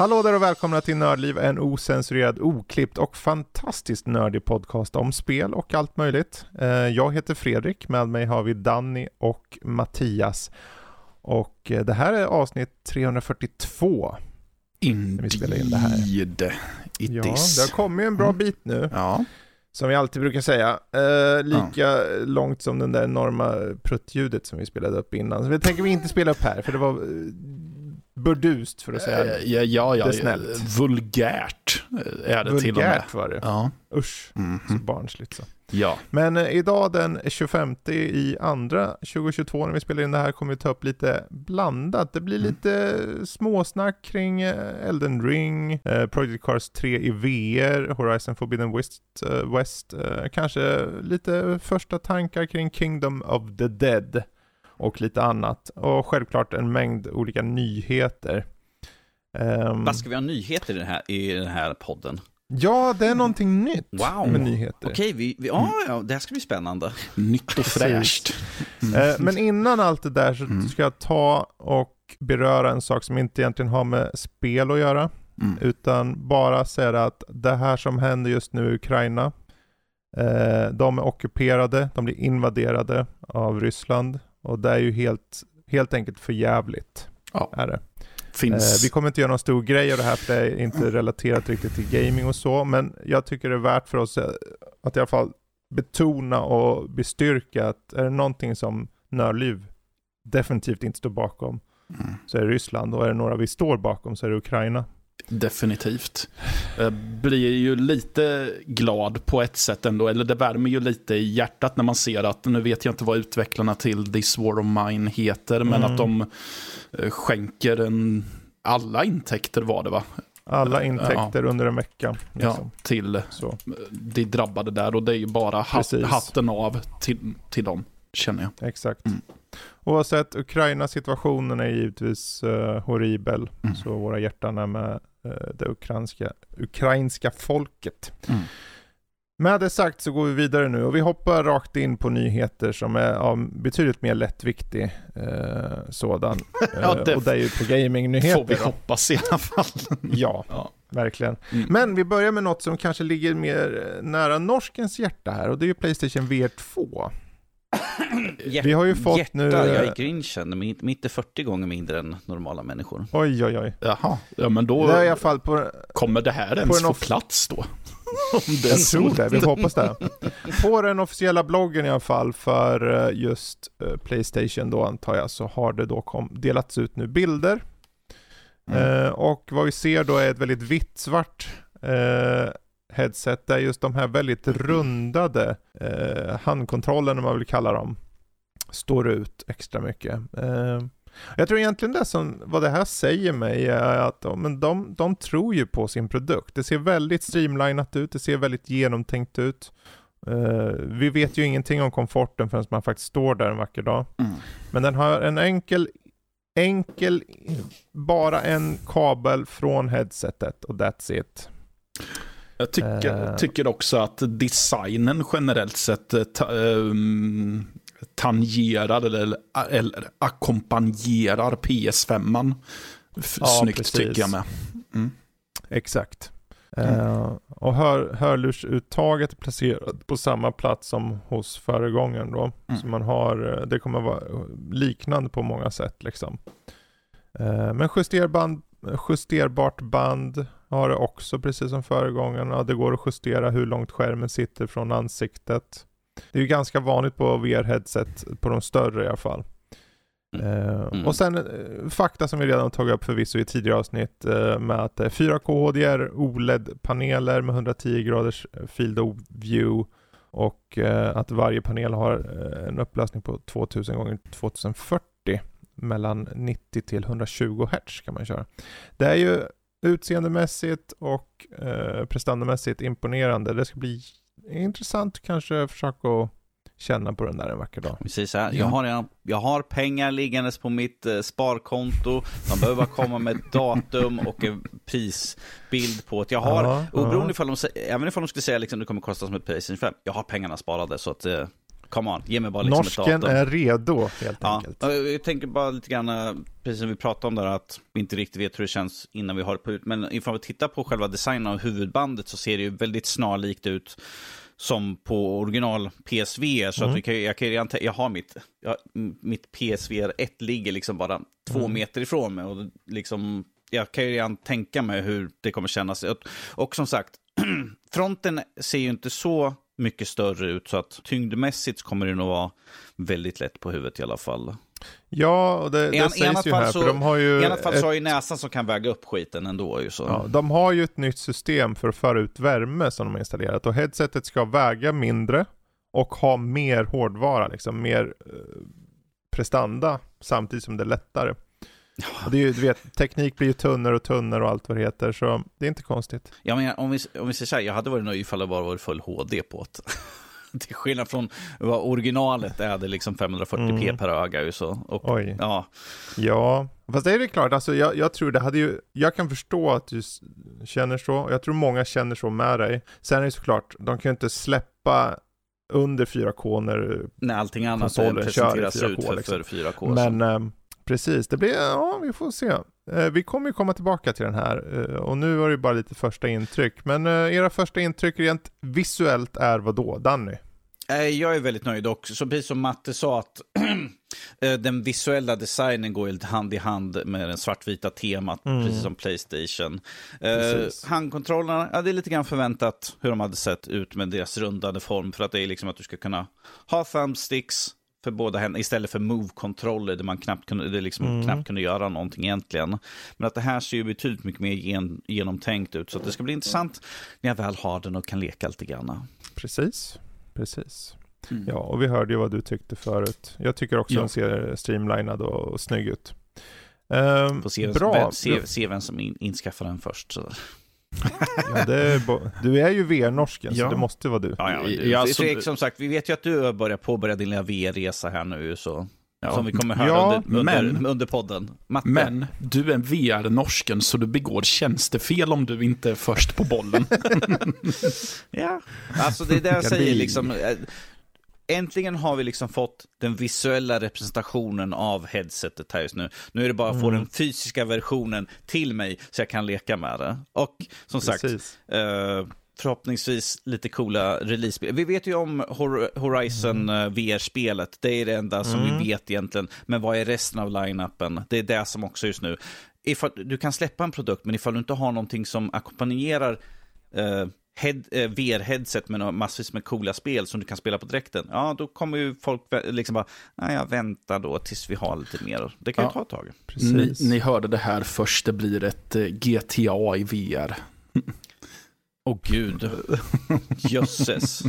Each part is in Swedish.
Hallå där och välkomna till Nördliv, en osensurerad, oklippt och fantastiskt nördig podcast om spel och allt möjligt. Eh, jag heter Fredrik, med mig har vi Danny och Mattias. Och eh, det här är avsnitt 342. Indeed. vi spelar in det här. It ja, is. det har kommit en bra Mm. bit nu, Ja, som vi alltid brukar säga. Eh, lika långt som den där enorma pruttljudet som vi spelade upp innan. Så det tänker vi inte spela upp här, för det var eh, burdust för att säga Eh, ja, ja, ja, det snällt. vulgärt eh, är det till och med. vulgärt var det. Ja. Usch, så Mhm. barnsligt så. ja. Men eh, idag den 25 i andra 2022 när vi spelar in det här kommer vi ta upp lite blandat. Det blir Mm. lite småsnack kring eh, Elden Ring, eh, Project Cars 3 i VR, Horizon Forbidden West, eh, West eh, kanske lite första tankar kring Kingdom of the Dead och lite annat. Och självklart en mängd olika nyheter. Ehm, Vad ska vi ha nyheter i den här, i den här podden? ja, det är någonting nytt Wow. med nyheter. Okej, vi, vi, ja, ja, det här ska bli spännande. Nytt och fräscht. Eh, Men innan allt det där så Mm. ska jag ta och beröra en sak som inte egentligen har med spel att göra, Mm. utan bara säga att det här som händer just nu i Ukraina, eh, de är ockuperade, de blir invaderade av Ryssland och det är ju helt, helt enkelt för jävligt. Ja. Är det. Eh, Finns... vi kommer inte göra någon stor grej av det här för det är inte relaterat riktigt till gaming och så, men jag tycker det är värt för oss eh, att i alla fall betona och bestyrka att är det någonting som Nördliv definitivt inte står bakom Mm. så är det Ryssland och är det några vi står bakom så är det Ukraina. Definitivt. Jag blir ju lite glad på ett sätt ändå, eller det värmer ju lite i hjärtat när man ser att, nu vet jag inte vad utvecklarna till This War of Mine heter, men Mm. att de eh, skänker en, alla intäkter var det va? Alla intäkter under en vecka. Ja, Liksom. till Så. de drabbade där och det är ju bara hat, hatten av till, till dem, känner jag. Exakt. Mm. Oavsett, Ukraina-situationen är givetvis eh, horribel, Mm. så våra hjärtan är med uh, det ukrainska, ukrainska folket. Mm. Med det sagt så går vi vidare nu och vi hoppar rakt in på nyheter som är av betydligt mer lättviktig eh, sådan. Ja, Eh, det och det är ju på Får vi gamingnyheter. hoppas i alla fall. Ja, Ja. verkligen. Mm. Men vi börjar med något som kanske ligger mer eh, nära norskens hjärta här och det är ju Playstation VR 2. Hjärt, Vi har ju fått hjärta, nu... jag är grinchen, men mitt, mitt är 40 gånger mindre än normala människor. Oj, oj, oj. Jaha, ja men då Det är i alla fall på, kommer det här ens en få plats då? Det är Jag tror det, vi hoppas det. På den officiella bloggen i alla fall för eh, just eh, Playstation då antar jag så har det då kom, delats ut nu bilder. Mm. Eh, och vad vi ser då är ett väldigt vitt-svart eh, headset där just de här väldigt rundade eh, handkontrollerna man vill kalla dem står ut extra mycket. Eh, jag tror egentligen det som, vad det här säger mig är att men de, de tror ju på sin produkt. Det ser väldigt streamlinat ut, det ser väldigt genomtänkt ut. Eh, vi vet ju ingenting om komforten förrän man faktiskt står där en vacker dag. Mm. Men den har en enkel, enkel, bara en kabel från headsetet och that's it. Jag tycker, Eh. tycker också att designen generellt sett eh, ta, ehm, tangerar eller, eller ackompanjerar PS5. F- Ja, Snyggt precis. tycker jag med. Exakt. Mm. Eh, och hör, hörlursuttaget är placerat på samma plats som hos föregångaren då. Mm. Så man har, det kommer vara liknande på många sätt liksom. Men justerband, justerbart band har det också precis som föregångarna. Det går att justera hur långt skärmen sitter från ansiktet. Det är ju ganska vanligt på VR-headset, på de större i alla fall. Eh, Mm. Och sen eh, fakta som vi redan tagit upp förvisso i tidigare avsnitt eh, med att det är 4K HDR OLED-paneler med 110 graders field of view och att varje panel har en upplösning på 2000 gånger 2040 mellan 90 till 120 Hz kan man köra. Det är ju utseendemässigt och eh, prestandamässigt imponerande. Det ska bli intressant kanske försöka att känna på den där en vacker dag. Så här, Ja. jag, har, jag har pengar liggandes på mitt eh, sparkonto. De behöver bara komma med ett datum och en prisbild på att jag har, Ja, oberoende ja. ifall de, även ifall de skulle säga liksom det kommer kosta som ett Playstation 5, jag har pengarna sparade så att, eh, come on, ge mig bara liksom ett Norsken datum. är redo helt Ja, enkelt. och jag tänker bara lite grann, eh, precis som vi pratade om där, att vi inte riktigt vet hur det känns innan vi har det på ut. Men ifall vi tittar på själva designen av huvudbandet så ser det ju väldigt snarlikt ut som på original PSVR. Så Mm. att vi kan, jag, kan tä- jag har mitt, jag, mitt PSVR 1 ligger liksom bara två Mm. meter ifrån mig. Och liksom, jag kan ju redan tänka mig hur det kommer kännas. Och, och som sagt, fronten ser ju inte så mycket större ut så att tyngdmässigt kommer det nog vara väldigt lätt på huvudet i alla fall. Ja, och det, I det i annat sägs ju fall här, så- för de har ju I alla fall ett, så har ju näsan som kan väga upp skiten ändå ju så. ja, de har ju ett nytt system för att föra ut värme som de har installerat och headsetet ska väga mindre och ha mer hårdvara, liksom mer eh, prestanda samtidigt som det är lättare. Och det är ju, du vet, teknik blir ju tunnare och tunnare och allt vad det heter, så det är inte konstigt. Ja, men om vi, om vi säger så här, jag hade varit nöjd ifall det bara varit full HD på det. Till skillnad från vad originalet är det liksom 540p Mm. per öga så. Och, Oj. Ja, Ja, fast det är det klart, alltså jag, jag tror det hade ju, jag kan förstå att du känner så, och jag tror många känner så med dig. Sen är det såklart, de kan ju inte släppa under 4K när, när allting annat presenteras 4K ut för, liksom. för 4K. så. men ehm, precis, det blir, ja vi får se. Eh, vi kommer ju komma tillbaka till den här, eh, och nu var det bara lite första intryck, men eh, era första intryck rent visuellt är vad då, Danny? Jag är väldigt nöjd och så precis som Matte sa att den visuella designen går lite hand i hand med den svartvita temat, Mm. precis som Playstation. Precis. Eh, handkontrollerna, ja, det är lite grann förväntat hur de hade sett ut med deras rundade form, för att det är liksom att du ska kunna ha thumbsticks för båda händerna istället för move-kontroller där man knappt kunde, det liksom Mm. knappt kunde göra någonting egentligen. Men att det här ser ju betydligt mycket mer gen, genomtänkt ut, så det ska bli intressant när jag väl har den och kan leka lite grann. Precis, precis. Mm. Ja, och vi hörde ju vad du tyckte förut. Jag tycker också Ja. den ser streamlinad och, och snygg ut. Ehm, se, bra. Vem, se, se vem som in, inskaffar den först. Så. Ja, det är bo- du är ju VR-norsken, så Ja. det måste vara du. Ja, ja, men Ja, du, alltså- Fredrik, som sagt, vi vet ju att du har börjat påbörja din lilla VR-resa här nu. Så, Ja. Som vi kommer höra Ja, under, under, men- under podden. Matte, Men du är en VR-norsken så du begår tjänstefel om du inte är först på bollen. Ja, alltså det är det jag säger liksom. Äntligen har vi liksom fått den visuella representationen av headsetet här just nu. Nu är det bara att få Mm. den fysiska versionen till mig så jag kan leka med det. Och som sagt, Precis. Eh, förhoppningsvis lite coola release-spel. Vi vet ju om Hor- Horizon eh, VR-spelet. Det är det enda som Mm. vi vet egentligen. Men vad är resten av line-upen? Det är det som också just nu. Ifall, du kan släppa en produkt, men ifall du inte har någonting som ackompanjerar eh, head, eh, VR-headset med massvis med coola spel som du kan spela på dräkten, ja då kommer ju folk liksom bara, nej jag väntar då tills vi har lite mer. Det kan ju Ja. ta ett tag. ni, Precis. ni hörde det här först, det blir ett eh, GTA i VR. Åh gud, jösses.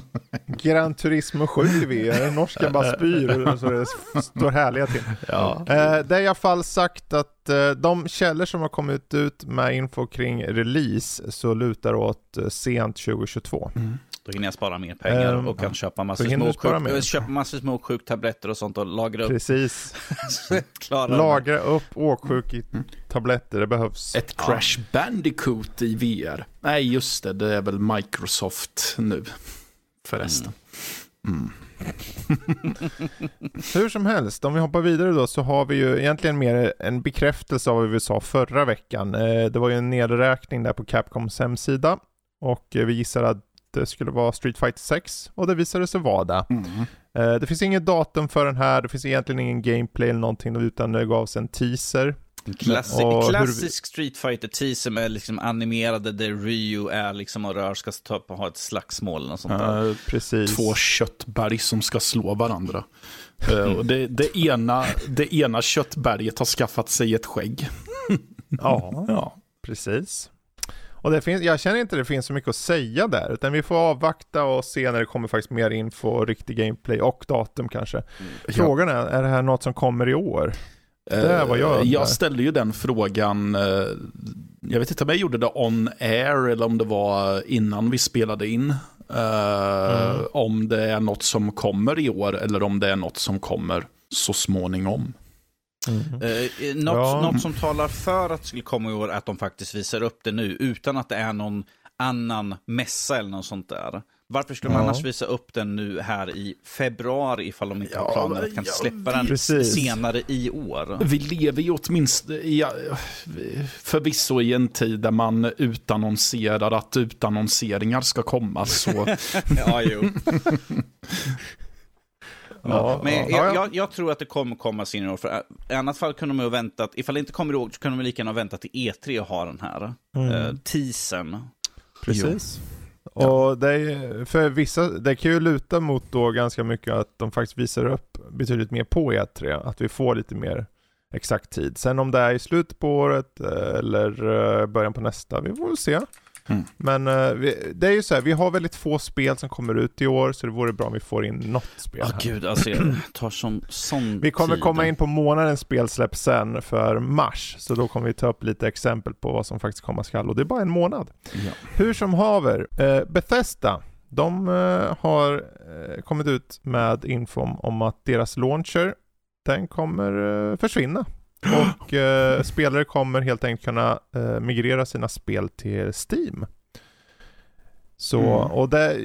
Gran Turismo 7 i VR, norskan bara spyr så det står härliga till. Ja. Eh, det är i alla fall sagt att eh, de källor som har kommit ut med info kring release så lutar åt eh, sent 2022. Då hinner jag spara mer pengar Ehm, och kan köpa massor mer. äh, köpa massor småsjuktabletter och sånt och lagra upp. Precis. Lagra upp åksjuk i tabletter, det behövs. Ett Crash Bandicoot i VR. Nej, just det, det är väl Microsoft nu. Förresten. Mm. Hur som helst, om vi hoppar vidare då så har vi ju egentligen mer en bekräftelse av vad vi sa förra veckan. Eh, det var ju en nedräkning där på Capcoms hemsida och eh, vi gissade att det skulle vara Street Fighter 6 och det visade sig vara det. Mm. Eh, Det finns inget datum för den här, det finns egentligen ingen gameplay eller någonting utan det gavs en teaser. Klassi- Och hur- klassisk Street fighter teaser med liksom animerade där Ryu är liksom och rör ska ta upp och ha ett slagsmål och sånt där. Eh, Precis. två köttberg som ska slå varandra. Och det, det, ena, det ena köttberget har skaffat sig ett skägg. Ja, Ja. precis. Och det finns, jag känner inte det finns så mycket att säga där, utan vi får avvakta och se när det kommer faktiskt mer info, riktig gameplay och datum kanske. Frågan är, är det här något som kommer i år? Det är vad jag jag ställde ju den frågan, eh, jag vet inte om jag gjorde det on air eller om det var innan vi spelade in. Eh, Mm. Om det är något som kommer i år eller om det är något som kommer så småningom. Mm. Eh, något, Ja. något som talar för att det skulle komma i år är att de faktiskt visar upp det nu utan att det är någon annan mässa eller något sånt där. Varför skulle man Ja. annars visa upp den nu här i februari ifall de inte har Ja, planer att kanske ja, släppa den precis. senare i år? Vi lever ju åtminstone i, förvisso i en tid där man utannonserar att utannonseringar ska komma. Så ja, jo. Ja, Men ja, jag, ja. jag, jag tror att det kommer komma senare i år. För I annat fall kunde de ju ha väntat, ifall det inte kommer ihåg så kunde de lika gärna ha väntat till E3 och ha den här Mm. eh, teasern. Precis. Och det, är, för vissa, det kan ju luta mot då ganska mycket att de faktiskt visar upp betydligt mer på E3, att vi får lite mer exakt tid. Sen om det är i slutet på året eh, eller eh, början på nästa, vi får väl se. Mm. Men vi, det är ju så här, vi har väldigt få spel som kommer ut i år, så det vore bra om vi får in något spel Ja, här. gud, alltså jag tar sån, sån Vi kommer tid. komma in på månadens spelsläpp sen för mars, så då kommer vi ta upp lite exempel på vad som faktiskt komma skall och det är bara en månad. ja. Hur som haver, eh, Bethesda, de eh, har kommit ut med info om, att deras launcher, den kommer försvinna. Och eh, spelare kommer helt enkelt kunna eh, migrera sina spel till Steam. Så, Mm. och det,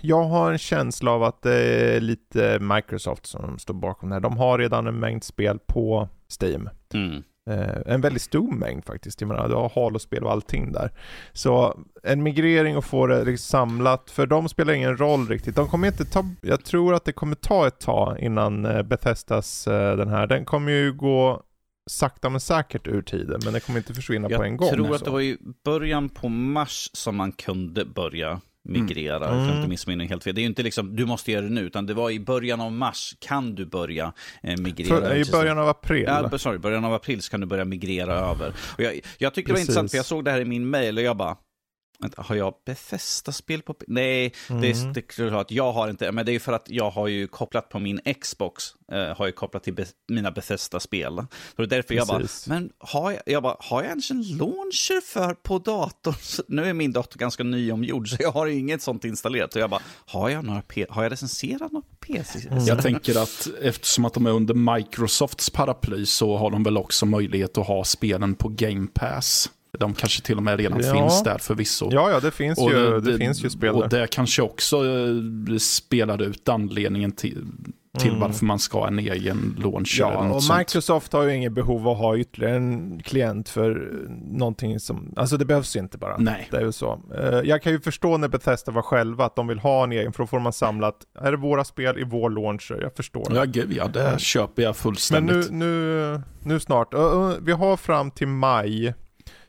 jag har en känsla av att det är lite Microsoft som står bakom det här. De har redan en mängd spel på Steam. Mm. Eh, en väldigt stor mängd faktiskt. Jag menar, du har Halo-spel och allting där. Så en migrering och få det liksom samlat, för de spelar ingen roll riktigt. De kommer inte ta, jag tror att det kommer ta ett tag innan eh, Bethesdas eh, den här, den kommer ju gå sakta men säkert ur tiden, men den kommer inte försvinna på en gång. Jag tror att så. det var i början på mars som man kunde börja migrera. Mm. Jag inte missminna helt fel. Det är ju inte liksom, du måste göra det nu, utan det var i början av mars kan du börja eh, migrera. För, I till- början av april. Ja, sorry, början av april så kan du börja migrera över. Och jag, jag tyckte det var Precis. intressant, för jag såg det här i min mail och jag bara, har jag Bethesda-spel på... Nej, det, är, Mm. det är klart, jag har inte, men det är ju för att jag har ju kopplat på min Xbox, eh, har ju kopplat till Be mina Bethesda-spel. Så det är därför jag bara, Precis. men har jag, jag bara, har jag ens en launcher för på datorn? Så Nu är min dator ganska nyomgjord, så jag har inget sånt installerat. Så jag bara, har jag, några P- har jag recenserat något på PC? Mm. Jag tänker att eftersom att de är under Microsofts paraply så har de väl också möjlighet att ha spelen på Game Pass. De kanske till och med redan Ja. finns där förvisso. Ja, ja, det finns Och ju, det, finns ju spel Och där. det kanske också eh, spelar ut anledningen till, till Mm. varför man ska ha en egen launcher eller Ja, något och sånt. Microsoft har ju inget behov av att ha ytterligare en klient för eh, någonting som, alltså det behövs ju inte bara. Nej. Det är ju så. Eh, Jag kan ju förstå när Bethesda var själva att de vill ha en egen, för då får man samlat, är det våra spel i vår launcher? Jag förstår det. Ja, gud, ja, det köper jag Men fullständigt. nu, nu, nu snart, vi har fram till maj.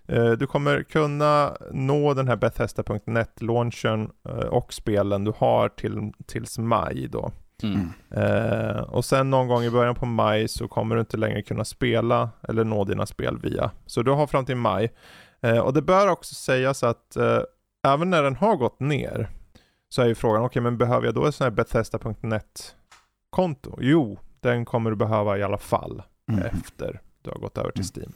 Eh, Du kommer kunna nå den här Bethesda.net-launchen eh, och spelen du har till, tills maj då. Mm. Eh, och sen någon gång i början på maj så kommer du inte längre kunna spela eller nå dina spel via. Så du har fram till maj. Eh, och det bör också sägas att eh, även när den har gått ner så är ju frågan, okej men behöver jag då ett sånt här Bethesda.net-konto? Jo, den kommer du behöva i alla fall Mm. efter du har gått över till Steam.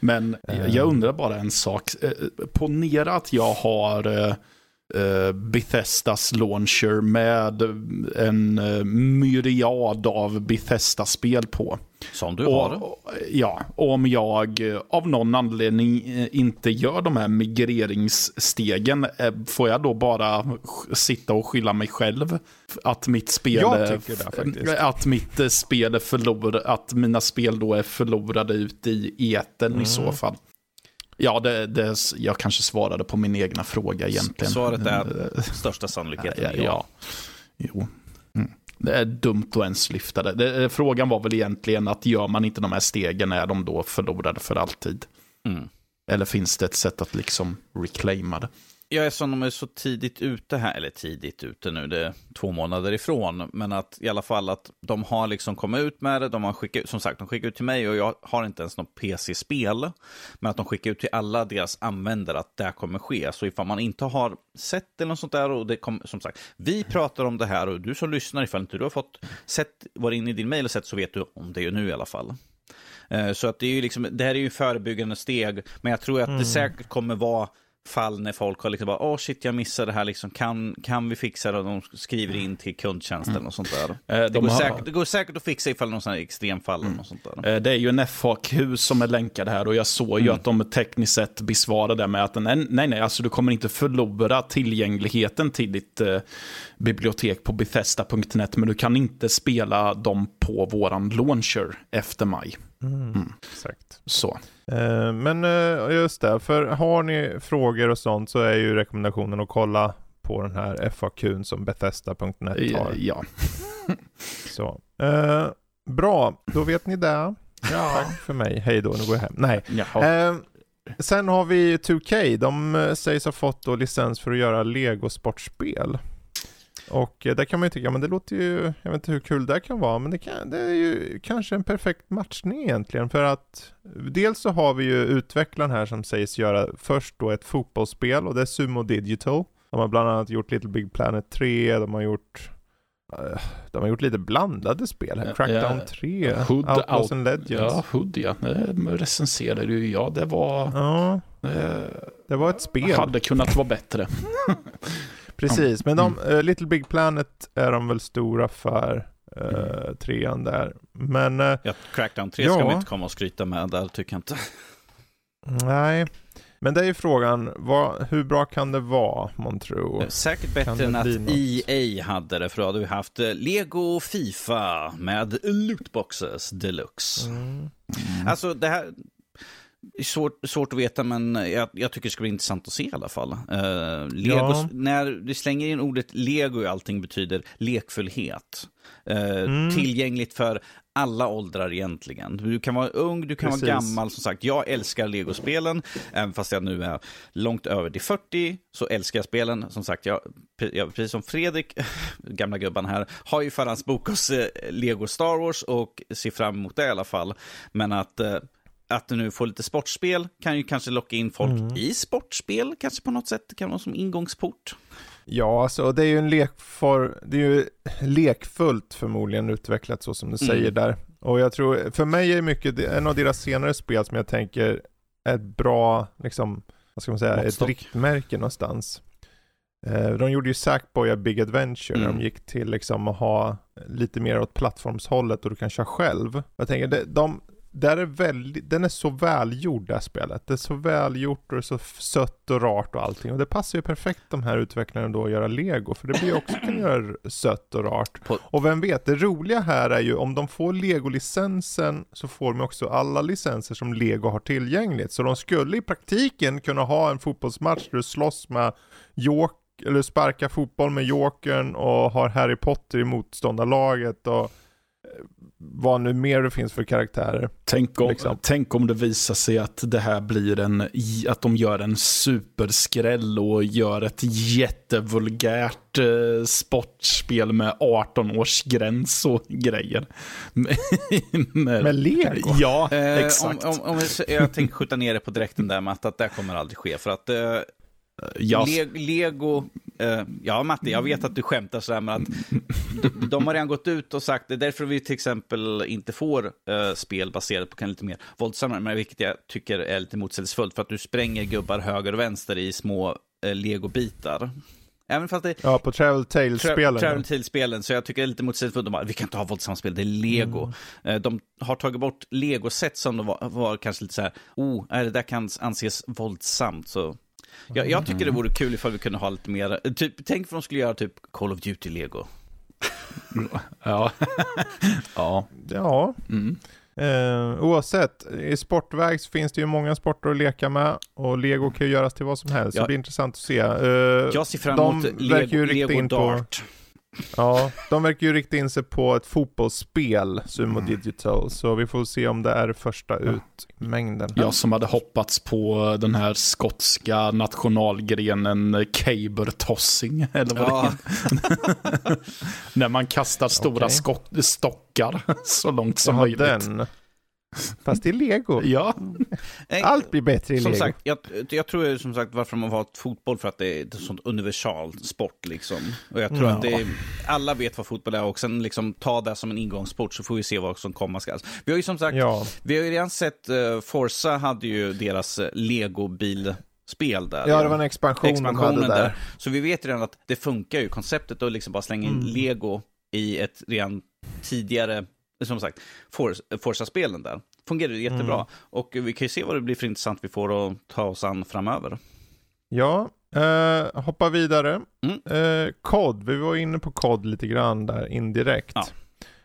Men Eh. jag undrar bara en sak. Eh, Ponera att jag har eh, Bethesdas launcher med en eh, myriad av Bethesda-spel på. Som du har. Och, och- ja, och om jag eh, av någon anledning inte gör de här migreringsstegen, får jag då bara sitta och skylla mig själv? Att mitt spel det. Att mitt spel är förlorade, att mina spel då är förlorade ut i eten Mm. i så fall. Ja, det, det, jag kanske svarade på min egna fråga egentligen. Svaret är Eh, största sannolikheten Ja, ja. ja. Jo. Mm. Det är dumt att ens lyfta det. det. Frågan var väl egentligen att gör man inte de här stegen är de då förlorade för alltid? Mm. Eller finns det ett sätt att liksom reclaima det? Jag är som de är så tidigt ute här, eller tidigt ute nu, det är två månader ifrån, men att i alla fall att de har liksom kommit ut med det, de har skickat ut, som sagt, de skickar ut till mig och jag har inte ens något PC-spel, men att de skickar ut till alla deras användare att det här kommer ske. Så ifall man inte har sett eller något sånt där, och det kommer, som sagt, vi pratar om det här och du som lyssnar, ifall inte du har fått sett, varit inne i din mail och sett så vet du om det är nu i alla fall. Eh, Så att det, är ju liksom, det här är ju förebyggande steg, men jag tror att det säkert kommer vara fall när folk har liksom bara, åh oh, shit jag missade det här, liksom, kan, kan vi fixa det? Och de skriver in till kundtjänsten mm. och sånt där. Eh, det, de går har... säkert, det går säkert att fixa ifall någon sån här extremfall mm. och sånt där. Eh, det är ju en FAQ som är länkad här och jag såg mm. ju att de tekniskt sett besvarar det med att nej, nej, nej, alltså du kommer inte förlora tillgängligheten till ditt eh, bibliotek på Bethesda.net, men du kan inte spela dem på våran launcher efter maj. Mm. mm. Exakt. Så. Eh, men eh, just det, för har ni frågor och sånt så är ju rekommendationen att kolla på den här FAQn som Bethesda.net har. Ja. så. Eh, bra, då vet ni det. Ja. Tack för mig, hej då, nu går jag hem. Nej. Sen har vi 2K, de sägs ha fått då licens för att göra Lego-sportspel. Och eh, där kan man ju tycka, men det låter ju, jag vet inte hur kul det kan vara, men det, kan, det är ju kanske en perfekt matchning egentligen. För att dels så har vi ju utvecklaren här som sägs göra först då ett fotbollsspel och det är Sumo Digital. De har bland annat gjort Little Big Planet 3, de har gjort eh, de har gjort lite blandade spel här. Crackdown ja, 3, Hood, Outlaws and Legends. Ja, Hood ja. Det recenserade ju jag. Det var... Ja, det, det var ett spel. Hade kunnat vara bättre. Precis, men de, uh, Little Big Planet är de väl stora för. Uh, trean där. Men... Uh, ja, Crackdown 3 ja. ska vi inte komma och skryta med där, tycker jag inte. Nej, men det är ju frågan, vad, hur bra kan det vara, Montro? Säkert bättre än att EA hade det, för då hade vi haft Lego Fifa med lootboxes deluxe. Mm. Mm. Alltså det här, Svårt, svårt att veta, men jag, jag, tycker det ska bli intressant att se i alla fall. Uh, Legos, ja. När du slänger in ordet lego i allting betyder lekfullhet. Uh, mm. Tillgängligt för alla åldrar egentligen. Du kan vara ung, du kan Precis. vara gammal. Som sagt, jag älskar legospelen. Även fast jag nu är långt över till 40 så älskar jag spelen. Som sagt, jag, jag precis som Fredrik, gamla gubban här, har ju förhandsbokat oss eh, Lego Star Wars och ser fram emot det i alla fall. Men att att du nu får lite sportspel kan ju kanske locka in folk mm. i sportspel, kanske på något sätt. Det kan vara som ingångsport. Ja, alltså det är ju en lekfor, det är ju lekfullt förmodligen utvecklat så som du mm. säger där. Och jag tror, för mig är mycket, en av deras senare spel som jag tänker är ett bra, liksom, vad ska man säga, Måttstock. ett riktmärke någonstans. Eh, de gjorde ju Sackboy A Big Adventure mm. de gick till liksom att ha lite mer åt plattformshållet och du kan köra själv. Jag tänker, de, där är väldigt, den är så välgjord det här spelet. Det är så välgjort och det är så sött och rart och allting. Och det passar ju perfekt de här utvecklarna då att göra lego. För det blir också kan göra sött och rart. Och vem vet, det roliga här är ju om de får lego-licensen så får de också alla licenser som lego har tillgängligt. Så de skulle i praktiken kunna ha en fotbollsmatch där du slåss med Joker eller sparka fotboll med Jokern och har Harry Potter i motståndarlaget och vad nu mer det finns för karaktärer. Tänk om, liksom. tänk om det visar sig att det här blir en, att de gör en superskräll och gör ett jättevulgärt eh, sportspel med 18 års gräns och grejer. med, med lego? Ja, eh, exakt. Om, om, om jag, jag tänker skjuta ner det på direkten där med att det kommer aldrig ske. För att eh, Ja. Le Lego, uh, ja Matte, jag vet att du skämtar sådär, men att de, de, har redan gått ut och sagt, det är därför vi till exempel inte får uh, spel baserat på kan lite mer våldsammare, men vilket jag tycker är lite motsägelsefullt, för att du spränger gubbar höger och vänster i små uh, legobitar. Även fast det, ja, på Travel Tales-spelen. Tra Travel Tales-spelen, så jag tycker det är lite motsägelsefullt. De bara, vi kan inte ha våldsamma spel, det är lego. Mm. De har tagit bort lego-set som de var, var kanske lite så här, oh, det där kan anses våldsamt, så jag, jag tycker det vore kul ifall vi kunde ha lite mer, typ, tänk om de skulle göra typ Call of Duty-lego. ja. ja. Ja. Mm. Eh, oavsett, i sportväg så finns det ju många sporter att leka med och lego kan ju göras till vad som helst. Ja. Så det blir intressant att se. Eh, jag ser fram emot Lego, Lego Dart. På, Ja, de verkar ju rikta in sig på ett fotbollsspel, Sumo mm. Digital, så vi får se om det är första ut mängden. Jag som hade hoppats på den här skotska nationalgrenen caber tossing, eller vad ja. det är. När man kastar stora okay. stockar så långt som ja, möjligt. Den. Fast är lego. Ja. Allt blir bättre i som lego. Sagt, jag, jag tror som sagt varför man har fotboll för att det är ett sånt universal sport liksom. Och jag tror ja. att det är, alla vet vad fotboll är och sen liksom ta det som en ingångssport så får vi se vad som komma skall. Vi har ju som sagt, ja. vi har ju redan sett uh, Forza hade ju deras uh, legobil spel där. Ja, det var en expansion expansionen där. där. Så vi vet redan att det funkar ju, konceptet att liksom bara slänga in Mm. lego i ett redan tidigare, som sagt, For- Forza-spelen där. Fungerar jättebra. Mm. Och vi kan ju se vad det blir för intressant vi får att ta oss an framöver. Ja, eh, hoppa vidare. Mm. Eh, kod, vi var inne på kod lite grann där indirekt. Ja.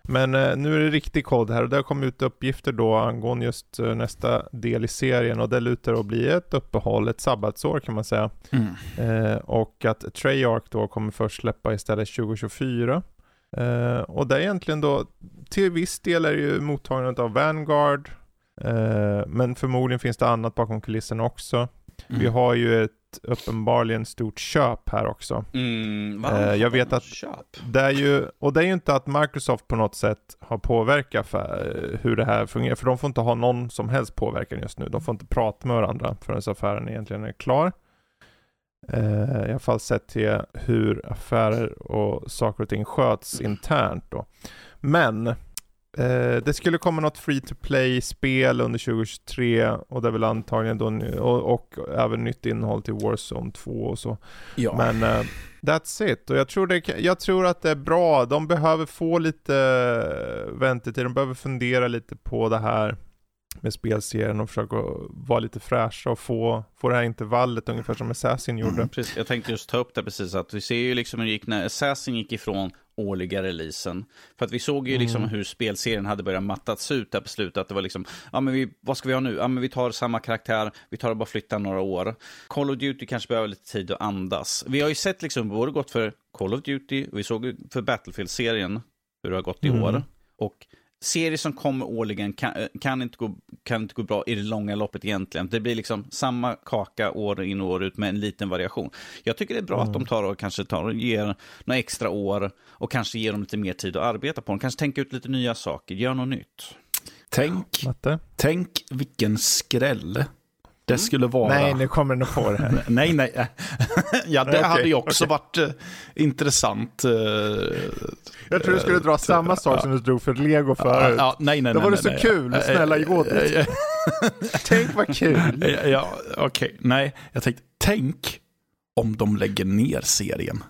Men eh, nu är det riktig kod här och det har kommit ut uppgifter då angående just eh, nästa del i serien och det lutar att bli ett uppehåll, ett sabbatsår kan man säga. Mm. Eh, och att Treyarch då kommer först släppa istället 2024. Eh, och det är egentligen då, till viss del är det ju mottagandet av Vanguard, eh, men förmodligen finns det annat bakom kulisserna också. Mm. Vi har ju ett uppenbarligen stort köp här också. Mm? Eh, jag vet att- Köp. Det är ju, och det är ju inte att Microsoft på något sätt har påverkat för, hur det här fungerar, för de får inte ha någon som helst påverkan just nu. De får inte prata med varandra förrän affären egentligen är klar. Eh, I alla fall sett till hur affärer och saker och ting sköts internt då. Men eh, det skulle komma något free to play-spel under 2023 och det är väl antagligen då, och, och även nytt innehåll till Warzone 2 och så. Ja. Men eh, that's it. Och jag tror, det, jag tror att det är bra. De behöver få lite väntetid. De behöver fundera lite på det här med spelserien och försöka vara lite fräscha och få, få det här intervallet ungefär som Assassin gjorde. Mm. Precis, jag tänkte just ta upp det precis, att vi ser ju liksom hur det gick när Assassin gick ifrån årliga releasen. För att vi såg ju liksom Mm. hur spelserien hade börjat mattats ut där på slutet. Att det var liksom, ja men vi, vad ska vi ha nu? Ja men vi tar samma karaktär, vi tar och bara flyttar några år. Call of Duty kanske behöver lite tid att andas. Vi har ju sett liksom, både gått för Call of Duty, och vi såg för Battlefield-serien hur det har gått i Mm. år. Och serier som kommer årligen kan, kan, inte gå, kan inte gå bra i det långa loppet egentligen. Det blir liksom samma kaka år in och år ut med en liten variation. Jag tycker det är bra att de tar och kanske tar och ger några extra år och kanske ger dem lite mer tid att arbeta på. De kanske tänker ut lite nya saker, gör något nytt. Tänk, Matte? tänk vilken skräll det skulle vara. Nej, nu kommer du på det här. Nej, nej. ja, det Nej, okej, hade ju också okej. varit eh, intressant. eh, Jag tror du skulle dra samma sak som du drog för Lego förut. Ja, nej, nej, Då var nej, det så nej, kul. nej. Snälla, gå. Eh, Tänk vad kul. eh, Ja, okej. Nej, jag tänkte, tänk om de lägger ner serien.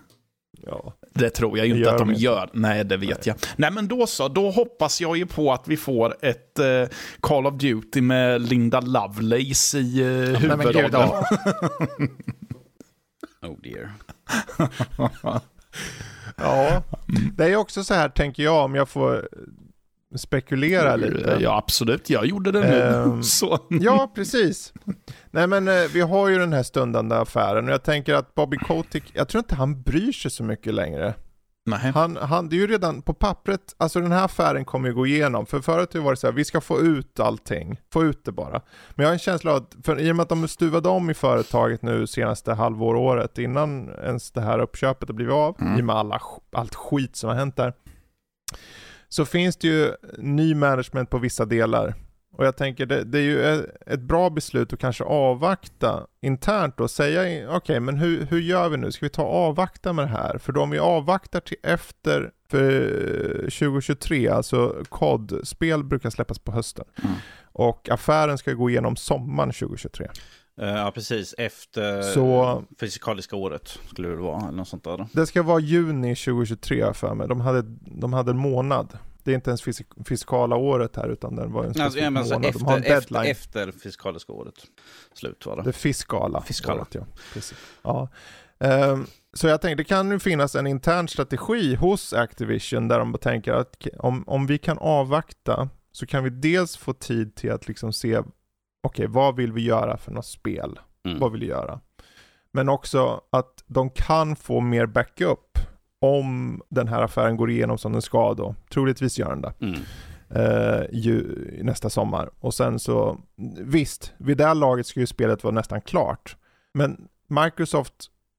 Ja. Det tror jag ju inte gör att de inte. gör. Nej, det vet jag. Nej, men då så. Då hoppas jag ju på att vi får ett eh, Call of Duty med Linda Lovelace i eh, Nej, men gud, huvudrollen. ja. Oh dear. ja. Det är ju också så här, tänker jag, om jag får spekulera lite. Ja, absolut. Jag gjorde det nu. Så. Ja, precis. Nej men eh, vi har ju den här stundande affären och jag tänker att Bobby Kotick, jag tror inte han bryr sig så mycket längre. Nej. Han, han, det är ju redan på pappret, alltså den här affären kommer ju gå igenom. För förut har det så här, vi ska få ut allting, få ut det bara. Men jag har en känsla av att, för i och med att de stuvade om i företaget nu senaste halvår, året, innan ens det här uppköpet har blivit av, Mm. i och med alla, allt skit som har hänt där. Så finns det ju ny management på vissa delar. Och jag tänker det, det är ju ett, bra beslut att kanske avvakta internt och säga okej men hur, hur gör vi nu? Ska vi ta avvakta med det här? För då om vi avvaktar till efter för 2023, alltså COD-spel brukar släppas på hösten. Mm. Och affären ska gå igenom sommaren 2023. Eh, ja, precis. Efter Så- fysikaliska året skulle det vara, eller något sånt där. Det ska vara juni 2023 har jag för mig. De hade, de hade en månad. Det är inte ens fysik fiskala året här utan det var en specifik ja, alltså, månad. de har en efter, efter, deadline. efter fysikaliska året. Slut var det. Det fiskala. Fiskala. året, ja. Precis. Ja. Ehm, så jag tänkte, det kan ju finnas en intern strategi hos Activision där de tänker att om, om vi kan avvakta så kan vi dels få tid till att liksom se, okej vad vill vi göra för något spel? Mm. Vad vill vi göra? Men också att de kan få mer backup om den här affären går igenom som den ska då. Troligtvis gör den det Mm. eh, ju, nästa sommar. Och sen så, visst, vid det här laget ska ju spelet vara nästan klart. Men Microsoft,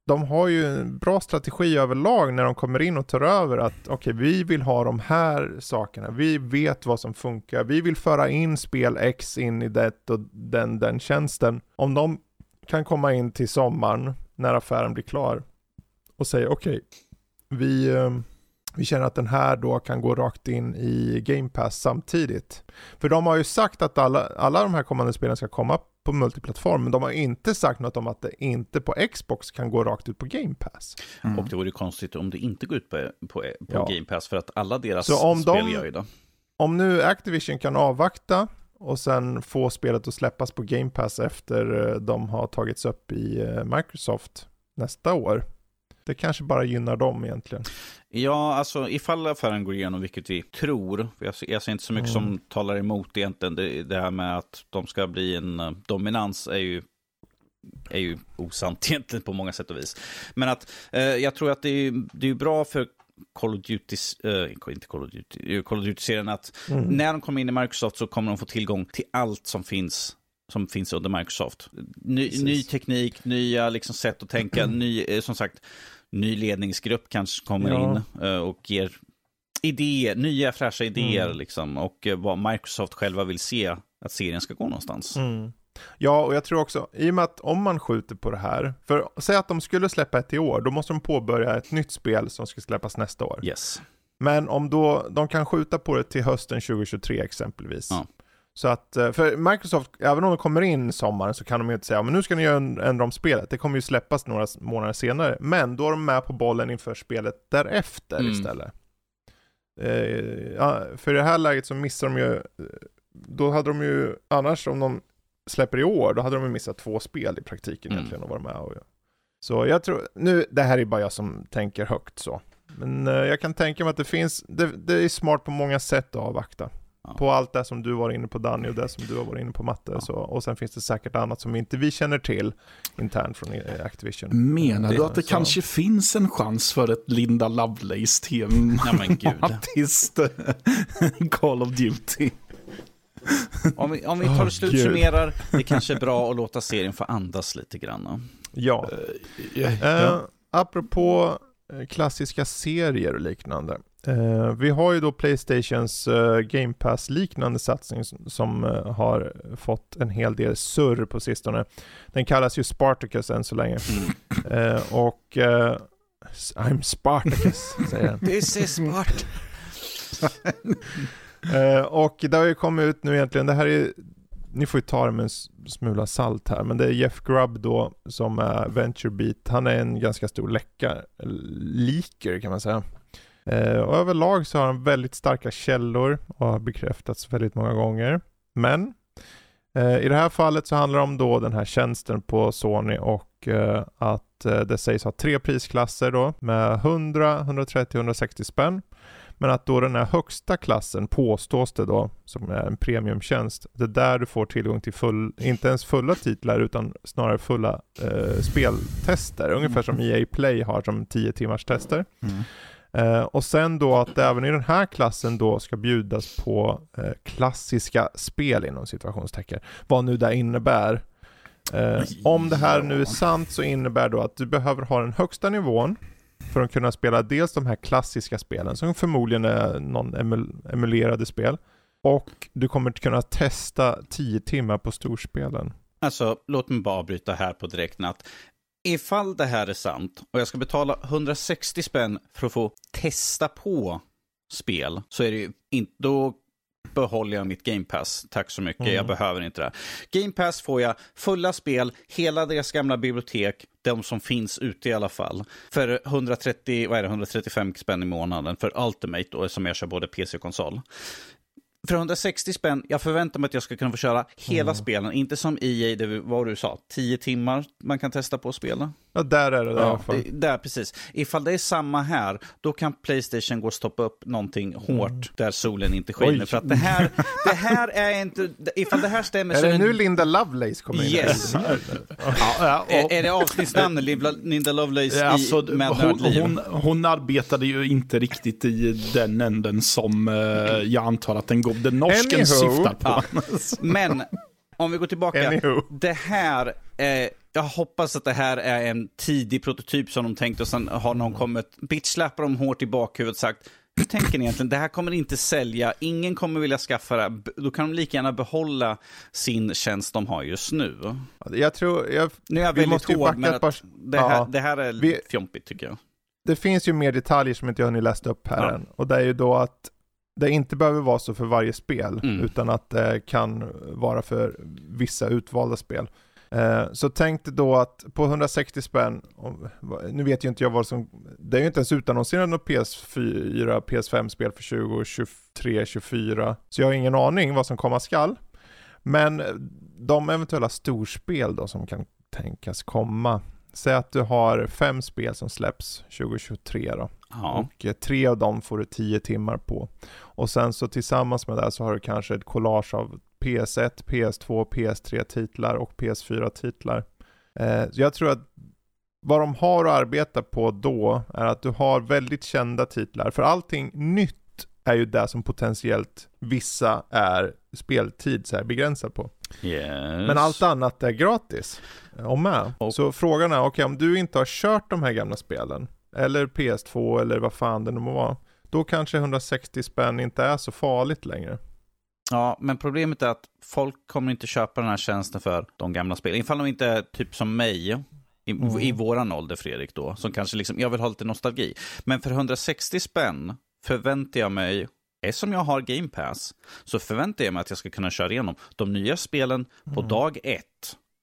de har ju en bra strategi överlag när de kommer in och tar över att okej, vi vill ha de här sakerna. Vi vet vad som funkar. Vi vill föra in spel X in i det och den, den tjänsten. Om de kan komma in till sommaren när affären blir klar och säga okej, vi, eh, vi känner att den här då kan gå rakt in i Game Pass samtidigt. För de har ju sagt att alla, alla de här kommande spelen ska komma på multiplattform, men de har inte sagt något om att det inte på Xbox kan gå rakt ut på Game Pass. Mm. Och det vore konstigt om det inte går ut på, på, på ja. Game Pass, för att alla deras Så om spel de, gör ju det. Om nu Activision kan avvakta och sen få spelet att släppas på Game Pass efter eh, de har tagits upp i eh, Microsoft nästa år. Det kanske bara gynnar dem egentligen. Ja, alltså ifall affären går igenom, vilket vi tror, jag ser, jag ser inte så mycket mm. som talar emot egentligen, det, det här med att de ska bli en uh, dominans är ju är ju osant egentligen på många sätt och vis. Men att eh, jag tror att det är, det är bra för Call of Duty, äh, inte Call of Duty, Call of Duty-serien att mm. när de kommer in i Microsoft så kommer de få tillgång till allt som finns som finns under Microsoft. Ny, ny teknik, nya liksom sätt att tänka, ny, eh, som sagt, ny ledningsgrupp kanske kommer ja. in uh, och ger idéer, nya fräscha idéer mm. liksom, och uh, vad Microsoft själva vill se att serien ska gå någonstans. Mm. Ja, och jag tror också, i och med att om man skjuter på det här, för säg att de skulle släppa ett i år, då måste de påbörja ett nytt spel som ska släppas nästa år. Yes. Men om då, de kan skjuta på det till hösten 2023 exempelvis. Ja. Så att, eh, för Microsoft, även om de kommer in sommaren så kan de ju inte säga men nu ska ni göra en, ändra om spelet. Det kommer ju släppas några månader senare. Men då är de med på bollen inför spelet därefter mm. istället. Eh, ja, för i det här läget så missar de ju, eh, då hade de ju, annars om de släpper i år, då hade de ju missat två spel i praktiken mm. egentligen och vara med och Så jag tror, nu, det här är bara jag som tänker högt så. Men eh, jag kan tänka mig att det finns, det, det är smart på många sätt att avvakta. Ja. På allt det som du var inne på Danny och det som du har varit inne på Matte. Ja. Så, och sen finns det säkert annat som inte vi känner till internt från eh, Activision. Menar du att det så. kanske finns en chans för ett Linda Lovelace-tema? Ja men gud. Call of Duty. Om vi, om vi tar och slutsummerar, det kanske är bra att låta serien få andas lite grann. Ja. Uh, ja. Uh, apropå klassiska serier och liknande. Uh, vi har ju då Playstations uh, Game Pass-liknande satsning som uh, har fått en hel del surr på sistone. Den kallas ju Spartacus än så länge. Mm. och I'm Spartacus, säger den. This is Spart. och det har ju kommit ut nu egentligen, det här är ni får ju ta det med en smula salt här, men det är Jeff Grubb då som är VentureBeat. Han är en ganska stor läcka, liker kan man säga. Eh, och överlag så har han väldigt starka källor och har bekräftats väldigt många gånger. Men eh, i det här fallet så handlar det om då den här tjänsten på Sony och eh, att eh, det sägs ha tre prisklasser då med 100, 130, 160 spänn. Men att då den här högsta klassen påstås det då, som är en premiumtjänst, det är där du får tillgång till full, inte ens fulla titlar utan snarare fulla eh, speltester. Ungefär som EA Play har som 10 timmars tester. Mm. Eh, och sen då att även i den här klassen då ska bjudas på eh, klassiska spel inom situationstecken. Vad nu det innebär. Eh, om det här nu är sant så innebär då att du behöver ha den högsta nivån för att kunna spela dels de här klassiska spelen som förmodligen är någon emul emulerade spel. Och du kommer kunna testa 10 timmar på storspelen. Alltså, låt mig bara avbryta här på direkten att ifall det här är sant och jag ska betala 160 spänn för att få testa på spel så är det ju inte, då behåller jag mitt Game Pass. Tack så mycket, mm. jag behöver inte det. Game Pass får jag fulla spel, hela deras gamla bibliotek, de som finns ute i alla fall. För 130, vad är det, 135 spänn i månaden för Ultimate då, som jag kör både PC och konsol för 160 spänn, jag förväntar mig att jag ska kunna få köra hela mm. spelen. Inte som EA, det var du sa, 10 timmar man kan testa på att spela. Ja, där är det ja, i alla fall. Där, precis. Ifall det är samma här, då kan Playstation gå och stoppa upp någonting hårt mm. där solen inte skiner. Oj. För att det här, det här är inte, ifall det här stämmer är så... Är det nu Linda Lovelace kommer in? Yes. ja, ja, och, är, är det avsnittsnamnet, Linda Lovelace ja, alltså, i Mad hon, hon, hon arbetade ju inte riktigt i den änden som uh, jag antar att den, den norsken syftar på. Men om vi går tillbaka. Anywho. Det här, eh, jag hoppas att det här är en tidig prototyp som de tänkte och sen har någon kommit, bitchlappar dem hårt i bakhuvudet och sagt hur tänker ni egentligen? Det här kommer inte sälja, ingen kommer vilja skaffa det. Då kan de lika gärna behålla sin tjänst de har just nu. Jag tror, jag, nu är jag väldigt hård, men par, det, här, ja, det här är vi, fjompigt tycker jag. det finns ju mer detaljer som inte jag hunnit läst upp här Ja. än. Och det är ju då att det inte behöver vara så för varje spel, Mm. utan att det kan vara för vissa utvalda spel. Eh, så tänk dig då att på 160 spänn, nu vet ju inte jag vad som, det är ju inte ens utannonserat något PS4, PS5-spel för 2023, 24, så jag har ingen aning vad som komma skall. Men de eventuella storspel då som kan tänkas komma, säg att du har fem spel som släpps 2023 då. Ja. Och eh, tre av dem får du 10 timmar på. Och sen så tillsammans med det så har du kanske ett collage av PS1, PS2, PS3 titlar och PS4 titlar. Eh, så jag tror att vad de har att arbeta på då är att du har väldigt kända titlar. För allting nytt är ju det som potentiellt vissa är speltid så här begränsad på. Yes. Men allt annat är gratis. Och med. Och- Så frågan är, okej om du inte har kört de här gamla spelen, eller PS2 eller vad fan det nu må vara, då kanske 160 spänn inte är så farligt längre. Ja, men problemet är att folk kommer inte köpa den här tjänsten för de gamla spelen. Ifall de inte är typ som mig, i, Mm. i våran ålder Fredrik då, som kanske liksom, jag vill ha lite nostalgi. Men för 160 spänn förväntar jag mig, eftersom jag har Game Pass, så förväntar jag mig att jag ska kunna köra igenom de nya spelen på dag ett.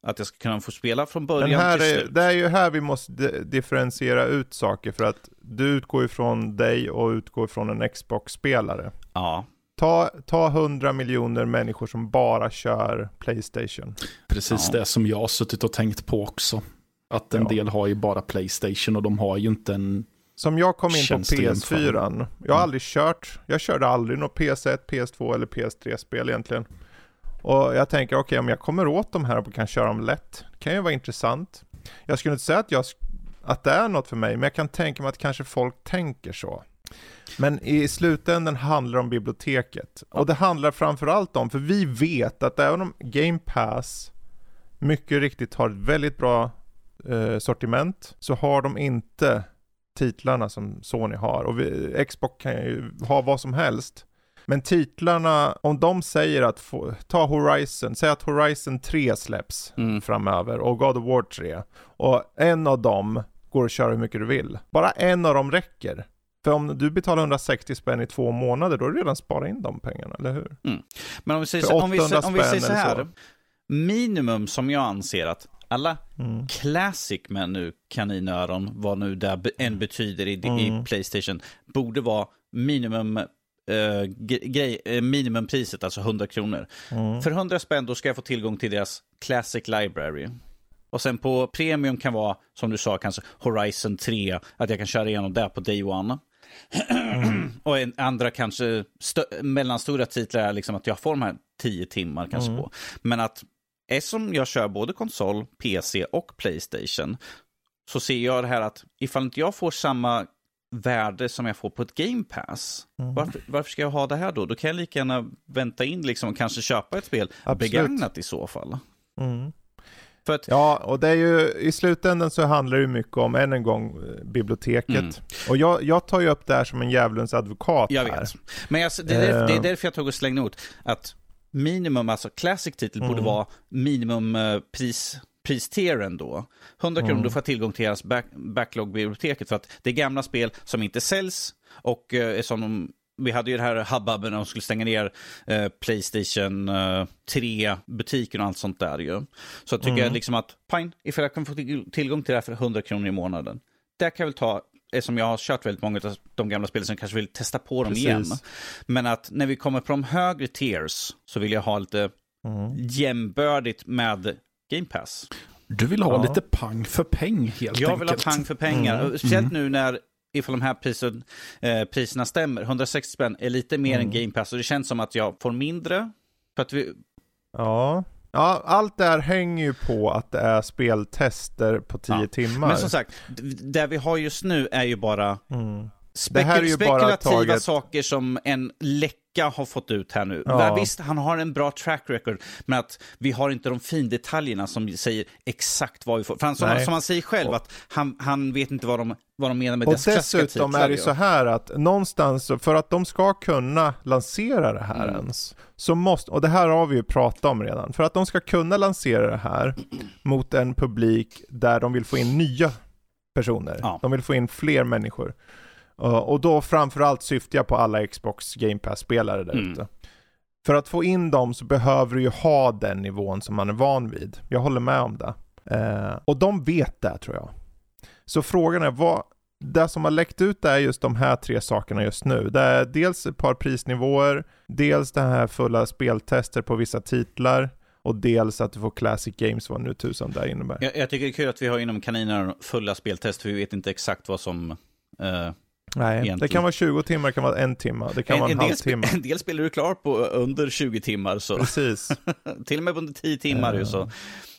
Att jag ska kunna få spela från Men början här till är, slut. det är ju här vi måste di- differentiera ut saker för att du utgår ifrån dig och utgår ifrån en Xbox-spelare. Ja, Ta, ta 100 miljoner människor som bara kör Playstation. Precis Ja. det som jag har suttit och tänkt på också. Att en Ja. del har ju bara Playstation och de har ju inte en... Som jag kom in på Känns det PS4. Jag har Mm. aldrig kört, jag körde aldrig något PS1, PS2 eller PS3-spel egentligen. Och jag tänker, okej om jag kommer åt de här och kan köra dem lätt, det kan ju vara intressant. Jag skulle inte säga att, jag, att det är något för mig, men jag kan tänka mig att kanske folk tänker så. Men i slutändan handlar det om biblioteket. Och det handlar framförallt om, för vi vet att även om Game Pass mycket riktigt har ett väldigt bra eh, sortiment, så har de inte titlarna som Sony har. Och vi, Xbox kan ju ha vad som helst. Men titlarna, om de säger att, få, ta Horizon, säg att Horizon 3 släpps Mm. framöver och God of War 3. Och en av dem går att köra hur mycket du vill. Bara en av dem räcker. För om du betalar 160 spänn i två månader, då har du redan sparat in de pengarna, eller hur? men om vi säger, om vi, 800 om vi säger så här. så. Minimum som jag anser att alla Mm. Classic med nu kaninöron, vad nu det än betyder i, Mm. i Playstation, borde vara minimum ge- grej, eh, minimumpriset, alltså 100 kronor. Mm. För 100 spänn då ska jag få tillgång till deras Classic Library. Och sen på Premium kan vara, som du sa, kanske Horizon 3, att jag kan köra igenom det på Day One. och en, andra kanske mellanstora titlar är liksom att jag får de här 10 timmar kanske på. Men att eftersom jag kör både konsol, PC och Playstation så ser jag det här att ifall inte jag får samma värde som jag får på ett Game Pass, varför, varför ska jag ha det här då? Då kan jag lika gärna vänta in liksom och kanske köpa ett spel Absolut. begagnat i så fall. Mm. För att, Ja, och det är ju, i slutändan så handlar det mycket om, än en gång, eh, biblioteket. Mm. Och jag, jag tar ju upp det här som en djävulens advokat jag här. vet. Men jag, det, är därför, det är Eh. därför jag tog och slängde ut att minimum, alltså classic titel, borde Mm. vara minimum eh, pristieren då. 100 kronor, Mm. då får tillgång till deras back, backlog-biblioteket för att det är gamla spel som inte säljs och eh, som de, vi hade ju det här hubbuben när de skulle stänga ner eh, Playstation eh, 3-butiken och allt sånt där ju. Så jag tycker Mm. jag liksom att, fine, ifall jag kan få till, tillgång till det här för 100 kronor i månaden. Det kan jag väl ta, eftersom jag har kört väldigt många av de gamla spelen som kanske vill testa på dem Precis. igen. Men att när vi kommer på de högre tiers så vill jag ha lite Mm. jämnbördigt med Game Pass. Du vill ha Ja. lite pang för peng helt Jag vill ha enkelt. pang för pengar. Mm. Speciellt nu när ifall de här prisen, eh, priserna stämmer. 160 spänn är lite mer Mm. än Game Pass och det känns som att jag får mindre. För att vi, Ja. Ja, allt det här hänger ju på att det är speltester på 10 Ja. timmar. men som sagt, det vi har just nu är ju bara Mm. Spekul- Det här är ju bara spekulativa taget- saker som en läcka har fått ut här nu. Ja. Visst, han har en bra track record, men att vi har inte de findetaljerna som säger exakt vad vi får. För han, som, som han säger själv, Och- att han, han vet inte vad de, vad de menar med Och dessutom titlar är det så här att någonstans, för att de ska kunna lansera det här Mm. ens, så måste, och det här har vi ju pratat om redan, för att de ska kunna lansera det här mot en publik där de vill få in nya personer. Ja. De vill få in fler människor. Och då framförallt syftar jag på alla Xbox Game Pass-spelare där Mm. ute. För att få in dem så behöver du ju ha den nivån som man är van vid. Jag håller med om det. Eh, och de vet det tror jag. Så frågan är vad, det som har läckt ut är just de här tre sakerna just nu. Det är dels ett par prisnivåer, dels det här fulla speltester på vissa titlar och dels att du får Classic Games, vad nu tusan det innebär. Jag, jag tycker det är kul att vi har inom kaniner fulla speltest, för vi vet inte exakt vad som... eh, Nej, det egentligen. kan vara 20 timmar, det kan vara en timme, det kan vara en, del, halvtimme. en del spelar du klart på under 20 timmar, så Precis, till och med under 10 timmar. ju, Eh, så.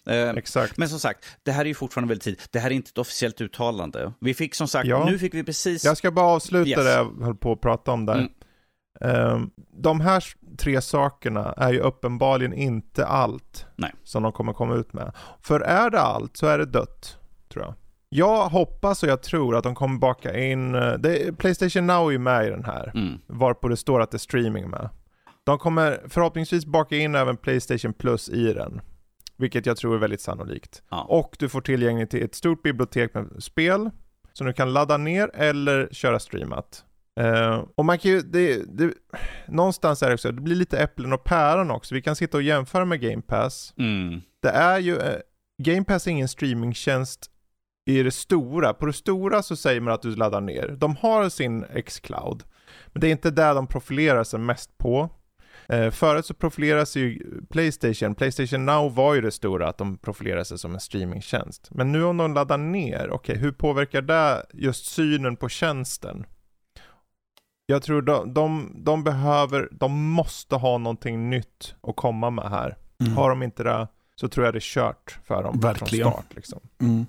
Eh, exakt. Men som sagt, det här är ju fortfarande väldigt tid. Det här är inte ett officiellt uttalande. Vi fick som sagt, Ja. nu fick vi precis... Jag ska bara avsluta Yes. det jag höll på att prata om där. Mm. Ehm, de här tre sakerna är ju uppenbarligen inte allt Nej. som de kommer komma ut med. För är det allt så är det dött, tror jag. Jag hoppas och jag tror att de kommer baka in, eh, det, Playstation Now är ju med i den här, Mm. varpå det står att det är streaming med. De kommer förhoppningsvis baka in även Playstation Plus i den. Vilket jag tror är väldigt sannolikt. Ja. Och du får tillgång till ett stort bibliotek med spel som du kan ladda ner eller köra streamat. Eh, och man kan ju, det, det, någonstans är det också, det blir lite äpplen och päron också. Vi kan sitta och jämföra med Game Pass. Mm. Det är ju, eh, Game Pass är ingen streamingtjänst i det stora. På det stora så säger man att du laddar ner. De har sin X-Cloud. Men det är inte där de profilerar sig mest på. Eh, förut så profilerar sig ju Playstation, Playstation Now var ju det stora, att de profilerar sig som en streamingtjänst. Men nu om de laddar ner, okej, hur påverkar det just synen på tjänsten? Jag tror de, de, de behöver, de måste ha någonting nytt att komma med här. Mm. Har de inte det så tror jag det är kört för dem Verkligen. från start. Liksom. Mm.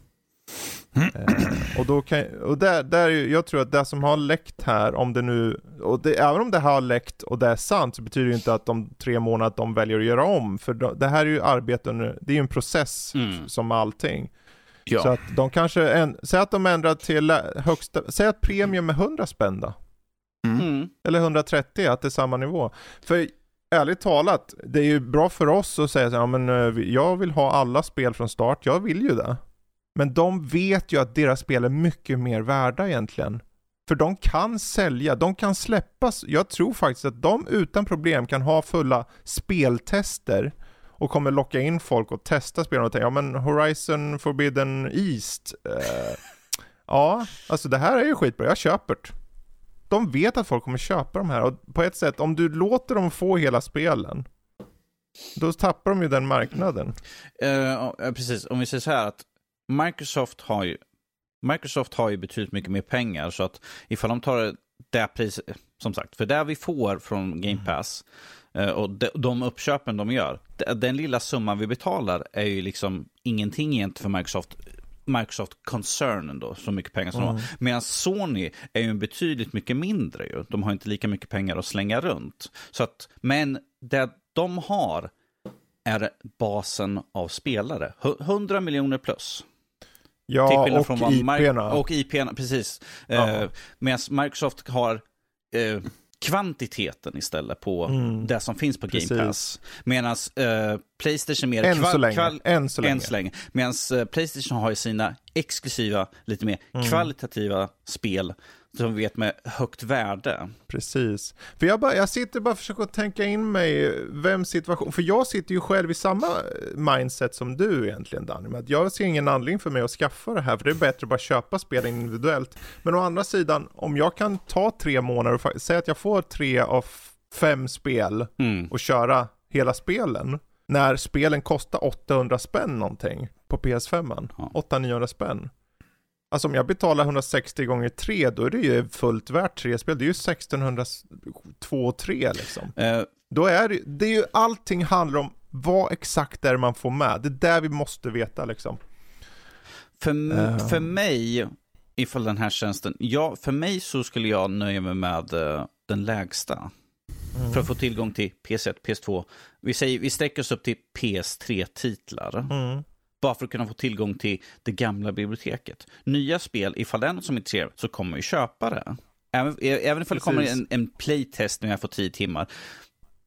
Eh, och då kan, och där, där, jag tror att det som har läckt här, om det nu, och det, även om det här har läckt och det är sant, så betyder det inte att de tre månader att de väljer att göra om, för de, det här är ju arbete under, det är ju en process Mm. som allting. Ja. Så att de kanske, en, säg att de ändrar till lä- högsta, säg att premium är 100 spänn då. Mm. Eller 130, att det är samma nivå. För ärligt talat, det är ju bra för oss att säga så här, ja, men eh, jag vill ha alla spel från start, jag vill ju det. Men de vet ju att deras spel är mycket mer värda egentligen. För de kan sälja, de kan släppas, jag tror faktiskt att de utan problem kan ha fulla speltester och kommer locka in folk och testa spelen och tänka, ja men Horizon Forbidden East, eh, ja, alltså det här är ju skitbra, jag köper det de vet att folk kommer köpa de här och på ett sätt, om du låter dem få hela spelen, då tappar de ju den marknaden. Uh, ja, precis, om vi säger så här att Microsoft har ju Microsoft har ju betydligt mycket mer pengar så att ifall de tar det pris, som sagt, för det vi får från Game Pass eh, och de, de uppköpen de gör, de- den lilla summan vi betalar är ju liksom ingenting egentligen för Microsoft Microsoft-koncernen då, så mycket pengar som de har. Medan Sony är ju betydligt mycket mindre ju. De har inte lika mycket pengar att slänga runt. Så att, men det de har är basen av spelare. Hu- 100 miljoner plus. Till Ja, skillnad och från vad IP'na. Och IP'na, precis. Ja. Eh, Medan Microsoft har eh, kvantiteten istället på Mm. det som finns på Game. Pass. Medan eh, Playstation mer Än så länge. kval- Än så länge. än så länge. Medan eh, Playstation har ju sina exklusiva, lite mer Mm. kvalitativa spel som vet med högt värde. Precis. För jag, bara, jag sitter bara och försöker tänka in mig vem situation, för jag sitter ju själv i samma eh, mindset som du egentligen Danny, att jag ser ingen anledning för mig att skaffa det här, för det är bättre att bara köpa spel individuellt. Men å andra sidan, om jag kan ta tre månader och säga att jag får tre av fem spel Mm. och köra hela spelen, när spelen kostar 800 spänn någonting på PS5, Ja. 800-900 spänn. Alltså om jag betalar 160 gånger 3 då är det ju fullt värt tre spel. Det är ju 1602 och 3 liksom. Eh, Då är det, det är ju allting handlar om vad exakt är man får med. Det är där vi måste veta liksom. För, Eh. för mig, ifall den här tjänsten, ja, för mig så skulle jag nöja mig med eh, den lägsta. För att få tillgång till PS1, PS2. Vi, säger, vi sträcker oss upp till PS3-titlar. Mm. Bara för att kunna få tillgång till det gamla biblioteket. Nya spel, ifall det är något som är trevligt, så kommer man ju köpa det. Även, även ifall det kommer en, en playtest när jag får 10 timmar.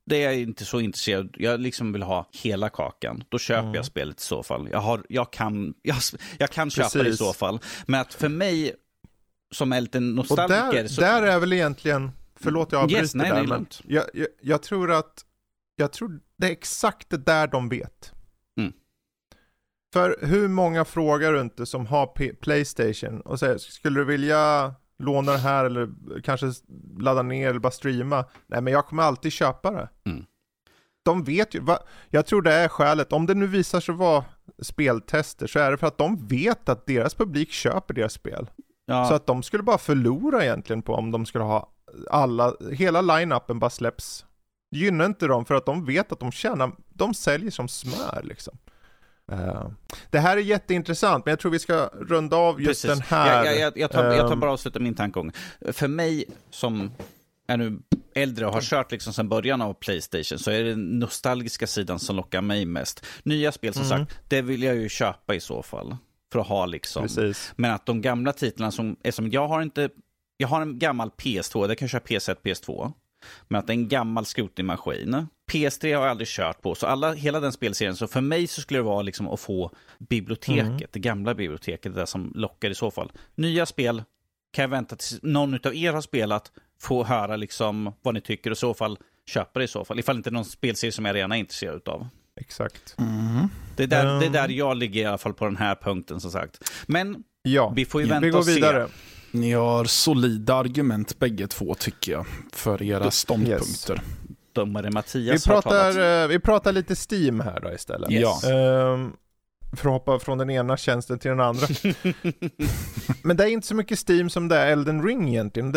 det är jag inte så intresserad Jag liksom vill ha hela kakan. Då köper Mm. jag spelet i så fall. Jag, har, jag kan, jag, jag kan köpa det i så fall. Men att för mig, som är lite Och nostalgiker, där, så... där är väl egentligen, förlåt jag avbryter Yes, nej, där, det är men jag, jag, jag tror att, jag tror det är exakt det där de vet. För hur många frågar du inte som har P- Playstation och säger, skulle du vilja låna det här eller kanske ladda ner eller bara streama? Nej men jag kommer alltid köpa det. Mm. De vet ju, va, jag tror det är skälet, om det nu visar sig vara speltester så är det för att de vet att deras publik köper deras spel. ja, Så att de skulle bara förlora egentligen på om de skulle ha alla, hela line-upen bara släpps. Det gynnar inte dem för att de vet att de tjänar, de säljer som smör liksom. Eh, det här är jätteintressant men jag tror vi ska runda av just Precis. den här. Jag, jag, jag, tar, jag tar ehm, bara och avslutar min tankegång. För mig som är nu äldre och har kört liksom sedan början av Playstation så är det den nostalgiska sidan som lockar mig mest. Nya spel som Mm. sagt, det vill jag ju köpa i så fall. För att ha liksom. Precis. Men att de gamla titlarna som, eftersom jag har inte, jag har en gammal PS2, det kan jag köra PS1, PS2. Men att det är en gammal skrotningsmaskin. PS3 har jag aldrig kört på, så alla, hela den spelserien, så för mig så skulle det vara liksom att få biblioteket, Mm. det gamla biblioteket, det där som lockar i så fall. Nya spel, kan jag vänta tills någon av er har spelat, få höra liksom vad ni tycker och i så fall köpa det i så fall. Ifall inte någon spelserie som jag redan är intresserad av. Exakt. Det är, där, det är Um. där jag ligger i alla fall på den här punkten som sagt. Men Ja, vi får ju Ja, vänta vi går och se. vidare. Ni har solida argument bägge två tycker jag, för era ståndpunkter. Domare Vi Mattias har talat. pratar, eh, vi pratar lite Steam här då istället. Yes. Ja. Ehm, för att hoppa från den ena tjänsten till den andra. Men det är inte så mycket Steam som det är Elden Ring egentligen.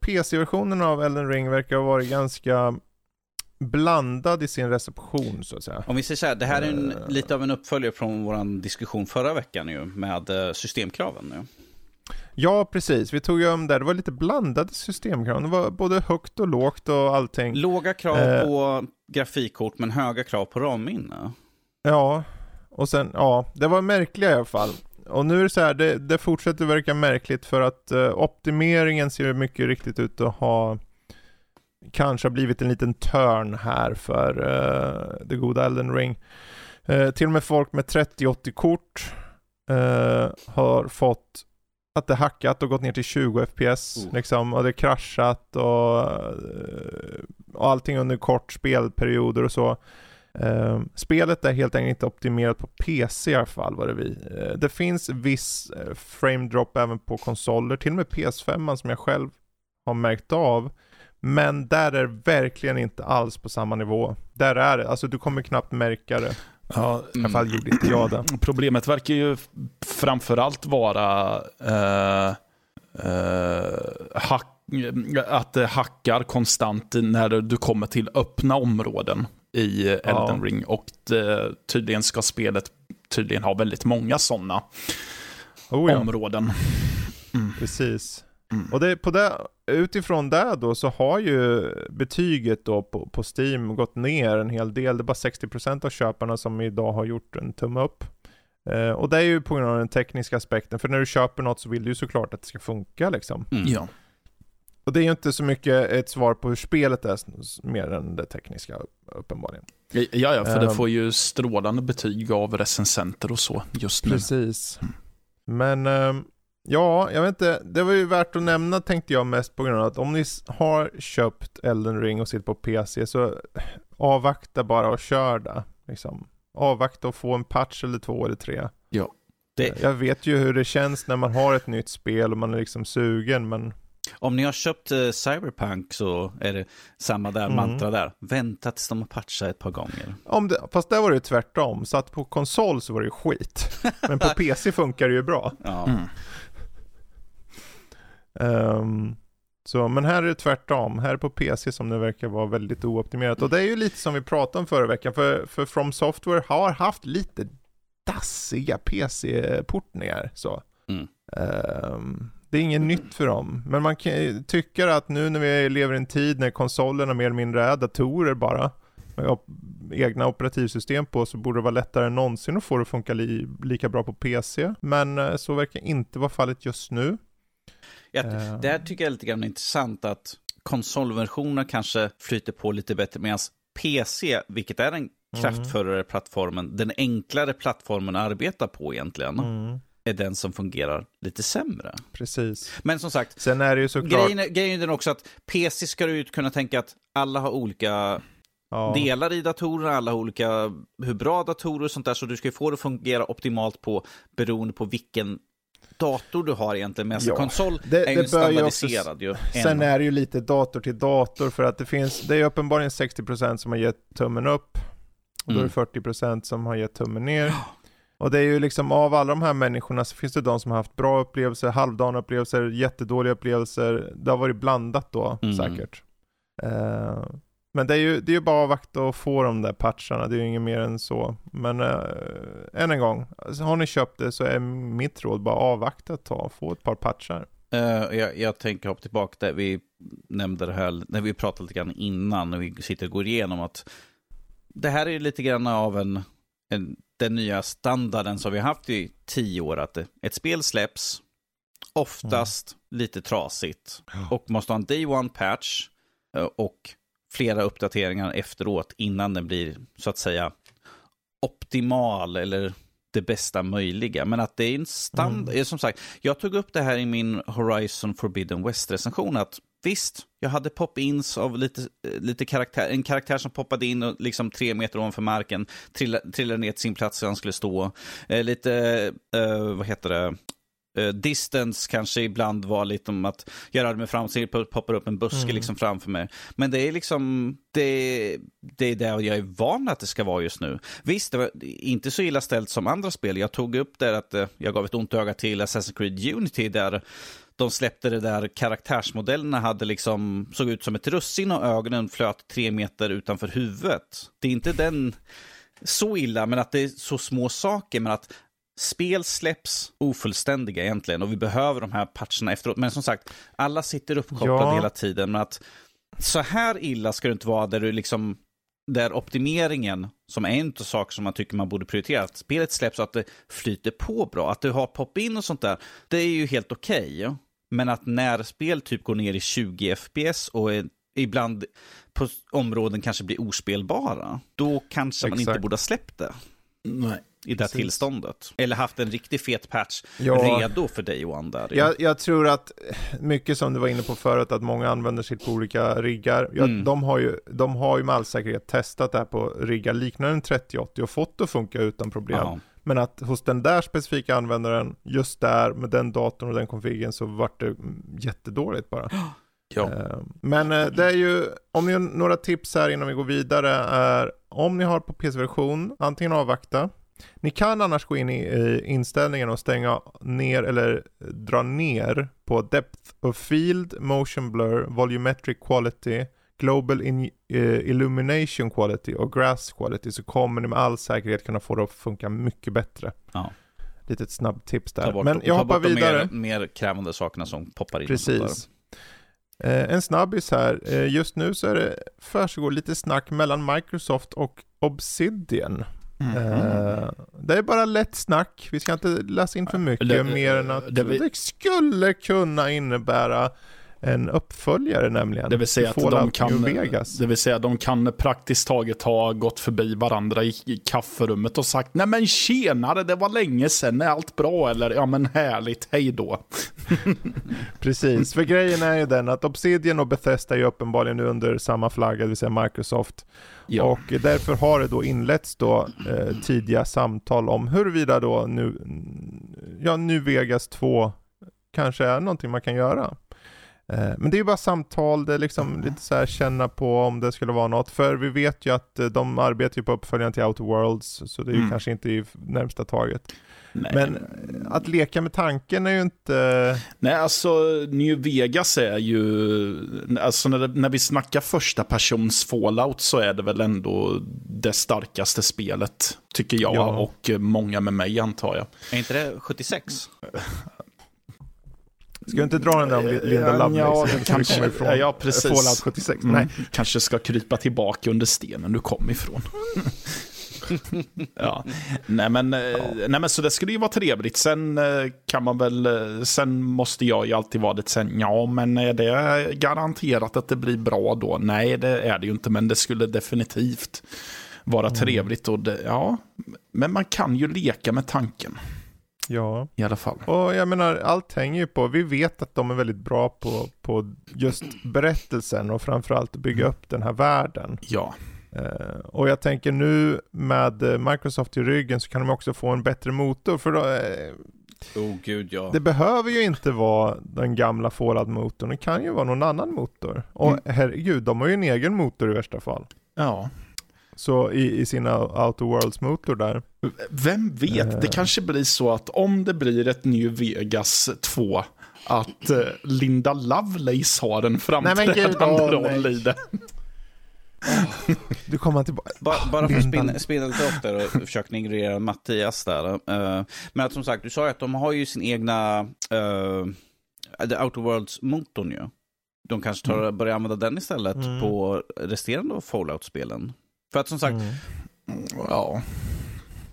PC-versionen av Elden Ring verkar ha varit ganska blandad i sin reception så att säga. Om vi säger så här, det här är en, Eh. lite av en uppföljare från vår diskussion förra veckan ju, med eh, systemkraven. Nu. Ja, precis. Vi tog ju om det. Det var lite blandade systemkrav. Det var både högt och lågt och allting. Låga krav Eh. på grafikkort men höga krav på RAM-minne. Ja, och sen, ja, det var märkliga i alla fall. Och nu är det så här, det, det fortsätter verka märkligt för att eh, optimeringen ser mycket riktigt ut att ha kanske har blivit en liten törn här för uh, det goda Elden Ring. Eh, till och med folk med 3080-kort eh, har fått att det hackat och gått ner till 20 FPS Oh. liksom och det kraschat och, eh, och allting under kort spelperioder och så. Eh, spelet är helt enkelt inte optimerat på PC i alla fall vad det vi. Eh, det finns viss eh, frame drop även på konsoler, till och med PS5 som jag själv har märkt av. Men där är det verkligen inte alls på samma nivå. Där är det, alltså du kommer knappt märka det. Ja, I alla fall gjorde inte jag det. Problemet verkar ju framförallt vara eh, eh, hack, att det hackar konstant när du kommer till öppna områden i Elden. Ring. Och det, tydligen ska spelet tydligen ha väldigt många sådana Oh, ja. områden. Precis. Mm. Och det, på det, utifrån det då så har ju betyget då på, på Steam gått ner en hel del. Det är bara 60% av köparna som idag har gjort en tumme upp. Eh, och det är ju på grund av den tekniska aspekten, för när du köper något så vill du ju såklart att det ska funka liksom. Mm. Ja. Och det är ju inte så mycket ett svar på hur spelet är, mer än det tekniska uppenbarligen. Ja, ja, för det Ehm. får ju strålande betyg av recensenter och så just nu. Precis. Men ehm, ja, jag vet inte. Det var ju värt att nämna tänkte jag mest på grund av att om ni har köpt Elden Ring och sitter på PC så avvakta bara och kör det. Liksom. Avvakta och få en patch eller två eller tre. Ja. Det- Jag vet ju hur det känns när man har ett nytt spel och man är liksom sugen men Om ni har köpt eh, Cyberpunk så är det samma där Mm. mantra där. Vänta tills de har patchat ett par gånger. om det, fast där var det tvärtom. Så att på konsol så var det skit. Men på PC funkar det ju bra. Ja. Mm. Ehm, så, men här är det tvärtom. Här är på PC som det verkar vara väldigt ooptimerat. Och det är ju lite som vi pratade om förra veckan. För, för From Software har haft lite dassiga PC-portningar. Så. Mm. Ehm, det är inget nytt för dem. Men man kan tycka att nu när vi lever i en tid när konsolerna mer eller mindre är datorer bara. Med op- egna operativsystem på så borde det vara lättare än någonsin att få det att funka li- lika bra på PC. Men eh, så verkar inte vara fallet just nu. Jag, det här tycker jag är lite grann intressant att konsolversioner kanske flyter på lite bättre medan PC, vilket är den kraftfullare plattformen, den enklare plattformen att arbeta på egentligen, Mm. är den som fungerar lite sämre. Precis. Men som sagt, Sen är det ju såklart... grejen är, grejen är den också att PC ska du kunna tänka att alla har olika ja, delar i datorerna, alla har olika, hur bra datorer och sånt där, så du ska ju få det att fungera optimalt på beroende på vilken dator du har egentligen. Men Ja, konsol det- är ju det bör ju också- standardiserad ju. Sen är det ju lite dator till dator för att det finns, det är uppenbarligen 60% som har gett tummen upp. Och då är Mm. det 40% som har gett tummen ner. Och det är ju liksom av alla de här människorna så finns det de som har haft bra upplevelser, halvdana upplevelser, jättedåliga upplevelser. Det har varit blandat då Mm. säkert. Eh, men det är ju det är ju bara att avvakta och få de där patcharna, det är ju inget mer än så. Men uh, än en gång, alltså, har ni köpt det så är mitt råd bara avvakta ett tag, få ett par patchar. Eh, jag, jag tänker hoppa tillbaka där vi nämnde det här, när vi pratade lite grann innan, när vi sitter och går igenom att det här är lite grann av en, en den nya standarden som vi har haft i tio år, att ett spel släpps, oftast lite trasigt, och måste ha en day one patch eh, och flera uppdateringar efteråt innan den blir, så att säga, optimal eller det bästa möjliga. Men att det är en standard, mm. som sagt, jag tog upp det här i min Horizon Forbidden West-recension, att visst, jag hade pop-ins av lite, lite karaktär, en karaktär som poppade in och liksom tre meter ovanför marken, trillade, trillade ner till sin plats där han skulle stå. Eh, lite, eh, vad heter det, eh, distance kanske ibland var lite om att jag rörde mig fram, så poppar upp en buske mm. liksom framför mig. Men det är liksom, det, det är där jag är van att det ska vara just nu. Visst, det var inte så illa ställt som andra spel. Jag tog upp där att eh, jag gav ett ont öga till Assassin's Creed Unity där de släppte det där karaktärsmodellerna hade liksom, såg ut som ett russin och ögonen flöt tre meter utanför huvudet. Det är inte den så illa, men att det är så små saker, men att spel släpps ofullständiga egentligen och vi behöver de här patcherna efteråt. Men som sagt, alla sitter uppkopplade ja. hela tiden, men att så här illa ska det inte vara där du liksom där optimeringen, som är en av saker som man tycker man borde prioritera, att spelet släpps och att det flyter på bra, att du har pop-in och sånt där, det är ju helt okej. Okay. Men att när spel typ går ner i 20 FPS och är, ibland på områden kanske blir ospelbara, då kanske Exakt. man inte borde ha släppt det. Nej. I det Precis. tillståndet. Eller haft en riktig fet patch ja. redo för day one där. Jag, jag, tror att mycket som du var inne på förut, att många använder sitt på olika riggar. Jag, mm. de, har ju, de har ju med all säkerhet testat det här på riggar liknande en 3080 och fått det att funka utan problem. Ja. Men att hos den där specifika användaren, just där med den datorn och den konfigen så vart det jättedåligt bara. Ja. Men det är ju, om ni har några tips här innan vi går vidare är, om ni har på PC-version, antingen avvakta. Ni kan annars gå in i inställningen och stänga ner eller dra ner på Depth of Field, Motion Blur, Volumetric Quality, Global in, uh, Illumination Quality och Grass Quality så kommer ni med all säkerhet kunna få det att funka mycket bättre. Ja. Litet snabbt tips där. Bort, Men jag hoppar vidare. De mer, mer krävande sakerna som poppar in. Precis. Eh, en snabbis här. Eh, just nu så är det försiggår lite snack mellan Microsoft och Obsidian. Mm. Uh, det är bara lätt snack. Vi ska inte läsa in för mycket det, mer än att det, det skulle kunna innebära en uppföljare nämligen. Det vill säga att de kan, det vill säga de kan praktiskt taget ha gått förbi varandra i, i kafferummet och sagt nej men tjenare det var länge sedan, är allt bra eller ja men härligt, hej då. Precis, för grejen är ju den att Obsidian och Bethesda är ju uppenbarligen nu under samma flagga, det vill säga Microsoft. Ja. Och därför har det då inletts då eh, tidiga samtal om huruvida då nu, ja nu Vegas 2 kanske är någonting man kan göra. Men det är ju bara samtal, det är liksom lite så här känna på om det skulle vara något. För vi vet ju att de arbetar ju på uppföljaren till Outer Worlds, så det är ju mm. kanske inte i närmsta taget. Nej. Men att leka med tanken är ju inte... Nej, alltså New Vegas är ju... Alltså när, det, när vi snackar första persons Fallout så är det väl ändå det starkaste spelet, tycker jag. Ja. Och många med mig antar jag. Är inte det 76? Ska du inte dra den där om Linda Lovelace? Ja, den kanske ifrån ja, precis. Fallout 76. Mm. Nej. Kanske ska krypa tillbaka under stenen du kom ifrån. ja. Nej, men, eh, nej men så det skulle ju vara trevligt. Sen eh, kan man väl, eh, sen måste jag ju alltid vara lite sen, ja men är det garanterat att det blir bra då? Nej det är det ju inte, men det skulle definitivt vara Mm. trevligt. Och det, ja, men man kan ju leka med tanken Ja. i alla fall. Och jag menar, allt hänger ju på, vi vet att de är väldigt bra på, på just berättelsen och framförallt att bygga upp den här världen. Ja, Eh, och jag tänker nu med eh, Microsoft i ryggen så kan de också få en bättre motor. För då, eh, Oh gud ja. det behöver ju inte vara den gamla Fallout-motorn, det kan ju vara någon annan motor. Och Mm. herregud, de har ju en egen motor i värsta fall. ja. Så i, i sina Outer Worlds-motor där. Vem vet, Eh. det kanske blir så att om det blir ett New Vegas 2 att eh, Linda Lovelace har en Nej, men gud, framträdande roll i det. Du kommer tillbaka. Ba, bara för att spinna, spinna lite upp där och försöka ignorera Mattias där. eh, men att som sagt, du sa ju att de har ju sin egna uh, The Outer Worlds-motorn ju. De kanske tar, börjar använda den istället Mm. på resterande av Fallout-spelen. För att som sagt, Mm. Ja.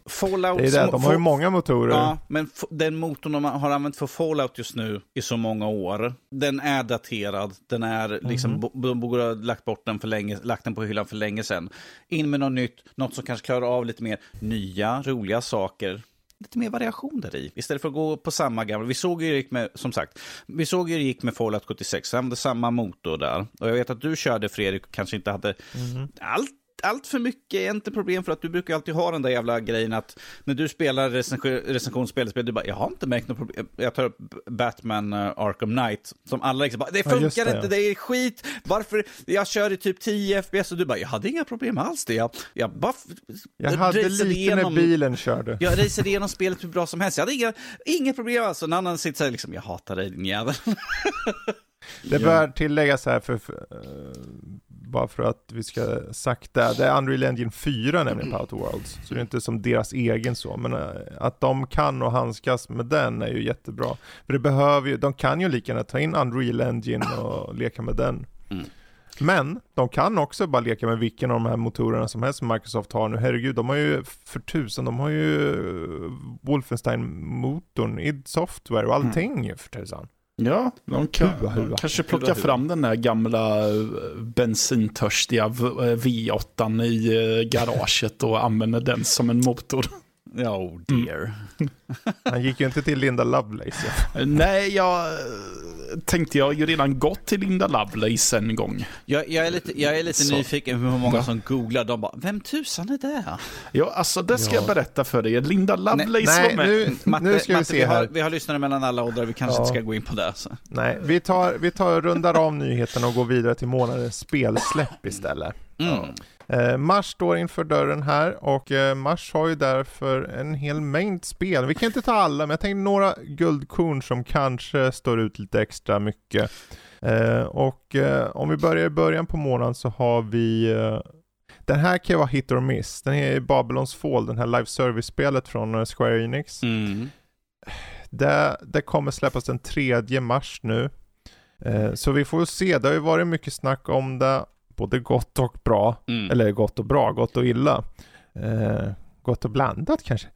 Fallout... Det är det, de har ju många motorer. Ja, men den motorn de har använt för Fallout just nu i så många år, den är daterad. Den är liksom, bo- de borde ha lagt bort den för länge, lagt den på hyllan för länge sedan. In med något nytt, något som kanske klarar av lite mer nya, roliga saker. Lite mer variation där i, istället för att gå på samma gamla. Vi såg ju det gick med, som sagt, vi såg ju det gick med Fallout 76, de hade samma motor där. Och jag vet att du körde Fredrik kanske inte hade Mhm. allt allt för mycket är inte problem för att du brukar alltid ha den där jävla grejen att när du spelar recension- recensionsspel, du bara, jag har inte märkt något problem. Jag tar upp Batman uh, Arkham Knight, som alla liksom bara, det Ja, funkar just det, inte, ja. det är skit, varför, jag kör i typ 10 FPS och du bara, jag hade inga problem alls det, jag, jag bara Jag hade lite när bilen körde. Jag raceade igenom spelet hur bra som helst, jag hade inga, inga problem alls. Och en annan sitter så här liksom, jag hatar dig din jävel. Det bör tilläggas här för, för eh, bara för att vi ska sakta, det är Unreal Engine 4 nämligen på Outer Worlds. Så det är inte som deras egen så, men eh, att de kan och handskas med den är ju jättebra. För det behöver ju, de kan ju lika gärna ta in Unreal Engine och leka med den. Mm. Men de kan också bara leka med vilken av de här motorerna som helst som Microsoft har nu. Herregud, de har ju för tusan, de har ju Wolfenstein-motorn, id Software och allting ju för tusan. Ja, de kan, Hua, hua. de kanske Hua, plockar hua. fram den där gamla eh, bensintörstiga V- eh, V8 i eh, garaget och använder den som en motor. Oh dear. Han gick ju inte till Linda Lovelace. Nej, jag eh, tänkte jag har ju redan gått till Linda Lovelace en gång. Jag, jag är lite, jag är lite Så. nyfiken hur många som googlar, de bara, vem tusan är det? Ja, alltså det ska Ja. jag berätta för dig. Linda Lovelace Nej, var med. nu, Matte, nu ska vi Matte, se vi, har, här. vi har lyssnare mellan alla åldrar, vi kanske Ja. inte ska gå in på det. Så. Nej, vi tar, vi tar rundar av nyheterna och går vidare till månadens spelsläpp istället. Mm. Eh, mars står inför dörren här och eh, Mars har ju därför en hel mängd spel. Vi kan inte ta alla, men jag tänkte några guldkorn som kanske står ut lite extra mycket. Eh, och eh, om vi börjar i början på månaden så har vi eh, den här kan ju vara hit or miss. Den är Babylons Fall, den här live service-spelet från eh, Square Enix. Mm. Det, det kommer släppas den 3 mars nu. Så vi får se, det har ju varit mycket snack om det, både gott och bra. Mm. Eller gott och bra, gott och illa. Eh, gott och blandat kanske.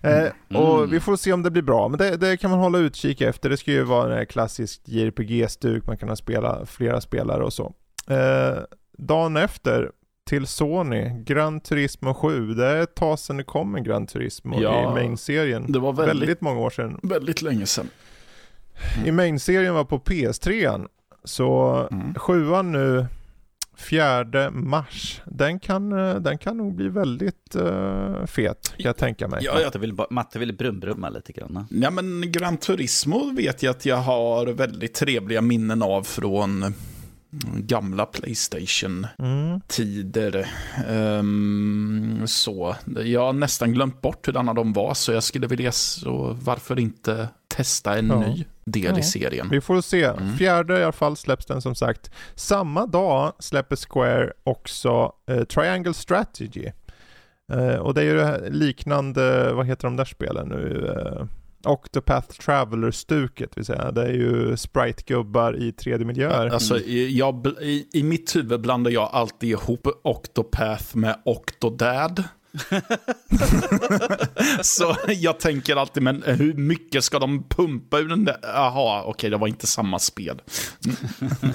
Eh, Mm. och vi får se om det blir bra, men det, det kan man hålla utkik efter. Det ska ju vara en klassisk JRPG-stuk, man kan ha spela flera spelare och så. Eh, dagen efter till Sony, Gran Turismo 7. Det är ett tag sedan det kom en Gran Turismo Ja, i main-serien. Det var Väldigt, väldigt, många år sedan. väldigt länge sedan. I main-serien var på PS3. Så Mm. sjuan nu, 4 mars, den kan, eh, den kan nog bli väldigt uh, fet, kan jag tänka mig. Ja, jag Matte vill, Matte vill brumbrumma lite grann. Ja, men Gran Turismo vet jag att jag har väldigt trevliga minnen av från mm, gamla Playstation-tider. Mm. Ehm, så, jag har nästan glömt bort hurdana de var, så jag skulle vilja, så varför inte testa en Ja. ny del Ja. i serien? Vi får se. Mm. Fjärde i alla fall släpps den som sagt. Samma dag släpper Square också eh, Triangle Strategy. Eh, och det är ju det här liknande, vad heter de där spelen nu? Eh, Octopath Traveler-stuket, vill säga. Det är ju sprite-gubbar i 3D-miljöer. Alltså, i- jag, i, I mitt huvud blandar jag alltid ihop Octopath med Octodad. så jag tänker alltid, men hur mycket ska de pumpa ur den där? Jaha, okej, det var inte samma spel.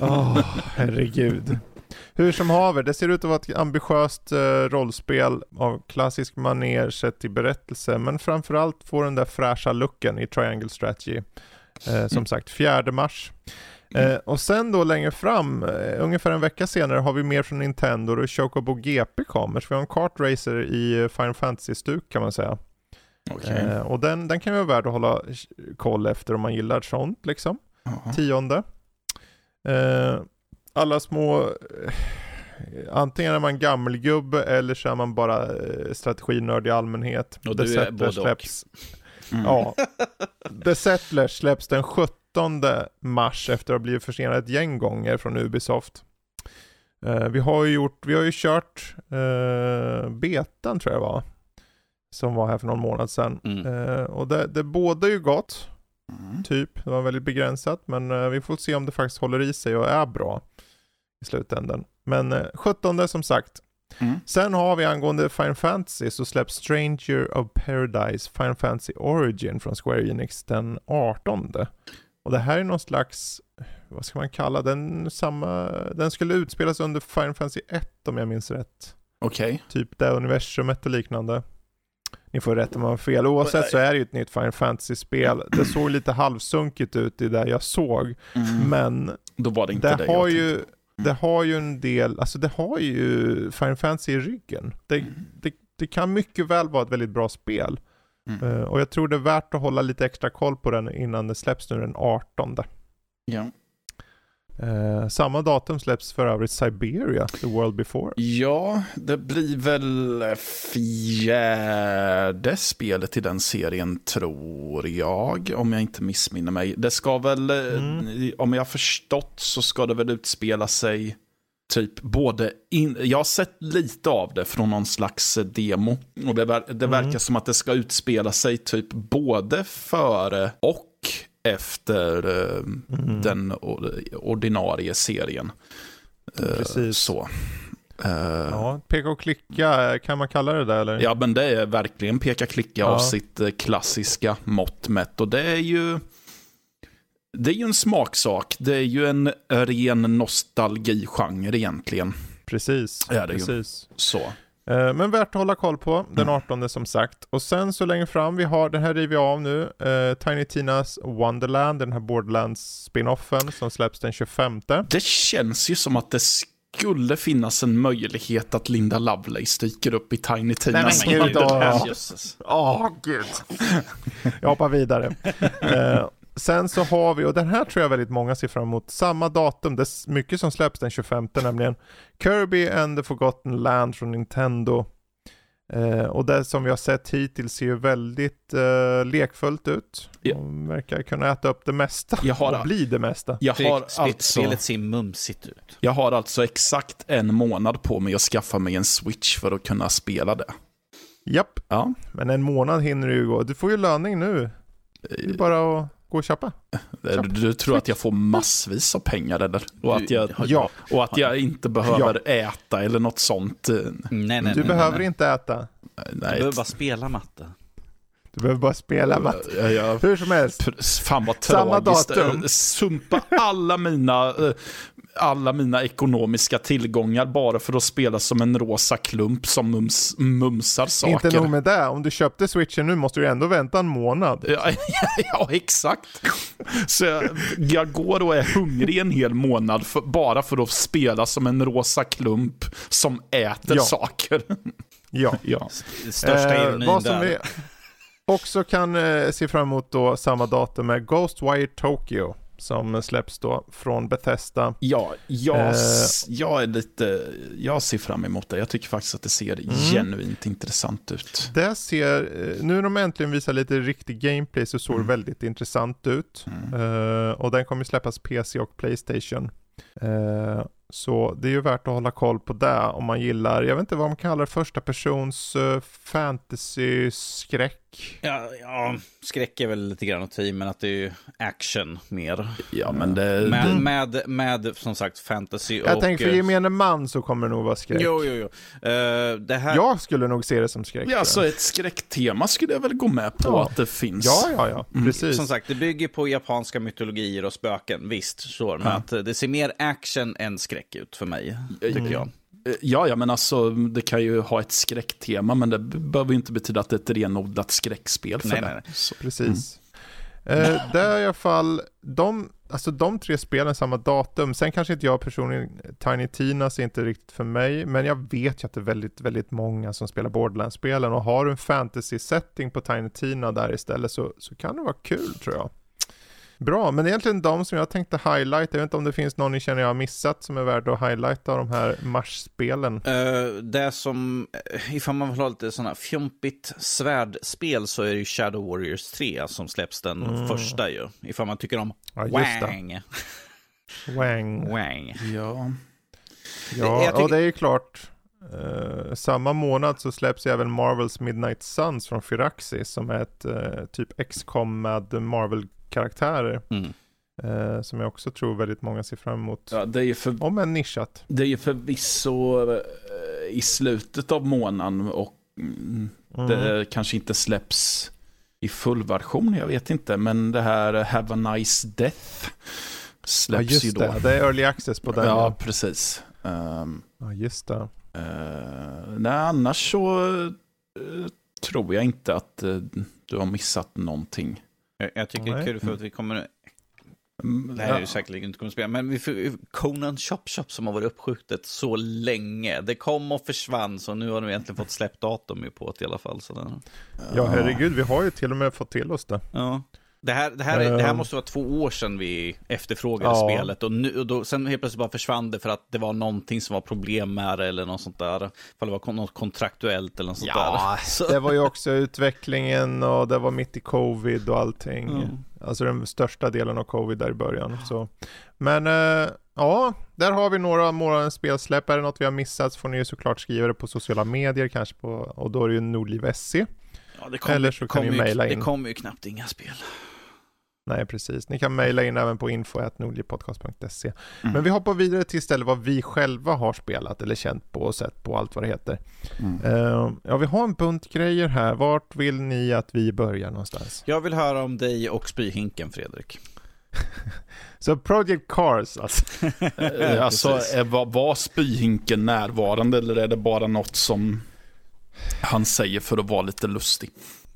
Oh, herregud. Hur som haver, det ser ut att vara ett ambitiöst eh, rollspel av klassisk manér sett till berättelse, men framförallt får den där fräscha looken i Triangle Strategy. Eh, som mm. sagt, 4 mars. Eh, och sen då längre fram, eh, ungefär en vecka senare, har vi mer från Nintendo och Chocobo GP kommer. Så vi har en kartracer i eh, Final Fantasy-stuk kan man säga. Okay. Eh, och den, den kan vara värd att hålla koll efter om man gillar sånt liksom. -huh. Tionde. Eh, alla små, eh, antingen är man gammelgubbe eller så är man bara strateginörd i allmänhet. Och du är både släpps, mm. Ja. The Settlers släpps den 17 mars efter att ha blivit försenad ett gäng gånger från Ubisoft. Uh, vi har ju gjort, vi har ju kört uh, betan tror jag var. Som var här för någon månad sedan. Mm. Uh, och det, det båda ju gott. Mm. Typ, det var väldigt begränsat. Men vi får se om det faktiskt håller i sig och är bra. I slutändan. Men 17 som sagt. Mm. Sen har vi angående Final Fantasy så släpps Stranger of Paradise Final Fantasy Origin från Square Enix den 18. Och det här är någon slags, vad ska man kalla den, samma, den skulle utspelas under Final Fantasy 1 om jag minns rätt. Okej. Okay. Typ det universumet och liknande. Ni får rätta mig om jag har fel. Oavsett så är det ju ett nytt Final Fantasy-spel. Det såg lite halvsunkigt ut i det jag såg. Mm. Men Då var det, inte det, det har ju mm. det har ju en del, alltså det har ju Final Fantasy i ryggen. Det, mm. det, det, kan mycket väl vara ett väldigt bra spel. Mm. Uh, och jag tror det är värt att hålla lite extra koll på den innan det släpps nu den 18. Ja. Uh, samma datum släpps för övrigt Siberia, The World Before. Ja, det blir väl fjärde spelet i den serien tror jag, om jag inte missminner mig. Det ska väl, mm. om jag har förstått så ska det väl utspela sig typ både in, jag har sett lite av det från någon slags demo. Och det, ver, det mm. verkar som att det ska utspela sig typ både före och efter eh, mm. den ordinarie serien. Eh, Precis. Så. Ja, peka och klicka, kan man kalla det där eller? Ja, men det är verkligen peka och klicka ja. av sitt klassiska mått mätt. Och det är ju det är ju en smaksak. Det är ju en ren nostalgigenre egentligen. Precis. Är det precis. Ju. Så. Eh, men värt att hålla koll på, den 18 mm. som sagt. Och sen så längre fram, vi har, den här river vi av nu, uh, Tiny Tinas Wonderland, den här Borderlands spinoffen som släpps den 25. Det känns ju som att det skulle finnas en möjlighet att Linda Lovelace dyker upp i Tiny Tinas Nej, men gud, åh oh, gud. Jag hoppar vidare. Uh, Sen så har vi, och den här tror jag väldigt många ser fram emot, samma datum, det är mycket som släpps den 25 nämligen Kirby and the Forgotten Land från Nintendo. Eh, och det som vi har sett hittills ser ju väldigt eh, lekfullt ut. Ja. De verkar kunna äta upp det mesta jag har, och bli det mesta. Jag har alltså, Spelet ser mumsigt ut. Jag har alltså exakt en månad på mig att skaffa mig en switch för att kunna spela det. Japp, ja. men en månad hinner du ju gå. Du får ju löning nu. Det är bara att Gå och köpa. Du, du tror att jag får massvis av pengar eller? Och att jag, ja. och att jag inte behöver ja. äta eller något sånt? Nej, nej, du nej, behöver nej. inte äta. Nej. Du behöver bara spela matte. Du behöver bara spela matte. Ja, ja. Hur som helst. Fan vad tragiskt. Samma datum. Sumpa alla mina eh, alla mina ekonomiska tillgångar bara för att spela som en rosa klump som mums, mumsar saker. Inte nog med det, om du köpte switchen nu måste du ändå vänta en månad. Ja, ja exakt. Så jag, jag, går och är hungrig en hel månad för, bara för att spela som en rosa klump som äter ja. saker. Ja. ja. Största eh, ironin eh, där. Vi också kan eh, se fram emot då samma datum är Ghostwire Tokyo som släpps då från Bethesda. Ja, jag, eh, jag är lite, jag ser fram emot det. Jag tycker faktiskt att det ser mm. genuint intressant ut. Det ser, eh, nu när de äntligen visar lite riktig gameplay så såg mm. det väldigt intressant ut. Mm. Uh, och den kommer släppas PC och Playstation. Uh, så det är ju värt att hålla koll på det om man gillar, jag vet inte vad man kallar första persons uh, fantasy-skräck skräck. Ja, ja, skräck är väl lite grann att men att det är action mer. Ja, men det... Med, med, med som sagt fantasy Jag och... tänker för eh, gemene man så kommer det nog vara skräck. Jo, jo, jo. Eh, det här... Jag skulle nog se det som skräck. Ja, alltså ett skräcktema skulle jag väl gå med på Ja. att det finns. ja, ja, ja. Mm. Precis. Som sagt, det bygger på japanska mytologier och spöken, visst. Så, men Ja. att eh, det ser mer action än skräck ut för mig, tycker Mm. jag. Eh, Ja, ja, men alltså det kan ju ha ett skräcktema, men det behöver ju inte betyda att det är ett renodlat skräckspel för Nej, det. nej, nej. Så, Precis. Eh, det är i alla fall, de, alltså de tre spelen samma datum. Sen kanske inte jag personligen, Tiny Tinas är inte riktigt för mig, men jag vet ju att det är väldigt, väldigt många som spelar Borderlands-spelen och har du en fantasy-setting på Tiny Tina där istället så, så kan det vara kul tror jag. Bra, men egentligen de som jag tänkte highlighta, jag vet inte om det finns någon ni känner jag har missat som är värd att highlighta av de här Mars-spelen. Eh, det som, eh, ifall man vill ha lite sådana fjompigt svärdspel så är det ju Shadow Warriors 3 som släpps den Mm. första ju. Ifall man tycker om Ja, just det. Wang. Wang. Wang. ja. Ja, tycker- och det är ju klart. eh, samma månad så släpps ju även Marvels Midnight Suns från Firaxis som är ett eh, typ XCOM med Marvel-karaktärer. Mm. eh, som jag också tror väldigt många ser fram emot. ja, det är för, Om än nischat. det är ju förvisso eh, i slutet av månaden och mm, Mm. det kanske inte släpps i full version, jag vet inte, men det här Have a Nice Death ja, släpps just ju då. det. Det är early access på den. ja, Ja, precis. Um, ja just det. Eh, nej, annars så eh, tror jag inte att eh, du har missat någonting. Jag, jag tycker det är Nej. kul för att vi kommer, Mm, det här är ju säkerligen inte kommer spela, men vi får, Conan Chop Chop som har varit uppskjutet så länge. Det kom och försvann, så nu har de egentligen fått släppt datum på det i alla fall. Så det, Ja, herregud, vi har ju till och med fått till oss det. ja. Det här, det, här, är- det här Ehm. måste vara två år sedan vi efterfrågade Ja. spelet och, nu, och då, sen helt plötsligt bara försvann det för att det var någonting som var problem med det eller något sånt där. För det var något kontraktuellt eller något sånt Ja, där. Så, Det var ju också utvecklingen och det var mitt i covid och allting. Mm. Alltså den största delen av covid där i början. Så. Men eh, ja, där har vi några av månadens spelsläpp. Är det något vi har missat så får ni ju såklart skriva det på sociala medier kanske på, och då är det ju Nordliv.se. ja, det kom, Eller så kan kom ni ju, mejla Det in. kommer ju knappt inga spel. Nej, precis. Ni kan mejla in även på info.nordlivpodcast.se. Mm. Men vi hoppar vidare till istället vad vi själva har spelat eller känt på och sett på allt vad det heter. Mm. Eh, ja, vi har en bunt grejer här. Vart vill ni att vi börjar någonstans? Jag vill höra om dig och spyhinken, Fredrik. Så Project Cars alltså. Eh, alltså, är, var, var spyhinken närvarande eller är det bara något som han säger för att vara lite lustig?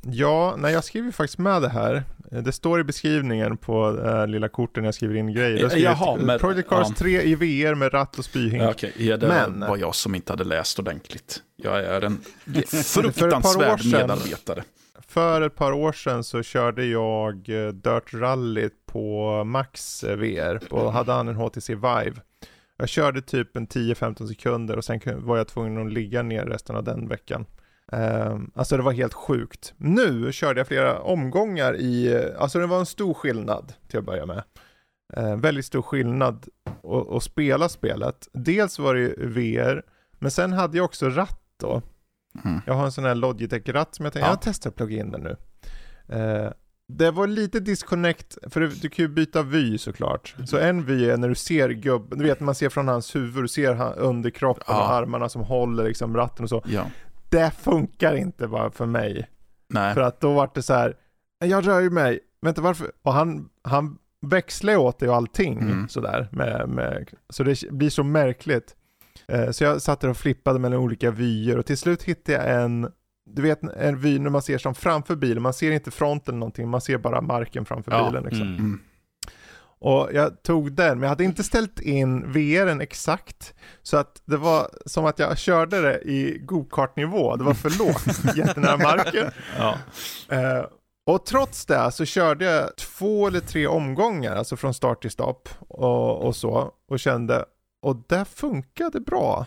Ja, nej jag skriver faktiskt med det här. Det står i beskrivningen på äh, lilla korten när jag skriver in grejer. Jag skriver Jaha, men- Project Cars ja. 3 i VR med ratt och spyhink. Ja, Okej, ja, det Men- var jag som inte hade läst ordentligt. Jag är en För fruktansvärd sedan- medarbetare. För ett par år sedan så körde jag eh, Dirt Rally på Max eh, VR. Och hade han en HTC Vive. Jag körde typ en 10-15 sekunder och sen var jag tvungen att ligga ner resten av den veckan. Ehm, alltså det var helt sjukt. Nu körde jag flera omgångar i, alltså det var en stor skillnad till att börja med. Eh, väldigt stor skillnad att spela spelet. Dels var det VR, men sen hade jag också ratt då. Mm. Jag har en sån här Logitech-ratt som jag tänkte, Ja. jag testar att plugga in den nu. Eh, det var lite disconnect, för du, du kan ju byta vy såklart. Så en vy är när du ser gubben, du vet man ser från hans huvud, du ser han, underkroppen Ja. och armarna som håller liksom ratten och så. Ja, Det funkar inte bara för mig. nej. För att då var det så här, jag rör ju mig, vänta varför? Och han, han växlar åt det och allting Mm. sådär. Med, med, så det blir så märkligt. Eh, så jag satt där och flippade mellan olika vyer och till slut hittade jag en, du vet en vy när man ser som framför bilen, man ser inte fronten eller någonting, man ser bara marken framför Ja, bilen. Liksom. Mm. Och jag tog den, men jag hade inte ställt in VRen exakt. Så att det var som att jag körde det i go-kart-nivå. Det var för lågt, jättenära marken. Ja. Eh, och trots det så körde jag två eller tre omgångar, alltså från start till stopp och, och så. Och kände, och det funkade bra.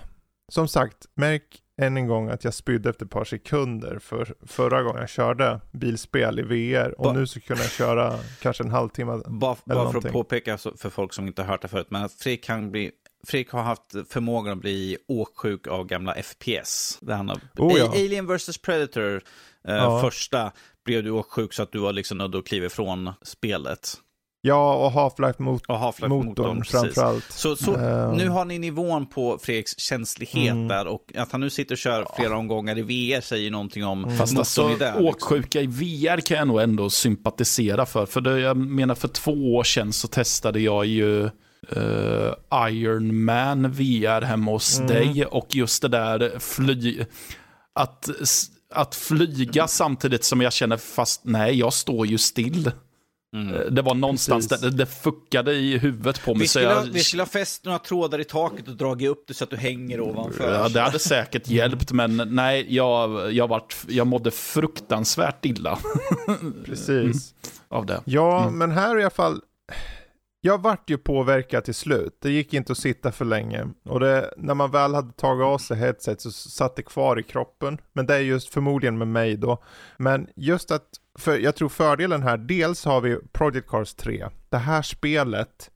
Som sagt, märk än en gång att jag spydde efter ett par sekunder för förra gången jag körde bilspel i VR. Och Ba- nu så kunde jag köra kanske en halvtimme. Bara, bara för att påpeka för folk som inte har hört det förut, men att Fredrik kan bli Fredrik har haft förmågan att bli åksjuk av gamla FPS. Där han har, Oh, ja. Alien vs Predator, eh, Ja. första, blev du åksjuk så att du var liksom nödd att kliva ifrån spelet. Ja, och Half-Life-motorn Och Half-Life-motorn, precis. framförallt. Så, så Ehm. nu har ni nivån på Fredriks känslighet Mm. där och att han nu sitter och kör flera omgångar i VR säger någonting om Mm. Fast alltså, motorn i liksom. åksjuka i VR kan jag nog ändå sympatisera för. För det, jag menar, för två år sedan så testade jag ju eh, Iron Man VR hemma hos Mm. dig. Och just det där fly... Att, att flyga samtidigt som jag känner, fast nej, jag står ju still. Mm. Eh, Det var någonstans det, det fuckade i huvudet på mig. Vi så skulle, jag, ha, vi skulle ha fäst några trådar i taket och dragit upp det så att du hänger ovanför. Ja, det hade säkert hjälpt, men nej, jag, jag, vart, jag mådde fruktansvärt illa Precis. av det. Ja, men här i alla fall. Jag vart ju påverkad till slut. Det gick inte att sitta för länge. Och det, när man väl hade tagit av sig headset så satt det kvar i kroppen. Men det är just förmodligen med mig då. Men just att, för jag tror fördelen här, dels har vi Project Cars 3. Det här spelet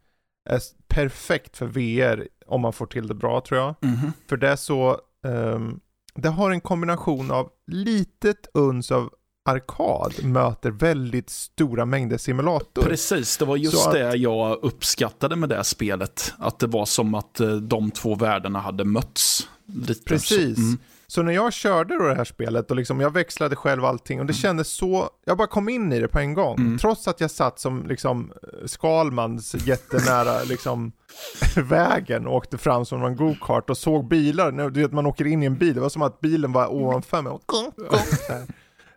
är perfekt för VR om man får till det bra tror jag. Mhm. För det är så, ehm, det har en kombination av litet uns av arkad möter väldigt stora mängder simulator. Precis, det var just att- det jag uppskattade med det här spelet. Att det var som att eh, de två världarna hade mötts. Lite. Precis. Så, mm. Så när jag körde då det här spelet och liksom jag växlade själv allting och det kändes så, jag bara kom in i det på en gång. Mm. Trots att jag satt som liksom Skalmans jättenära liksom vägen och åkte fram som en go-kart och såg bilar. Du vet man åker in i en bil, det var som att bilen var ovanför mig. Och så här.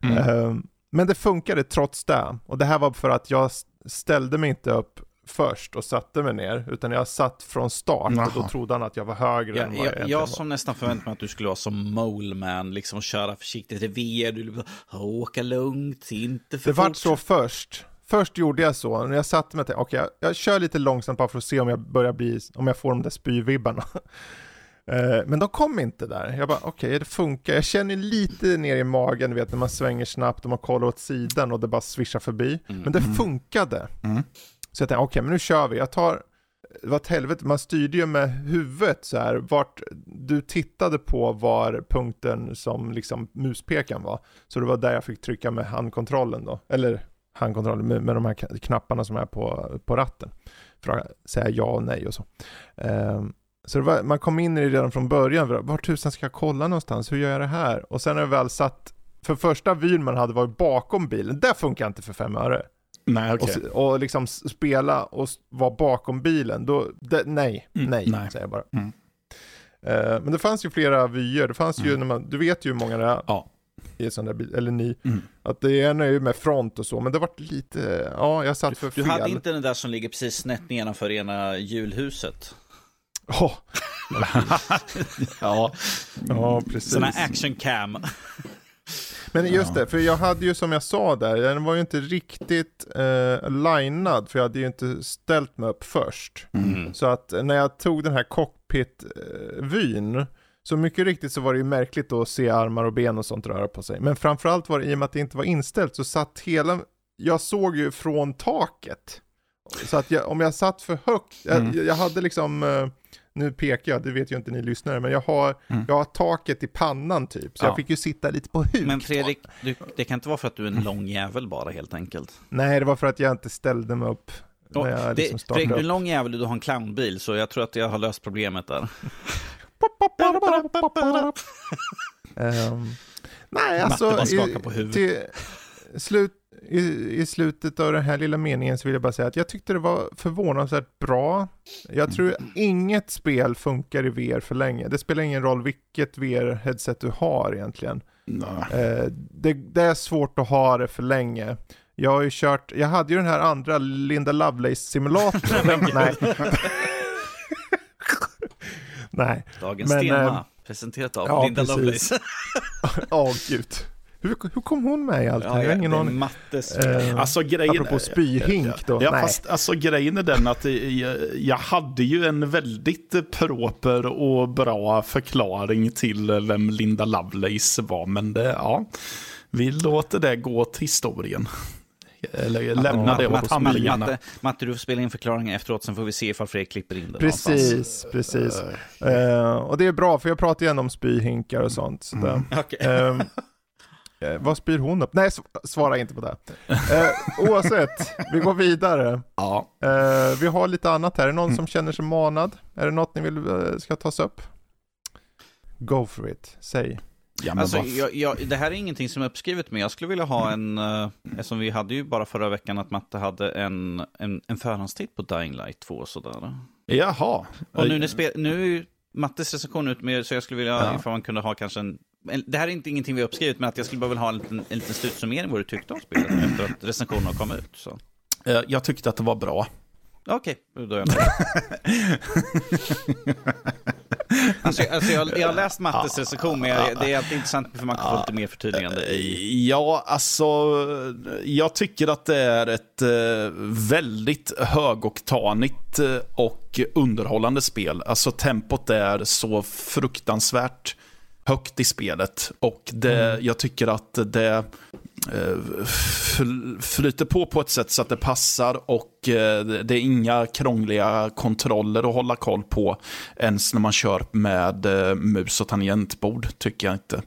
Mm. Ehm, Men det funkade trots det. Och det här var för att jag ställde mig inte upp först och satte mig ner, utan jag satt från start och då trodde han att jag var högre Ja, än vad jag, egentligen jag var. som nästan förväntade mig att du skulle vara som Moleman, liksom och köra försiktigt i VR. Du liksom, åka lugnt, inte för Det vart fort. så först. Först gjorde jag så, när jag satte mig till, okej jag, jag kör lite långsamt bara för att se om jag börjar bli, om jag får de där spyvibbarna. Eh, Men de kom inte där. Jag bara, okej det funkar. Jag känner lite ner i magen, du vet när man svänger snabbt och man kollar åt sidan och det bara svischar förbi. Mm. Men det funkade. Mm. Så jag tänkte, okej men nu kör vi. Jag tar, det var ett helvete, man styrde ju med huvudet så här, vart du tittade på var punkten som liksom muspekan var. Så det var där jag fick trycka med handkontrollen då, eller handkontrollen med, med de här kna- knapparna som är på, på ratten. För att säga ja och nej och så. Ehm, så var, man kom in i det redan från början, var tusan ska jag kolla någonstans, hur gör jag det här? Och sen när jag väl satt, för första vyn man hade var bakom bilen, det funkar inte för fem öre. Nej, okej. Och, och liksom spela och vara bakom bilen, då, det, nej, Mm, nej, nej. säger jag bara. Mm. Eh, men det fanns ju flera vyer, det fanns ju, Mm. när man, du vet ju hur många det är Ja. i sån där bil, eller ni, Mm. att det ena är ju med front och så, men det vart lite, ja jag satt för Du fel. hade inte den där som ligger precis snett nedanför ena julhuset? Åh, ja. ja, precis. Här action cam. Men just det, för jag hade ju som jag sa där, den var ju inte riktigt eh, linad, för jag hade ju inte ställt mig upp först. Mm. Så att när jag tog den här cockpit-vyn, så mycket riktigt så var det ju märkligt då att se armar och ben och sånt röra på sig. Men framförallt var det i och med att det inte var inställt så satt hela, jag såg ju från taket. Så att jag, om jag satt för högt, jag, Mm. jag hade liksom, eh, nu pekar jag, det vet ju inte ni lyssnare, men jag har, Mm. jag har taket i pannan typ. Så Ja. jag fick ju sitta lite på huk. Men Fredrik, du, det kan inte vara för att du är en lång jävel bara helt enkelt. Nej, det var för att jag inte ställde mig upp när jag det, liksom Fredrik, du är en lång jävel och du har en clownbil, så jag tror att jag har löst problemet där. Ehm, nej, Matte alltså bara skakar på huvudet. till slut, i, i slutet av den här lilla meningen så vill jag bara säga att jag tyckte det var förvånansvärt bra. Jag tror inget spel funkar i VR för länge. Det spelar ingen roll vilket VR-headset du har egentligen. Nej. Eh, det, det är svårt att ha det för länge. Jag har ju kört, jag hade ju den här andra Linda Lovelace-simulatorn. Nej. Nej, Dagens Men, tema, eh, presenterat av ja, Linda precis. Lovelace. åh gud. Hur, hur kom hon med i allt det här? Jag har ingen aning. Mattes Eh, Alltså grejen... apropå spyhink då. Ja, Nej. fast alltså grejen är den att jag, jag hade ju en väldigt proper och bra förklaring till vem Linda Lovelace var. Men det, ja, vi låter det gå till historien. Eller lämna det åt handlingarna. Matte, Matte, du får spela in förklaringen efteråt, sen får vi se ifall Fredrik klipper in det någonstans. Precis, precis. Eh, och det är bra för jag pratar igen om spyhinkar och sånt. Så Mm. där. Okej. Eh, vad spyr hon upp? Nej, svara inte på det. Eh, oavsett, vi går vidare. Ja. Eh, vi har lite annat här. Är det någon mm. som känner sig manad? Är det något ni vill eh, ska tas upp? Go for it, säg. Ja, alltså, jag, jag, det här är ingenting som är uppskrivet, men jag skulle vilja ha en, uh, eftersom vi hade ju bara förra veckan att Matte hade en, en, en förhandstitt på Dying Light 2 och sådär. Jaha. Och nu, när nu är Mattes recension ut med, så jag skulle vilja, ja. ifall man kunde ha kanske en, det här är inte ingenting vi har uppskrivit, men att jag skulle bara vilja ha en liten, en liten slutsummering vad du tyckte om spelet efter att recensionen har kommit ut. Så. Eh, jag tyckte att det var bra. Okej, okay, då är jag med. alltså, alltså jag, jag, har läst Mattes recension, men jag, det är alltid intressant för man kan få lite mer förtydligande. I... Ja, alltså, jag tycker att det är ett eh, väldigt högoktanigt eh, och underhållande spel. Alltså tempot är så fruktansvärt högt i spelet. Och det, mm. jag tycker att det eh, flyter på på ett sätt så att det passar och eh, det är inga krångliga kontroller att hålla koll på ens när man kör med eh, mus och tangentbord, tycker jag inte.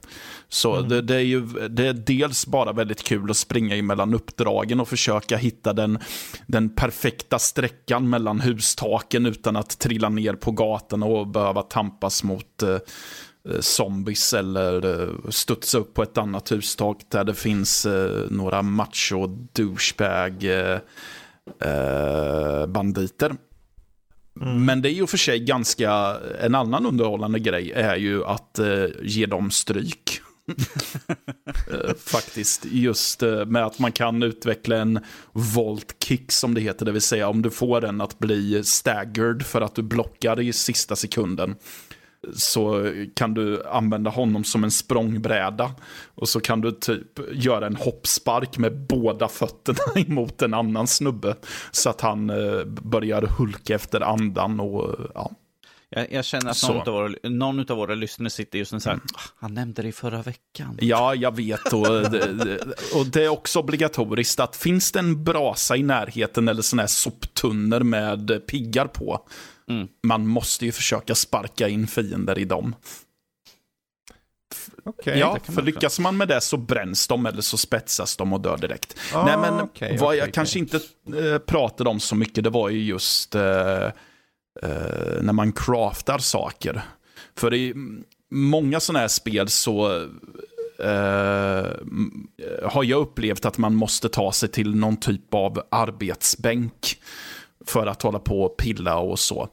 Så mm. det, det, är ju det är dels bara väldigt kul att springa emellan uppdragen och försöka hitta den, den perfekta sträckan mellan hustaken utan att trilla ner på gatan och behöva tampas mot zombies eller eh, studsa upp på ett annat hustak där det finns eh, några macho douchebag banditer. Mm. Men det är ju för sig ganska, en annan underhållande grej är ju att ge dem stryk. Faktiskt, just med att man kan utveckla en volt kick som det heter, det vill säga om du får den att bli staggered för att du blockar i sista sekunden så kan du använda honom som en språngbräda. Och så kan du typ göra en hoppspark med båda fötterna emot en annan snubbe. Så att han eh, börjar hulka efter andan och ja. Jag, jag känner att någon av, våra, någon av våra lyssnare sitter just nu så här, mm. han nämnde det i förra veckan. Ja, jag vet. Och det, och det är också obligatoriskt att finns det en brasa i närheten eller sådana här soptunnor med piggar på, Mm. Man måste ju försöka sparka in fiender i dem. Okay, ja, för lyckas man med det så bränns de eller så spetsas de och dör direkt. Ah, Nej, men okay, vad okay, jag kanske inte äh, pratade om så mycket, det var ju just äh, äh, när man craftar saker. För i många sådana här spel så har jag upplevt att man måste ta sig till någon typ av arbetsbänk för att hålla på och pilla och så.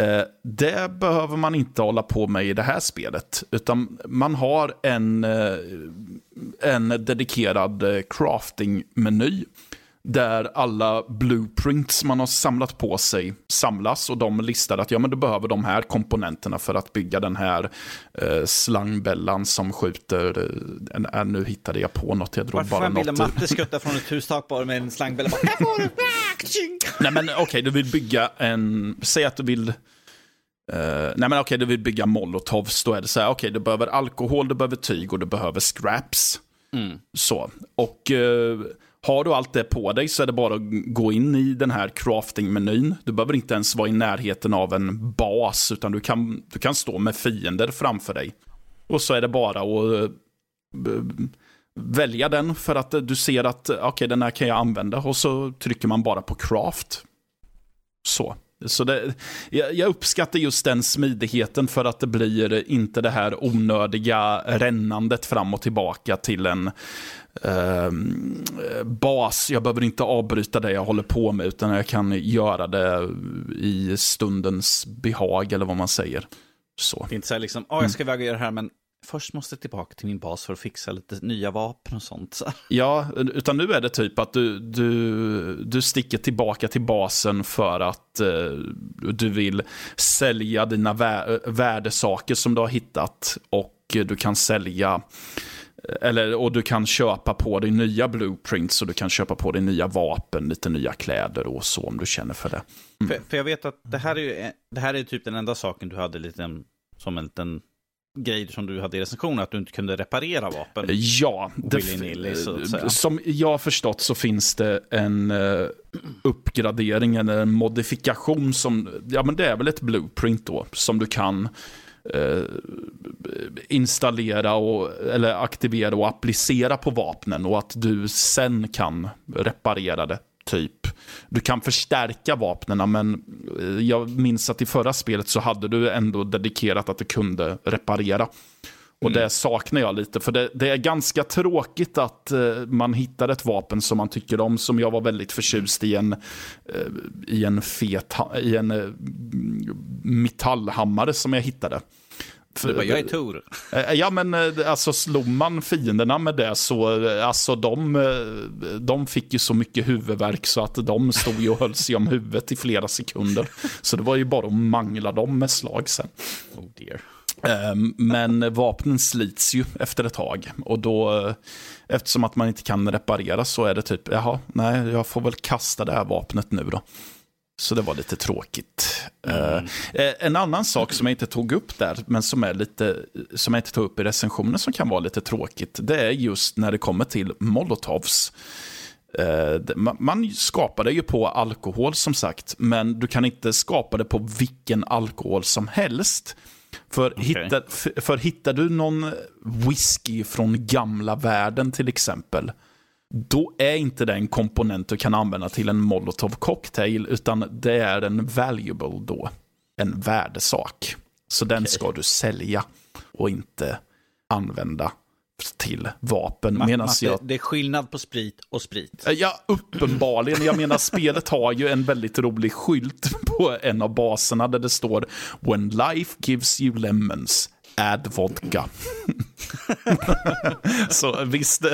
Eh, det behöver man inte hålla på med i det här spelet. Utan man har en, eh, en dedikerad eh, crafting-meny där alla blueprints man har samlat på sig samlas och de listar att ja, men du behöver de här komponenterna för att bygga den här eh, slangbällan som skjuter, eh, nu hittade jag på något, jag drog Varför bara något. Varför Matte skutta från ett hustak bara med en slangbälla? Nej men okej, okay, du vill bygga en, säg att du vill Uh, nej men okej, okay, du vill bygga molotovs, då är det så här, okej, okay, du behöver alkohol, du behöver tyg och du behöver scraps. Mm. Så, och uh, har du allt det på dig så är det bara att gå in i den här crafting-menyn. Du behöver inte ens vara i närheten av en bas, utan du kan, du kan stå med fiender framför dig. Och så är det bara att eh, välja den för att eh, du ser att eh, okej, okay, den här kan jag använda. Och så trycker man bara på craft. Så. Så det, jag, jag, uppskattar just den smidigheten för att det blir inte det här onödiga rännandet fram och tillbaka till en eh, bas. Jag behöver inte avbryta det jag håller på med utan jag kan göra det i stundens behag eller vad man säger. Så. Det är inte så här liksom, oh, jag ska iväg och göra det här men först måste jag tillbaka till min bas för att fixa lite nya vapen och sånt. Ja, utan nu är det typ att du, du, du sticker tillbaka till basen för att eh, du vill sälja dina vä värdesaker som du har hittat och du kan sälja eller, och du kan köpa på dig nya blueprints och du kan köpa på dig nya vapen, lite nya kläder och så om du känner för det. Mm. För, för, jag vet att det här är ju, det här är typ den enda saken du hade lite som en liten grej som du hade i recensionen, att du inte kunde reparera vapen. Ja, det, som jag har förstått så finns det en uh, uppgradering eller en modifikation som, ja men det är väl ett blueprint då, som du kan eh, installera och, eller aktivera och applicera på vapnen och att du sen kan reparera det. Typ. Du kan förstärka vapnen men eh, jag minns att i förra spelet så hade du ändå dedikerat att du kunde reparera. Och det saknar jag lite, för det, det är ganska tråkigt att eh, man hittar ett vapen som man tycker om, som jag var väldigt förtjust i en, eh, i en fet, i en eh, metallhammare som jag hittade. För- Du bara, jag är Tor. Eh, Ja men eh, alltså slog man fienderna med det så, eh, alltså de, eh, de fick ju så mycket huvudvärk så att de stod ju och höll sig om huvudet i flera sekunder. Så det var ju bara att mangla dem med slag sen. Oh dear. Eh, Men vapnen slits ju efter ett tag. Och då, eh, eftersom att man inte kan reparera så är det typ, jaha, nej, jag får väl kasta det här vapnet nu då. Så det var lite tråkigt. Eh, eh, en annan sak som jag inte tog upp där, men som, är lite, som jag inte tog upp i recensionen som kan vara lite tråkigt, det är just när det kommer till molotovs. Eh, man skapar det ju på alkohol som sagt, men du kan inte skapa det på vilken alkohol som helst. För, hittar, för, för hittar du någon whisky från gamla världen till exempel, då är inte det en komponent du kan använda till en molotov cocktail, utan det är en valuable då. En värdesak. Så den ska du sälja och inte använda till vapen. Ma- Matte, jag Det är skillnad på sprit och sprit. Eh, Ja, uppenbarligen. Jag menar, spelet har ju en väldigt rolig skylt på en av baserna där det står When life gives you lemons, add vodka. Så visst.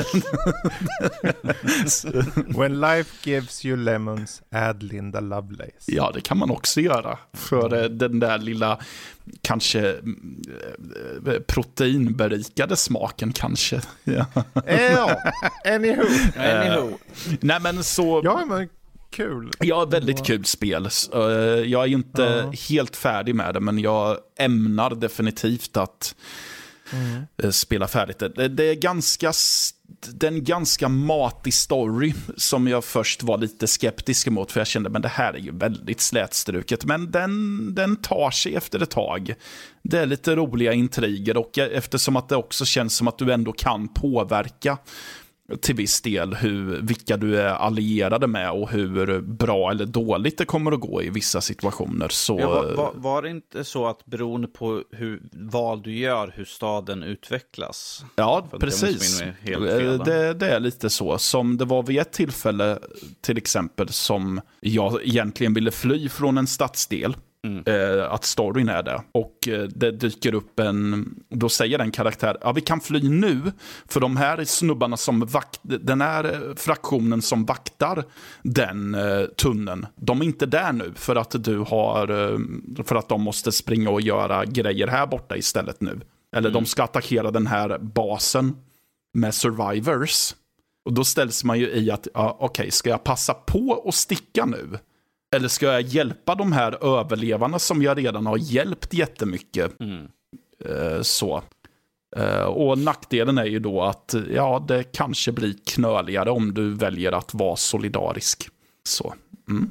When life gives you lemons, add Linda Lovelace. ja, det kan man också göra. För eh, den där lilla, kanske mm, eh, proteinberikade smaken kanske. Ja. Anywho. Nej, men så... Ja, men kul. Ja, väldigt kul spel. Eh, Jag är inte Ja. helt färdig med det, men jag ämnar definitivt att mm. Eh, spela färdigt det. Det- Det är ganska, det är en ganska matig story som jag först var lite skeptisk emot, för jag kände men det här är ju väldigt slätstruket. Men den, den tar sig efter ett tag. Det är lite roliga intriger och eftersom att det också känns som att du ändå kan påverka till viss del hur, vilka du är allierade med och hur bra eller dåligt det kommer att gå i vissa situationer. Så, Ja, var, var, var det inte så att beroende på hur val du gör, hur staden utvecklas? ja det precis. det, det är lite så. Som det var vid ett tillfälle, till exempel, som jag egentligen ville fly från en stadsdel. Mm. Eh, att storyn är det. Och eh, det dyker upp en, då säger den karaktär, ja vi kan fly nu, för de här snubbarna som vakt, den här eh, fraktionen som vaktar den eh, tunneln, de är inte där nu för att du har, eh, för att de måste springa och göra grejer här borta istället nu. Eller de ska attackera den här basen med survivors. Och då ställs man ju i att, ja, okej, ska jag passa på att sticka nu? Eller ska jag hjälpa de här överlevarna som jag redan har hjälpt jättemycket? Mm. Eh, så. Eh, och nackdelen är ju då att ja, det kanske blir knöligare om du väljer att vara solidarisk. Så. Mm.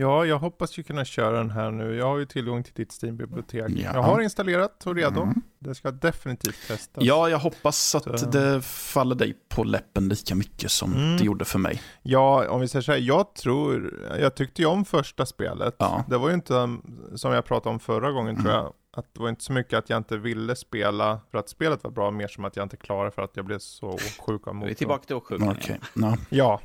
Ja, jag hoppas ju kunna köra den här nu. Jag har ju tillgång till ditt Steam-bibliotek. Ja. Jag har installerat och redo. Mm. Det ska definitivt testas. Ja, jag hoppas att Så. det faller dig på läppen lika mycket som Mm. det gjorde för mig. Ja, om vi säger så här, jag tror, jag tyckte ju om första spelet. Ja. Det var ju inte, um, som jag pratade om förra gången tror jag, att det var inte så mycket att jag inte ville spela för att spelet var bra, mer som att jag inte klarade för att jag blev så sjuk av Vi är motorn. tillbaka till åksjukan Okej. igen. Ja.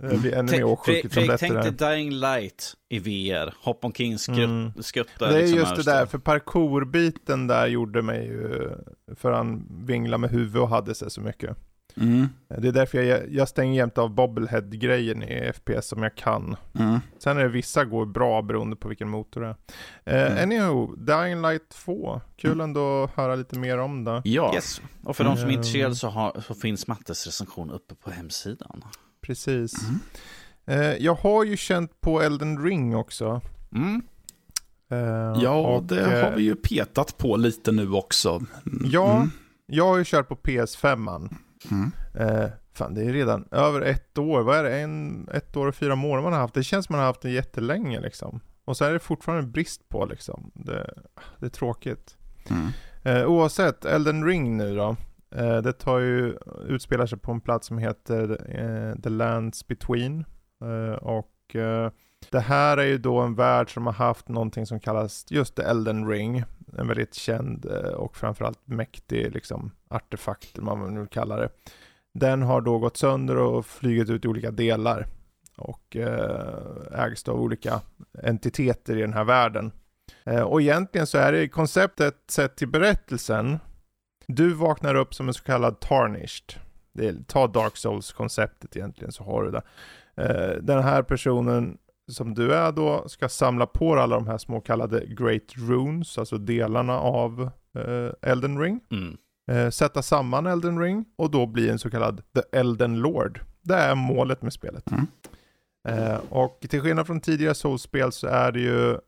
Ja, det blir ännu mer åksjuk tänk dig Dying Light i VR. Hop on King skut, Mm. Det är liksom just det där, för parkourbiten där gjorde mig ju, för han vinglade med huvudet och hade sig så mycket. Mm. Det är därför jag, jag stänger jämt av bobblehead-grejen i FPS om jag kan. Mm. Sen är det vissa går bra beroende på vilken motor det är. Eh, Mm. Anywho, Dying Light 2. Kul ändå att höra lite mer om det. Ja. Yes. Och för de som är Mm. intresserade så, har, så finns Mattes recension uppe på hemsidan. Precis. Eh, jag har ju känt på Elden Ring också. Mm. Eh, Ja, och, det eh, har vi ju petat på lite nu också. Ja, Mm. jag har ju kört på PS5. Mm. Eh, fan, det är redan över ett år. Vad är det? En, ett år och fyra månader man har haft. Det känns som man har haft det jättelänge liksom. Och så är det fortfarande brist på liksom. Det, det är tråkigt. Mm. Eh, oavsett, Elden Ring nu då. Det tar ju, utspelar sig på en plats som heter The Lands Between. Eh, och eh, det här är ju då en värld som har haft någonting som kallas just The Elden Ring. En väldigt känd eh, och framförallt mäktig liksom, artefakt, eller vad man nu kallar det. Den har då gått sönder och flugit ut i olika delar. Och ägs då av olika entiteter i den här världen. Och egentligen så är det konceptet sett till berättelsen. Du vaknar upp som en så kallad tarnished. Det är, ta Dark Souls-konceptet egentligen så har du det. Eh, den här personen som du är då ska samla på alla de här små kallade Great Runes, alltså delarna av eh, Elden Ring. Mm. Eh, sätta samman Elden Ring och då bli en så kallad The Elden Lord. Det är målet med spelet. Mm. Eh, och till skillnad från tidigare Souls-spel så är det ju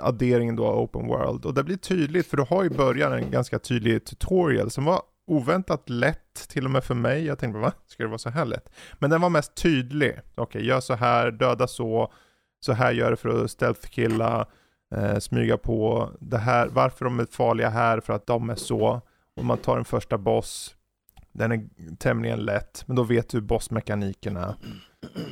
adderingen då av Open World. Och det blir tydligt, för du har i början en ganska tydlig tutorial som var oväntat lätt, till och med för mig. Jag tänkte, va? Ska det vara så här lätt? Men den var mest tydlig. Okej, okay, gör så här, döda så, så här gör det för att stealth-killa, eh, smyga på, det här, varför de är farliga här, för att de är så. Om man tar en första boss, den är tämligen lätt, men då vet du bossmekanikerna.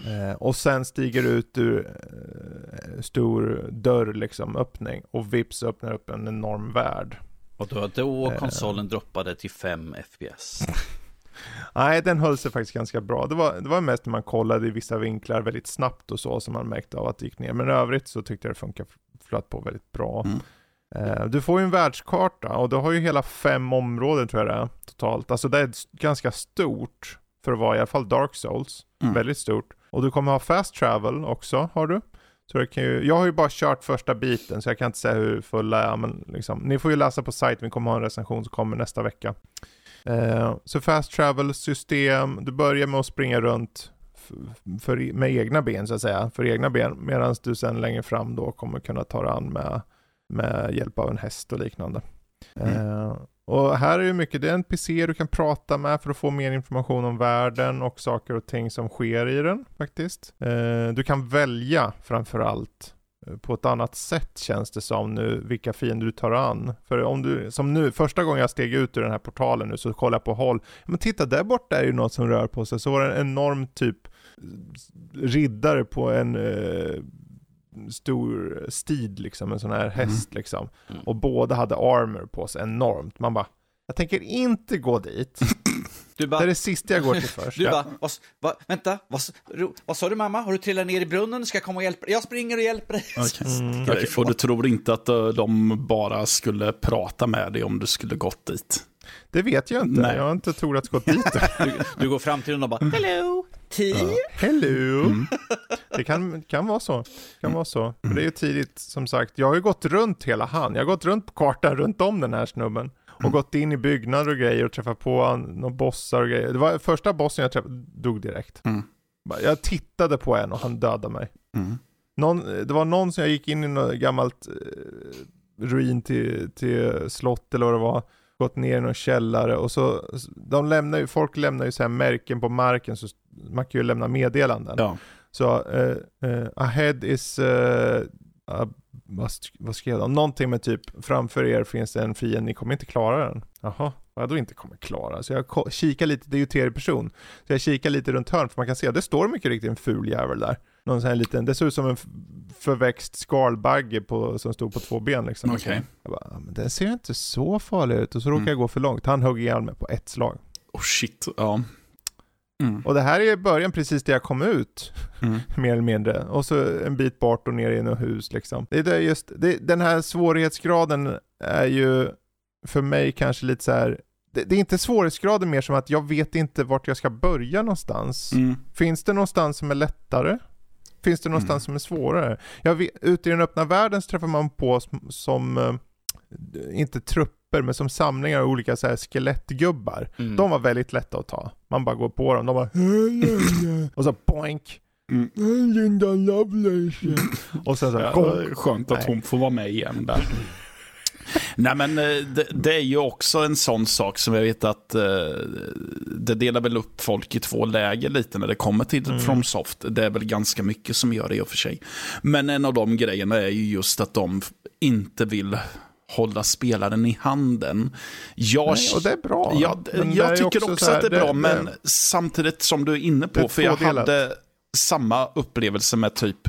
Eh, och sen stiger du ut ur eh, stor dörr liksom, öppning och vips öppnar upp en enorm värld. Och då, då konsolen eh. droppade till 5 FPS. Nej, den höll sig faktiskt ganska bra. Det var, det var mest när man kollade i vissa vinklar väldigt snabbt och så som man märkte av att det gick ner. Men i övrigt så tyckte jag det funkade, flöt på väldigt bra. Mm. Eh, du får ju en världskarta och du har ju hela fem områden tror jag det är totalt. Alltså det är ganska stort för att vara i alla fall Dark Souls. Mm. Väldigt stort. Och du kommer ha fast travel också, har du. Så det kan ju, jag har ju bara kört första biten så jag kan inte säga hur fulla är. Men liksom, ni får ju läsa på sajten, vi kommer ha en recension som kommer nästa vecka. Eh, så fast travel system, du börjar med att springa runt för, med egna ben så att säga, för egna ben, medan du sen längre fram då kommer kunna ta dig an med, med hjälp av en häst och liknande. Mm. Eh, och här är det mycket, det är NPC du kan prata med för att få mer information om världen och saker och ting som sker i den faktiskt. Eh, du kan välja framförallt eh, på ett annat sätt känns det som nu vilka fiender du tar an. För om du, som nu, första gången jag steg ut ur den här portalen nu så kollade jag på håll. Men titta där borta är ju något som rör på sig. Så var det en enorm typ riddare på en eh, stor stid liksom, en sån här häst mm. liksom. Mm. Och båda hade armor på sig enormt. Man bara, jag tänker inte gå dit. Du bara, det är det sista jag går till först. Du bara, vad, vad, vänta, vad, vad sa du mamma? Har du trillat ner i brunnen? Ska jag komma och hjälpa dig? Jag springer och hjälper dig. Okay. Mm. Okay, och du tror inte att eh, de bara skulle prata med dig om du skulle gått dit? Det vet jag inte. Nej. Jag har inte troligt gått dit. du, du, går fram till den och bara, hello, tea? Ja. Hello. Mm. Det kan, kan vara så. kan vara så. Mm. Det är ju tidigt, som sagt. Jag har ju gått runt hela han. Jag har gått runt på kartan runt om den här snubben. Och mm. gått in i byggnader och grejer och träffat på några bossar och grejer. Det var första bossen jag träffade, dog direkt. Mm. Jag tittade på en och han dödade mig. Mm. Någon, det var någon som jag gick in i något gammalt eh, ruin till, till slott eller vad det var gått ner i någon källare och så, de lämnar ju, folk lämnar ju så här märken på marken så man kan ju lämna meddelanden. Ja. Så, uh, uh, ahead is, uh, vad, vad skrev de? Någonting med typ, framför er finns det en fiende, ni kommer inte klara den. Jaha, vad då inte kommer klara? Så jag kikar lite, det är ju tredje person. Så jag kikar lite runt hörn för man kan se, det står mycket riktigt en ful jävel där. Någon sån här liten, det ser ut som en förväxt skalbagge på, som stod på två ben liksom. Okay. Jag bara, men den ser inte så farlig ut och så råkar mm. jag gå för långt. Han högg ihjäl mig på ett slag. Oh shit, ja. Mm. Och det här är början precis där jag kom ut, mm. mer eller mindre. Och så en bit bort och ner i något hus liksom. Det är just, det, den här svårighetsgraden är ju för mig kanske lite så här, det, det, är inte svårighetsgraden mer som att jag vet inte vart jag ska börja någonstans. Mm. Finns det någonstans som är lättare? Finns det någonstans mm. som är svårare? Jag vet, ute i den öppna världen så träffar man på som, som uh, inte trupper, men som samlingar av olika så här skelettgubbar. Mm. De var väldigt lätta att ta. Man bara går på dem, de bara och så boink. Mm. Linda Lovelace. och sen så, ja, skönt att Nej. hon får vara med igen där. Nej men eh, det, det, är ju också en sån sak som jag vet att uh, det delar väl upp folk i två läger lite när det kommer till mm. FromSoft. Det är väl ganska mycket som gör det i och för sig. Men en av de grejerna är ju just att de inte vill hålla spelaren i handen. Jag, Nej, och det är bra. Jag, jag tycker också, också att det är bra, det, men det, samtidigt som du är inne på, för jag hade samma upplevelse med typ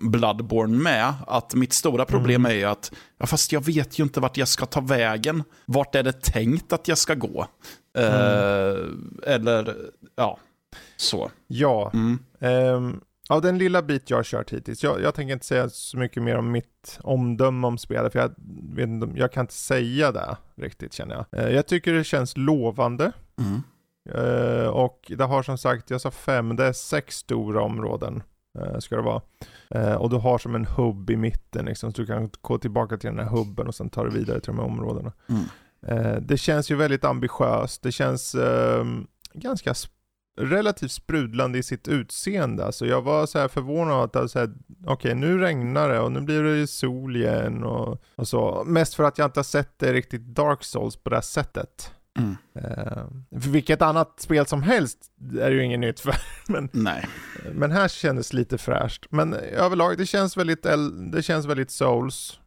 Bloodborne med. Att mitt stora problem mm. är ju att, ja, fast jag vet ju inte vart jag ska ta vägen. Vart är det tänkt att jag ska gå? Mm. Uh, eller, ja, så. Ja. Mm. Um, av den lilla bit jag har kört hittills, jag, jag, tänker inte säga så mycket mer om mitt omdöme om spelet, för jag, vet inte, jag kan inte säga det riktigt känner jag. Uh, jag tycker det känns lovande. Uh, och det har som sagt, jag sa fem, det är sex stora områden. Uh, ska det vara. Uh, och du har som en hubb i mitten liksom, så du kan gå tillbaka till den här hubben och sen ta dig vidare till de här områdena. Mm. Det känns ju väldigt ambitiöst, det känns ehm, ganska sp relativt sprudlande i sitt utseende. Alltså jag var så här förvånad att okej okay, nu regnar det och nu blir det sol igen och, och så. Mest för att jag inte har sett det riktigt Dark Souls på det här sättet. Mm. Uh, vilket annat spel som helst är ju inget nytt för. men, Nej. men här kändes lite fräscht. Men överlag, det känns väldigt, det känns väldigt souls.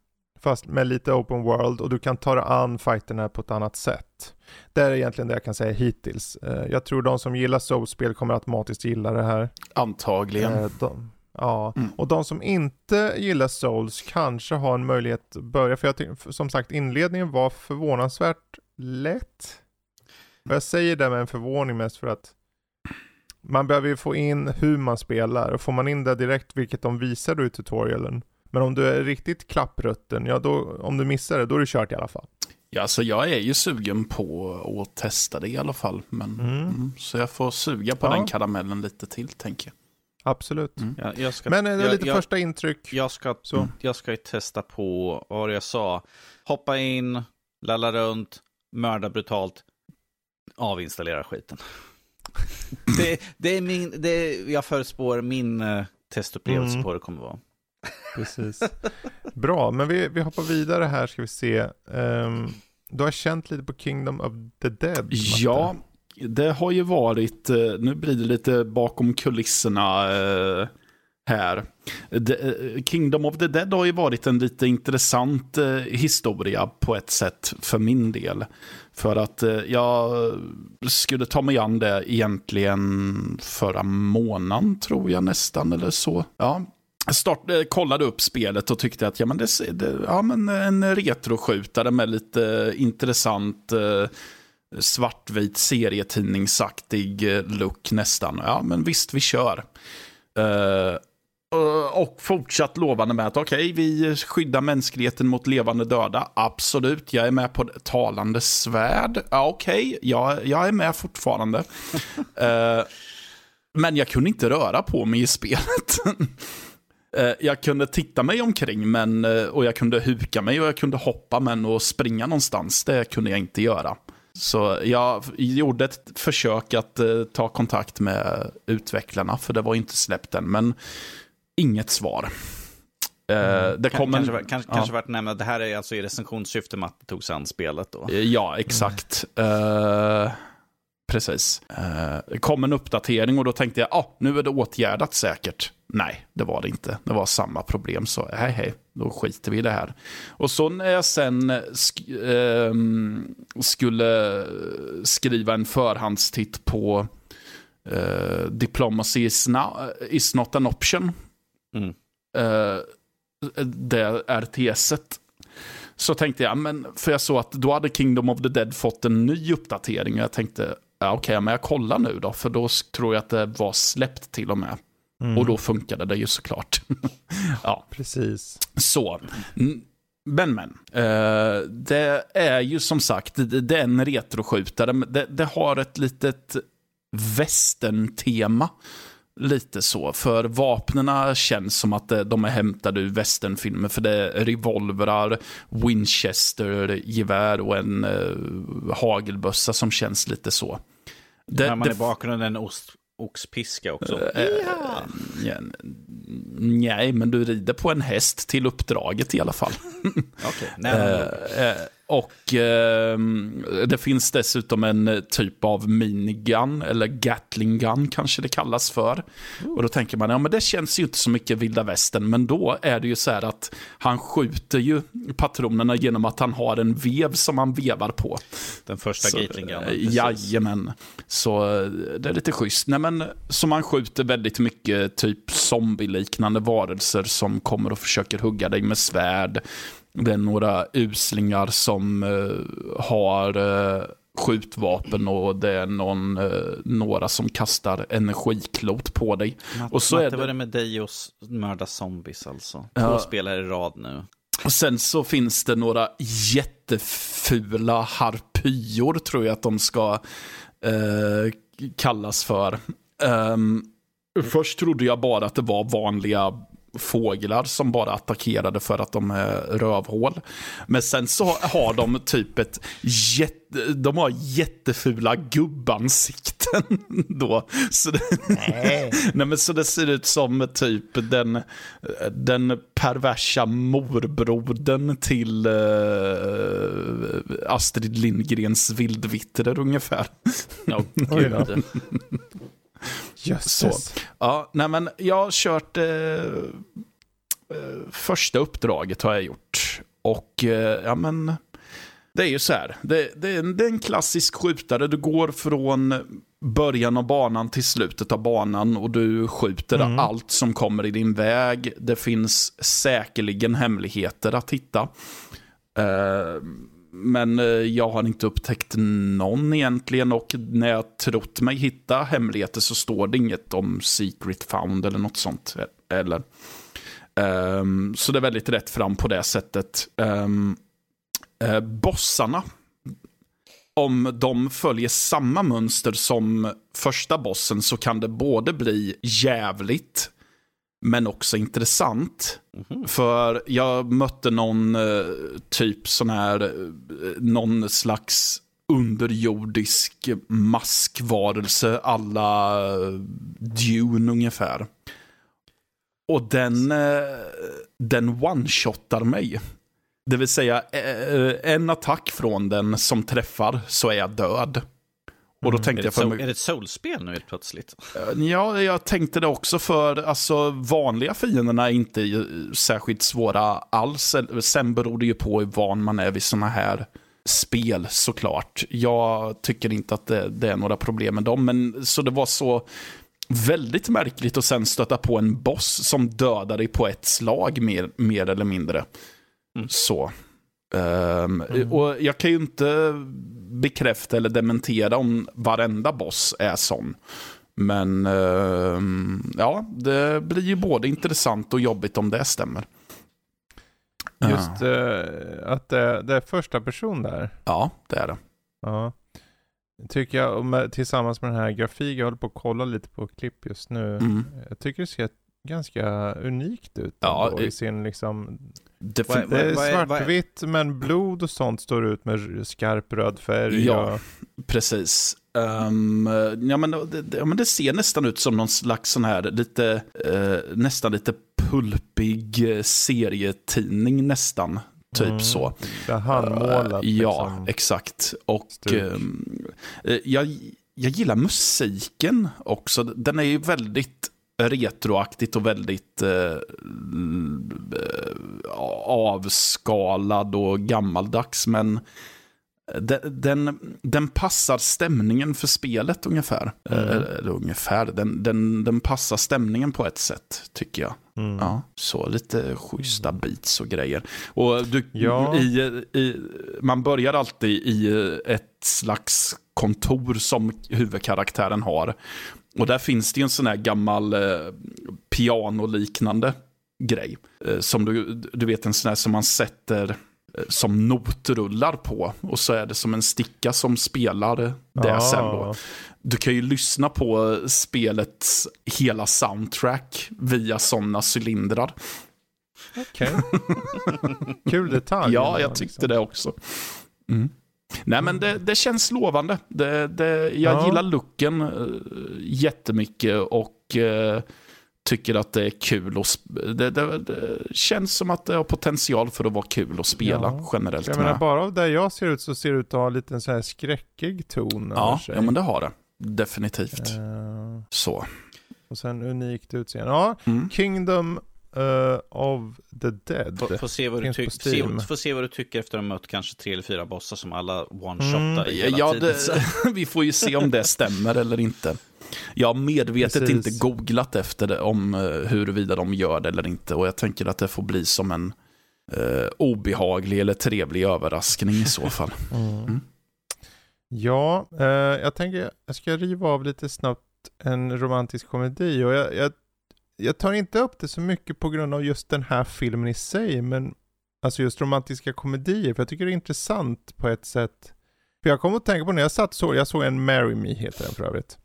Fast med lite open world och du kan ta dig an fighterna på ett annat sätt. Det är egentligen det jag kan säga hittills. Uh, jag tror de som gillar souls-spel kommer automatiskt gilla det här. Antagligen. Uh, de, ja, mm. och de som inte gillar souls kanske har en möjlighet att börja. För jag som sagt, inledningen var förvånansvärt lätt. Och jag säger det med en förvåning mest för att man behöver ju få in hur man spelar och får man in det direkt, vilket de visar i tutorialen. Men om du är riktigt klapprutten, ja då, om du missar det, då är du kört i alla fall. Ja, alltså jag är ju sugen på att testa det i alla fall. Men, mm. Mm, så jag får suga på ja. den karamellen lite till, tänker jag. Absolut. Mm. Ja, ska, men är det jag, lite jag, första intryck? Jag ska, så. jag ska ju testa på, vad var det jag sa? Hoppa in, lalla runt, mörda brutalt, avinstallera skiten. det, det, är min, det jag förutspår min uh, testupplevelse mm. på det kommer vara. Precis. Bra, men vi, vi hoppar vidare här ska vi se. Um, du har känt lite på Kingdom of the Dead? Matte. Ja, det har ju varit, eh, nu blir det lite bakom kulisserna uh, här. The, eh, Kingdom of the Dead har ju varit en lite intressant uh, historia på ett sätt för min del. För att uh, jag skulle ta mig an det egentligen förra månaden tror jag nästan eller så. Ja, start, eh, kollade upp spelet och tyckte att ja, men det, det, ja, men en retroskjutare med lite intressant eh, svartvit serietidningsaktig look nästan. Ja, men visst, vi kör. Uh, och fortsatt lovande med att okej, okay, vi skyddar mänskligheten mot levande döda. Absolut, jag är med på talande svärd. Ja, okej, okay, jag, jag är med fortfarande. uh, men jag kunde inte röra på mig i spelet. uh, jag kunde titta mig omkring men, och jag kunde huka mig och jag kunde hoppa men att springa någonstans, det kunde jag inte göra. Så jag gjorde ett försök att ta kontakt med utvecklarna, för det var inte släppt än. Men inget svar. Mm. det kommer... Kanske, kanske, ja. kanske värt att nämna att det här är alltså i recensionssyfte Matte tog sig an spelet då. Eh, ja, exakt. Mm. Uh, precis. Det kom en uppdatering och då tänkte jag, ja, ah, nu är det åtgärdat säkert. Nej, det var det inte. Det var samma problem, så hej hej, då skiter vi i det här. Och så när jag sen sk uh, skulle skriva en förhandstitt på uh, Diplomacy is, now, is not an option Mm. Uh, det RTS-et. Så tänkte jag, men för jag såg att då hade Kingdom of the Dead fått en ny uppdatering. Och jag tänkte, ja, okej, okay, men jag kollar nu då. För då tror jag att det var släppt till och med. Mm. Och då funkade det ju såklart. ja, precis. Så. Men men, uh, det är ju som sagt, det, det är en retroskjutare. Det, det har ett litet västern-tema. Lite så, för vapnena känns som att de är hämtade ur westernfilmer. För det är revolvrar, Winchester-gevär och en uh, hagelbössa som känns lite så. Det, När man det, i bakgrunden en ost, oxpiska också. Uh, ja. nej, men du rider på en häst till uppdraget i alla fall. Okej, nära nog. Eh, eh, och eh, det finns dessutom en typ av minigun, eller gatling gun kanske det kallas för. Och då tänker man, ja men det känns ju inte så mycket vilda västern, men då är det ju så här att han skjuter ju patronerna genom att han har en vev som han vevar på. Den första Så, Gatling Gunnen. eh. Jajamän. Så eh, det är lite schysst. Nej, men, så man skjuter väldigt mycket typ zombie-liknande varelser som kommer och försöker hugga dig med svärd. Det är några uslingar som eh, har eh, skjutvapen och det är någon, eh, några som kastar energiklot på dig. Matt, och så Matte, är det- vad är det med dig och mörda zombies alltså? Två Ja. spelare i rad nu. Och sen så finns det några jättefula harpyor, tror jag att de ska eh, kallas för. Ehm, först trodde jag bara att det var vanliga fåglar som bara attackerade för att de är rövhål. Men sen så har de typ ett jätte, de har jättefula gubbansikten då. Så det, Nej. Nej, men så det ser ut som typ den, den perversa morbrodern till eh, Astrid Lindgrens Vildvittrer ungefär. Ja, Jösses. Ja, nej men jag har kört eh, eh, första uppdraget har jag gjort. Och eh, ja men, det är ju så här. Det, det, är en, det är en klassisk skjutare. Du går från början av banan till slutet av banan och du skjuter Mm. allt som kommer i din väg. Det finns säkerligen hemligheter att hitta. Eh, men eh, jag har inte upptäckt någon egentligen och när jag trott mig hitta hemligheter så står det inget om secret found eller något sånt. Eh, eller, um, så det är väldigt rätt fram på det sättet. Um, bossarna, om de följer samma mönster som första bossen så kan det både bli jävligt men också intressant. För jag mötte någon eh, typ sån här, eh, någon slags underjordisk maskvarelse alla Dune ungefär. Och den, eh, den one-shotar mig. Det vill säga en attack från den som träffar så är jag död. Och då Är tänkte det, jag för mig, är det ett soulspel nu helt plötsligt? Ja, jag tänkte det också för alltså, vanliga fienderna är inte eh, särskilt svåra alls. Sen beror det ju på hur van man är vid sådana här spel såklart. Jag tycker inte att det, det är några problem med dem, men så det var så väldigt märkligt att sen stöta på en boss som dödar dig på ett slag mer, mer eller mindre. Mm. Så. Ehm, Och jag kan ju inte bekräfta eller dementera om varenda boss är sån. Men ehm, ja, det blir ju både intressant och jobbigt om det stämmer. Just eh, att det, det är första person där. Ja, det är det. Ja. Tycker jag, med, tillsammans med den här grafiken, jag håller på att kolla lite på klipp just nu. Mm. Jag tycker det ser ganska unikt ut Ja, ändå, eh, i sin liksom, Det, är- svartvitt men blod och sånt står ut med skarp röd färg. Ja. och- Precis. Ehm, ja, men det, ja, men det ser nästan ut som någon slags sån här lite, eh, nästan lite pulpig eh, serietidning nästan. Typ Mm. så. Det handmålat. Eh, ja, liksom. exakt. Och eh, jag, jag gillar musiken också. Den är ju väldigt retroaktigt och väldigt eh, eh, avskalad och gammaldags. Men den, den, den passar stämningen för spelet ungefär. Mm. Eh, Eller ungefär, den, den, den passar stämningen på ett sätt tycker jag. Mm. Ja, så lite schyssta beats och grejer. Och du, Ja. i, i, man börjar alltid i ett slags kontor som huvudkaraktären har. Och där finns det ju en sån här gammal eh, pianoliknande grej. Eh, som du, du vet en sån här som man sätter eh, som notrullar på. Och så är det som en sticka som spelar det Ah. sen då. Du kan ju lyssna på spelets hela soundtrack via sådana cylindrar. Okej. Kul detalj. Ja, jag tyckte liksom. det också. Mm. Nej, men det, det känns lovande. Det, det, jag Ja. gillar looken uh, jättemycket och eh, tycker att det är kul att sp- det, det, känns som att det har potential för att vara kul att spela Ja. generellt. Jag menar med. bara av där jag ser ut så ser det ut att ha lite en så här skräckig ton ja, sig. ja, men det har det. Definitivt. Eh, Så. och sen unikt utseende. Ja, Mm. Kingdom eh, of the Dead. Får, får, se vad du tyck, se, får se vad du tycker efter att ha mött kanske tre eller fyra bossar som alla one-shotar Mm. i hela Ja, tiden. Det, vi får ju se om det stämmer eller inte. Jag har medvetet Precis. inte googlat efter det, om eh, huruvida de gör det eller inte. Och jag tänker att det får bli som en eh, obehaglig eller trevlig överraskning i så fall. Mm. Ja, eh, jag tänker jag ska riva av lite snabbt en romantisk komedi och jag, jag, jag tar inte upp det så mycket på grund av just den här filmen i sig, men alltså just romantiska komedier, för jag tycker det är intressant på ett sätt. För jag kommer att tänka på när jag satt så, jag såg en Marry Me heter den för övrigt.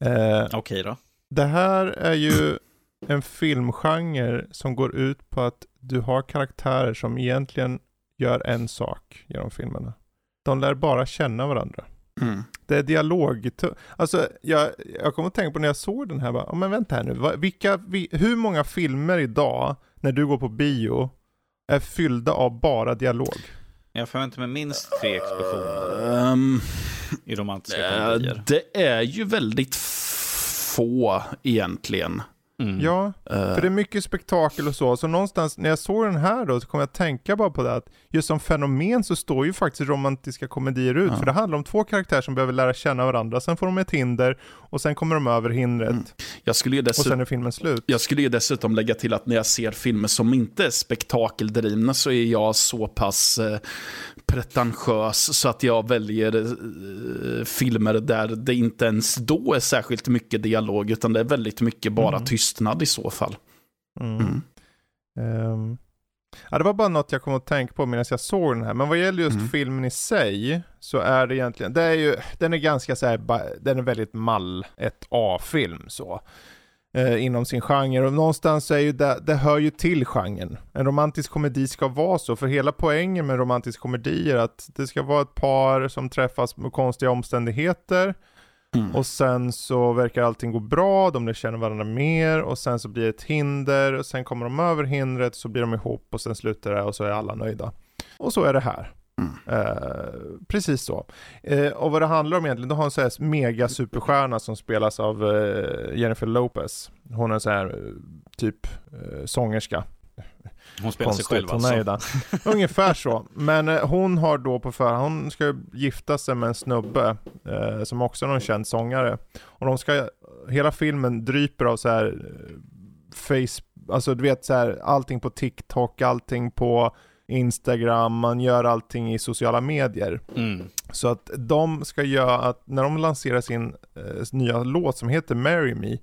Eh, Okej då. det här är ju en filmgenre som går ut på att du har karaktärer som egentligen gör en sak genom filmerna. De lär bara känna varandra. Mm. Det är dialog. Alltså, jag, jag kommer att tänka på när jag såg den här, bara, "Ja, men vänta här nu, vilka, vi, hur många filmer idag, när du går på bio, är fyllda av bara dialog? Jag förväntar mig minst tre explosioner Ehm, i romantiska eh, komedier. det är ju väldigt få egentligen. Mm. Ja, Eh, för det är mycket spektakel och så. Så någonstans när jag såg den här då så kom jag att tänka bara på det att just som fenomen så står ju faktiskt romantiska komedier ut. Ja. För det handlar om två karaktärer som behöver lära känna varandra. Sen får de ett hinder och sen kommer de över hindret. Mm. jag, skulle ju Och dessutom, sen är filmen slut. jag skulle ju dessutom lägga till att när jag ser filmer som inte är spektakeldrivna så är jag så pass eh, pretentiös så att jag väljer eh, filmer där det inte ens då är särskilt mycket dialog utan det är väldigt mycket bara Mm. Tystnad i så fall. Mm. Ehm, ja, det var bara något jag kom att tänka på medan jag såg den här. Men vad gäller just Mm. filmen i sig så är det egentligen, det är ju, den är ganska så här, den är väldigt mall, ett A-film så. Eh, inom sin genre och någonstans så är ju det, det hör ju till genren. En romantisk komedi ska vara så, för hela poängen med romantisk komedi är att det ska vara ett par som träffas med konstiga omständigheter Mm. och sen så verkar allting gå bra, de lär känna varandra mer och sen så blir det ett hinder och sen kommer de över hindret så blir de ihop och sen slutar det och så är alla nöjda. Och så är det här. Mm. Eh, precis så. Eh, och vad det handlar om egentligen, då har en sån här mega superstjärna som spelas av eh, Jennifer Lopez. Hon är en sån här typ sångerska. Hon spelar sig Konstigt, själv hon är alltså. det. Ungefär så. Men eh, hon har då på förhand, hon ska gifta sig med en snubbe eh, som också är någon känd sångare. Och de ska, hela filmen dryper av så här eh, face, alltså du vet så här allting på TikTok, allting på Instagram, man gör allting i sociala medier. Mm. Så att de ska göra att när de lanserar sin eh, nya låt som heter Marry Me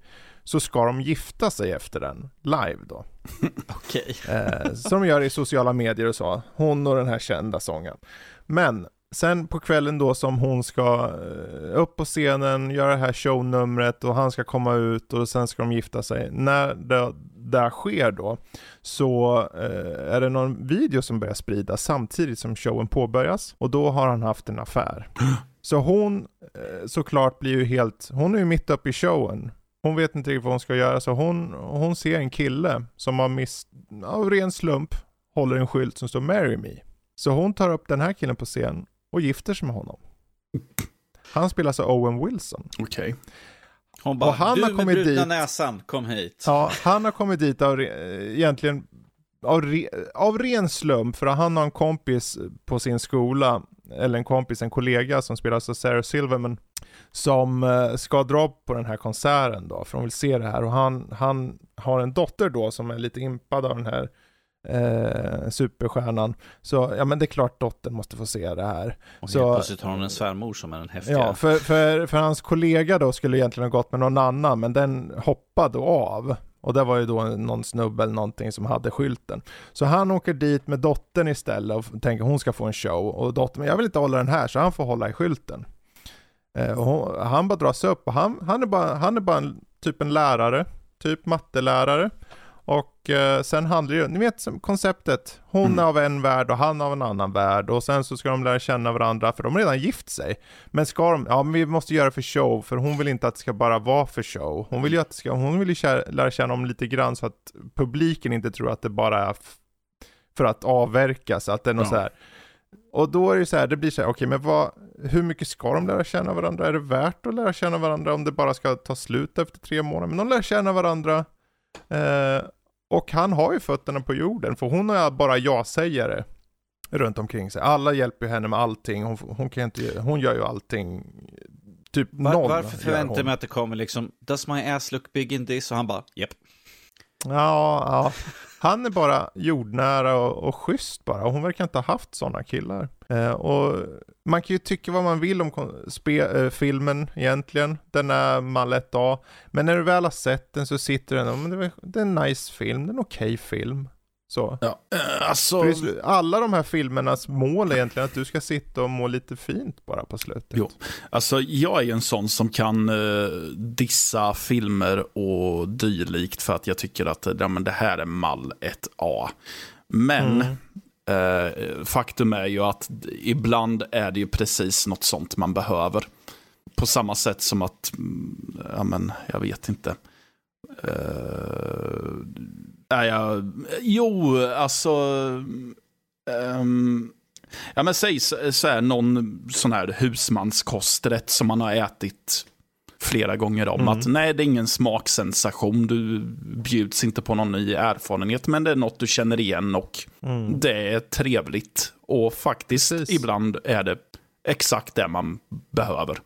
så ska de gifta sig efter den live då. Okej. Eh, som de gör i sociala medier och så. Hon och den här kända sången. Men sen på kvällen då som hon ska eh, upp på scenen, göra det här shownumret och han ska komma ut och sen ska de gifta sig. När det där sker då så eh, är det någon video som börjar spridas samtidigt som showen påbörjas och då har han haft en affär. Så hon eh, såklart blir ju helt, hon är ju mitt uppe i showen. Hon vet inte riktigt vad hon ska göra så hon, hon ser en kille som har mist, av ren slump håller en skylt som står 'Marry Me' Så hon tar upp den här killen på scen och gifter sig med honom. Han spelas av Owen Wilson. Okej. Hon bara, Och han du har med kommit brutna dit. näsan, kom hit. Ja, han har kommit dit av, re- egentligen av, re, av ren slump för han har en kompis på sin skola, eller en kompis, en kollega som spelas av Sarah Silverman, som eh, ska dra på den här konserten då, för hon vill se det här och han, han har en dotter då som är lite impad av den här eh, superstjärnan. Så ja men det är klart dottern måste få se det här. Och Så- helt plötsligt har hon en svärmor som är den häftiga. Ja, för, för, för hans kollega då skulle egentligen ha gått med någon annan, men den hoppade av. Och det var ju då någon snubbe eller någonting som hade skylten. Så han åker dit med dottern istället och tänker hon ska få en show. Och dottern, men jag vill inte hålla den här, så han får hålla i skylten. Eh, och hon, han bara dras upp och han, han är bara, han är bara en, typ en lärare, typ mattelärare. Eh, sen handlar det ju, ni vet konceptet, hon Mm. är av en värld och han av en annan värld och sen så ska de lära känna varandra för de har redan gift sig. Men ska de, ja men vi måste göra för show för hon vill inte att det ska bara vara för show. Hon vill ju att det ska, hon vill ju kä- lära känna dem lite grann så att publiken inte tror att det bara är för att avverka så att det är något Ja. så här. Och då är det så här, det blir så här, okej men vad, hur mycket ska de lära känna varandra? Är det värt att lära känna varandra om det bara ska ta slut efter tre månader? Men de lär känna varandra. Eh, och han har ju fötterna på jorden, för hon har bara ja-sägare runt omkring sig. Alla hjälper ju henne med allting, hon, hon, kan inte, hon gör ju allting, typ Var, noll varför förväntar jag mig att det kommer liksom, does my ass look big in this? Och han bara, japp. Ja, ja. Han är bara jordnära och, och schysst bara. Hon verkar inte ha haft sådana killar. Eh, och man kan ju tycka vad man vill om spe, eh, filmen egentligen. Den är man lätt av. Men när du väl har sett den så sitter den, och det, är- det är en nice film, det är en okej film. Så. Ja, eh, alltså, alla de här filmernas mål är egentligen att du ska sitta och må lite fint bara på slutet. Jo. alltså, jag är ju en sån som kan eh, dissa filmer och dylikt för att jag tycker att ja, men det här är mall 1A. Men Mm. eh, faktum är ju att ibland är det ju precis något sånt man behöver. På samma sätt som att, mm, ja men jag vet inte. Uh, är jag, jo, alltså. ehm, ja men säg så, så här, någon sån här husmanskosträtt som man har ätit flera gånger om. Mm. Att nej, det är ingen smaksensation. Du bjuds inte på någon ny erfarenhet. Men det är något du känner igen och Mm. det är trevligt. Och faktiskt, Precis. ibland är det exakt det man behöver.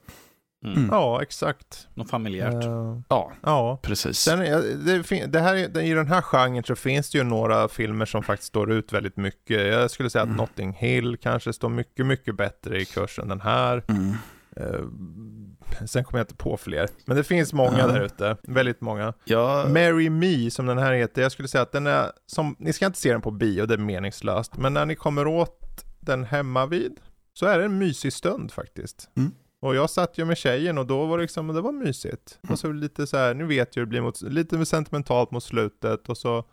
Ja, exakt. Något familjärt. Eh, Ja, ja. precis. Sen, är- det, det här, är- I den här genren så finns det ju några filmer som faktiskt står ut väldigt mycket. Jag skulle säga att Mm. Notting Hill kanske står mycket, mycket bättre i kursen än den här. Mm. Eh, sen kommer jag inte på fler. Men det finns många där ute. Väldigt många. Ja, Marry Me som den här heter. Jag skulle säga att den är som, ni ska inte se den på bio, det är meningslöst. Men när ni kommer åt den hemma vid så är det en mysig stund faktiskt. Mm. Och jag satt ju med tjejen och då var det liksom, det var mysigt. Och så lite så här, nu vet jag det blir mot, lite sentimentalt mot slutet och så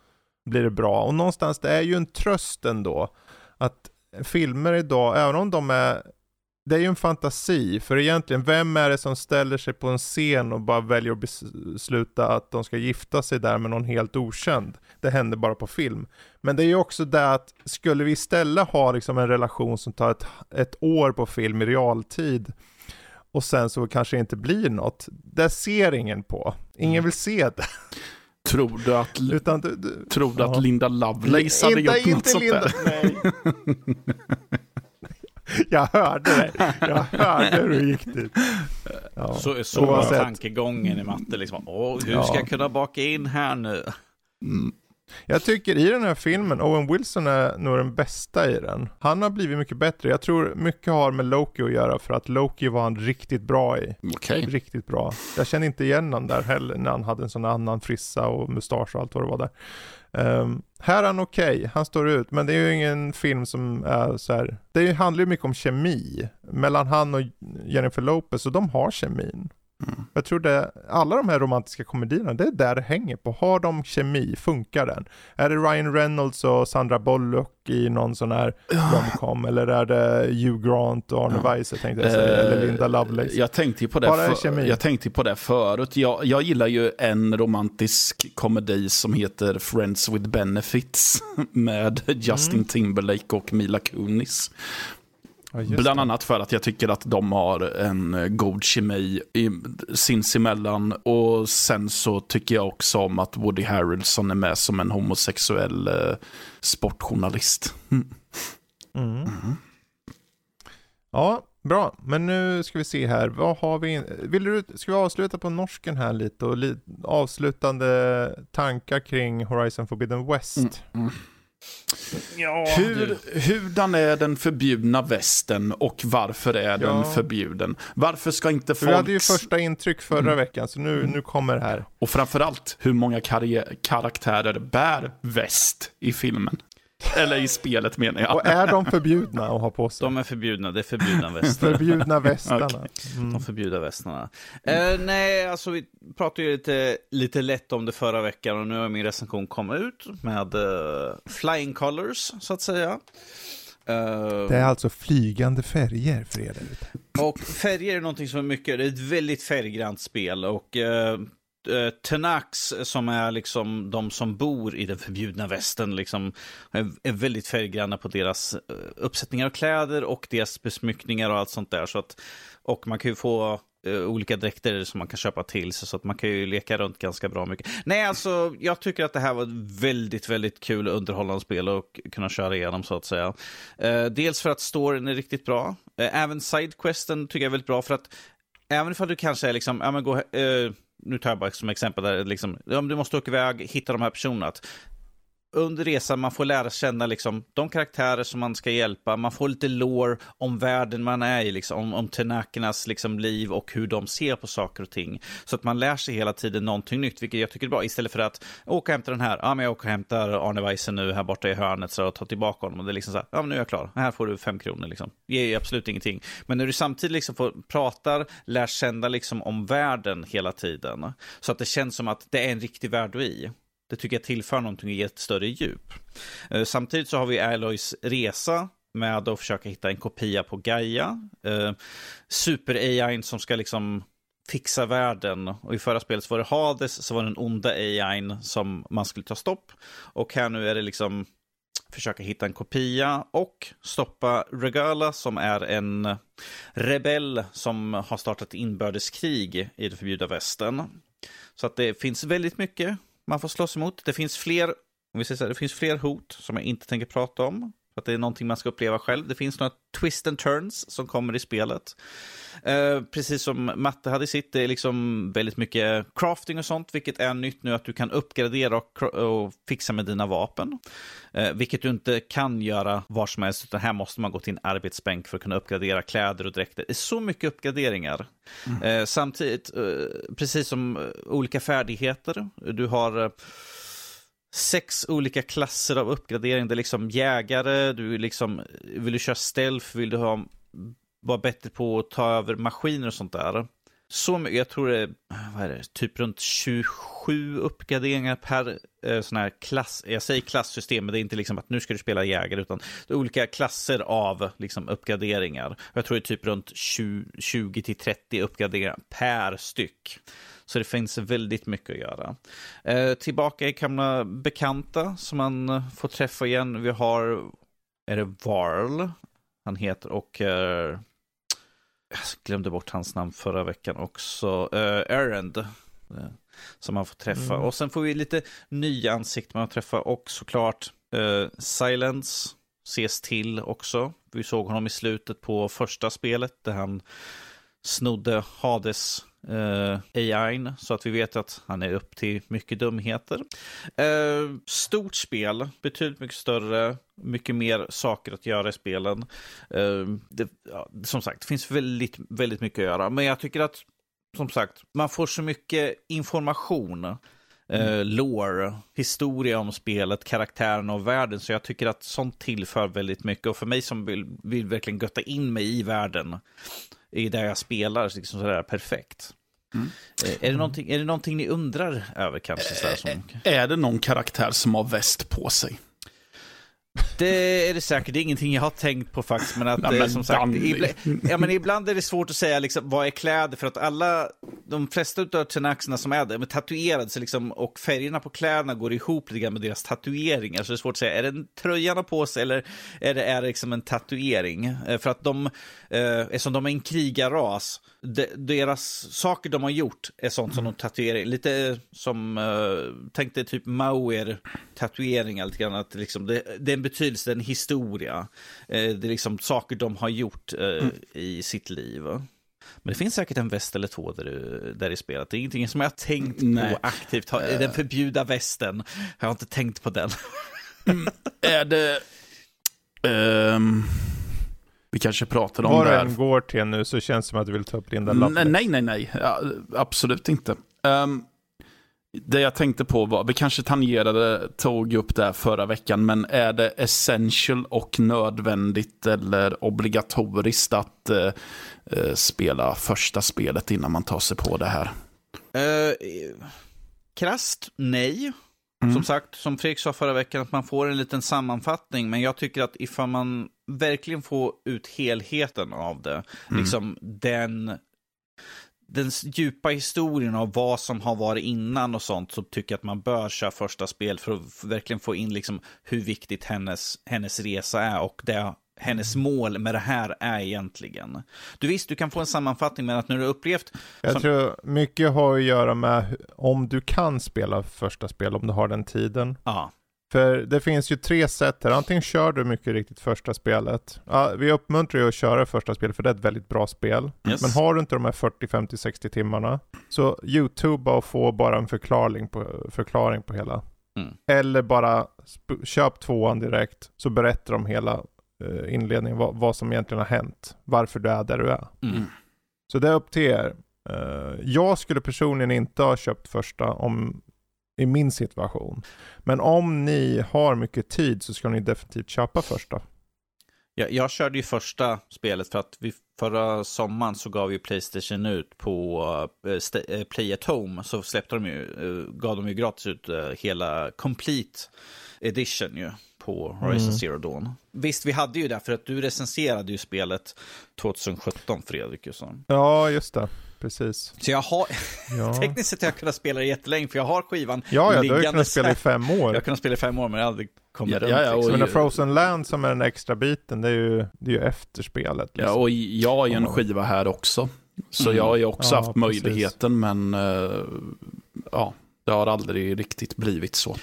blir det bra. Och någonstans, det är ju en tröst ändå. Att filmer idag, även om de är det är ju en fantasi, för egentligen, vem är det som ställer sig på en scen och bara väljer att besluta att de ska gifta sig där med någon helt okänd? Det händer bara på film. Men det är ju också det att, skulle vi istället ha liksom en relation som tar ett, ett år på film i realtid, och sen så kanske inte blir något, det ser ingen på. Ingen vill se det. tror du att, Utan du, du, tror du Ja. att Linda Lovelace hade gjort något sånt där? Nej. Jag hörde det. Jag hörde hur det gick dit. Ja. Så, så var tankegången i matte liksom. Åh, hur Ja. ska jag kunna baka in här nu? Mm. Jag tycker i den här filmen, Owen Wilson är nog den bästa i den. Han har blivit mycket bättre. Jag tror mycket har med Loki att göra för att Loki var han riktigt bra i. Okej. Riktigt bra. Jag kände inte igen han där heller när han hade en sån annan frissa och mustasch och allt vad det var där. Ehm, här är han okej, han står ut, men det är ju ingen film som är så här. Det handlar ju mycket om kemi mellan han och Jennifer Lopez och de har kemin. Mm. Jag tror det, alla de här romantiska komedierna, det är där det hänger på. Har de kemi, funkar den? Är det Ryan Reynolds och Sandra Bullock i någon sån här romcom? Eller är det Hugh Grant och Arne Ja. Weise tänkte jag säga, eller Linda Lovelace? Jag tänkte ju på det, Bara för, jag tänkte på det förut. Jag, jag gillar ju en romantisk komedi som heter Friends with Benefits med Justin Mm. Timberlake och Mila Kunis. Ja, Bland annat för att jag tycker att de har en eh, god kemi i, sinsemellan. Och sen så tycker jag också om att Woody Harrelson är med som en homosexuell eh, sportjournalist. Mm. Mm. Ja, bra. Men nu ska vi se här. Vad har vi? Vill du, ska vi avsluta på norsken här lite och li, avslutande tankar kring Horizon Forbidden West? Mm, mm. Ja, Hur, hurdan är den förbjudna västen och varför är den Ja. förbjuden? Varför ska inte För vi hade ju folk... första intryck förra Mm. veckan, så nu, nu kommer det här. Och framförallt, hur många karri- karaktärer bär väst i filmen? Eller i spelet menar jag. Och är de förbjudna att ha på sig? De är förbjudna, det är förbjudna västar. Förbjudna västarna. Okej. Mm. De förbjudna västarna. Eh, nej, alltså vi pratade ju lite, lite lätt om det förra veckan och nu har min recension kommit ut med eh, flying colors, så att säga. Eh, Det är alltså flygande färger för er där ute. Och färger är någonting som är mycket, det är ett väldigt färggrant spel och uh, Eh, Tenax eh, som är liksom de som bor i den förbjudna västen liksom är, är väldigt färggranna på deras eh, uppsättningar av kläder och deras besmyckningar och allt sånt där. Så att, och man kan ju få eh, olika dräkter som man kan köpa till sig så att man kan ju leka runt ganska bra mycket. Nej, alltså jag tycker att det här var ett väldigt, väldigt kul underhållande spel och kunna köra igenom så att säga. Eh, dels för att storyn är riktigt bra. Även sidequesten tycker jag är väldigt bra för att även ifall du kanske är liksom, ja men gå, eh, nu tar jag bara som exempel där, liksom, ja, du måste åka iväg, hitta de här personerna. Under resan man får lära känna liksom, de karaktärer som man ska hjälpa, man får lite lore om världen man är i, liksom, om, om tenakernas liksom, liv och hur de ser på saker och ting. Så att man lär sig hela tiden någonting nytt, vilket jag tycker är bra, istället för att åka och hämta den här, ja men jag åker och hämtar Arne Weise nu här borta i hörnet så och tar tillbaka honom. Och det är liksom så här, ja men nu är jag klar, här får du fem kronor liksom. Det ger ju absolut ingenting. Men när du samtidigt liksom får pratar, lär känna liksom om världen hela tiden, så att det känns som att det är en riktig värld du är i. Det tycker jag tillför någonting och ger ett större djup. Eh, samtidigt så har vi Alloys resa med att försöka hitta en kopia på Gaia. Eh, Super-AI som ska liksom fixa världen. Och i förra spelet så var det Hades, så var det den onda AI som man skulle ta stopp. Och här nu är det liksom försöka hitta en kopia och stoppa Regala som är en rebell som har startat inbördeskrig i det förbjudna västern. Så att det finns väldigt mycket man får slåss emot. Det finns fler, om vi säger så här, det finns fler hot som jag inte tänker prata om. Att det är någonting man ska uppleva själv. Det finns några twist and turns som kommer i spelet. Eh, precis som Matte hade sitt, det är liksom väldigt mycket crafting och sånt, vilket är nytt nu att du kan uppgradera och, och fixa med dina vapen. Eh, vilket du inte kan göra var som helst, utan här måste man gå till en arbetsbänk för att kunna uppgradera kläder och dräkter. Det är så mycket uppgraderingar. Mm. Eh, samtidigt, eh, precis som eh, olika färdigheter, du har eh, sex olika klasser av uppgradering. Det är liksom jägare, du liksom, vill du köra stealth, vill du ha, vara bättre på att ta över maskiner och sånt där. Så mycket, jag tror det är, vad är det, typ runt 27 uppgraderingar per eh, sån här klass, jag säger klasssystem, men det är inte liksom att nu ska du spela jägare, utan det är olika klasser av liksom uppgraderingar. Jag tror det är typ runt 20-30 uppgraderingar per styck. Så det finns väldigt mycket att göra. Eh, tillbaka i gamla bekanta som man får träffa igen. Vi har, är det Varl han heter och eh, jag glömde bort hans namn förra veckan också. Eh, Erend. Eh, som man får träffa. Mm. Och sen får vi lite nya ansikten man träffar och såklart eh, Silence ses till också. Vi såg honom i slutet på första spelet där han snodde Hades uh, AI, så att vi vet att han är upp till mycket dumheter. Uh, stort spel, betydligt mycket större, mycket mer saker att göra i spelen. Uh, det, ja, som sagt, det finns väldigt, väldigt mycket att göra, men jag tycker att som sagt, man får så mycket information eh, lore, historia om spelet, karaktären och världen. Så jag tycker att sånt tillför väldigt mycket. Och för mig som vill, vill verkligen götta in mig i världen, i där jag spelar, så liksom sådär perfekt. Mm. Är, det någonting, är det någonting ni undrar över kanske? Sådär, som... Är det någon karaktär som har väst på sig? Det är det säkert, det är ingenting jag har tänkt på faktiskt. Men att ja, men som sagt, ibland, ja, men ibland är det svårt att säga liksom, vad är kläder, för att alla, de flesta av tenaxerna som är där, är tatuerade, så liksom, och färgerna på kläderna går ihop lite grann med deras tatueringar. Så det är svårt att säga, är det en tröjan på sig eller är det, är det liksom en tatuering? För att de, eh, eftersom de är en krigarras, de, deras saker de har gjort är sånt som de tatuerar, lite som, eh, tänk dig typ Mauer tatueringar lite grann, att liksom, det, det är en betydelse, en historia. Eh, det är liksom saker de har gjort eh, mm. i sitt liv. Men det finns säkert en väst eller två där, där i spelet. Det är ingenting som jag har tänkt Nej. på aktivt. Den förbjuda västen, jag har inte tänkt på den. mm. Är det... Um... Vi kanske pratar om Var det här. Var går till nu så känns det som att du vill ta upp Linda Lovelace. Nej, nej, nej. Ja, absolut inte. Um, Det jag tänkte på var, vi kanske tangerade, tog upp det här förra veckan, men är det essential och nödvändigt eller obligatoriskt att eh, eh spela första spelet innan man tar sig på det här? Uh, krasst, nej. Mm. Som sagt, som Fredrik sa förra veckan, att man får en liten sammanfattning. Men jag tycker att ifall man verkligen får ut helheten av det, mm. liksom den den djupa historien av vad som har varit innan och sånt så tycker jag att man bör köra första spel för att verkligen få in liksom hur viktigt hennes, hennes resa är och det hennes mål med det här är egentligen. Du visst, du kan få en sammanfattning, men att när du upplevt... Jag som... tror mycket har att göra med om du kan spela första spel, om du har den tiden. Ja. För det finns ju tre sätt här. Antingen kör du mycket riktigt första spelet. Ja, vi uppmuntrar ju att köra första spelet för det är ett väldigt bra spel. Yes. Men har du inte de här 40, 50, 60 timmarna så YouTube och få bara en förklaring på, förklaring på hela. Mm. Eller bara köp tvåan direkt så berättar de hela uh, inledningen vad, vad, som egentligen har hänt. Varför du är där du är. Mm. Så det är upp till er. Uh, jag skulle personligen inte ha köpt första om i min situation. Men om ni har mycket tid så ska ni definitivt köpa första. Jag, jag körde ju första spelet för att vi förra sommaren så gav ju Playstation ut på uh, Play at Home så släppte de ju, uh, gav de ju gratis ut uh, hela Complete Edition ju på Horizon mm. Zero Dawn. Visst, vi hade ju det för att du recenserade ju spelet 2017 Fredrik. Ja, just det precis. Så jag har, ja. tekniskt sett har jag kunnat spela det jättelänge, för jag har skivan Ja, ja, du har ju kunnat spela i fem år. Jag har kunnat spela i fem år, men jag har aldrig kommit ja, runt. Ja, ja, liksom. Men Frozen Land som är den extra biten, det är ju, det är ju efterspelet. Liksom. Ja, och jag har ju en skiva här också. Så mm. jag har ju också ja, haft precis. möjligheten, men uh, ja, det har aldrig riktigt blivit så.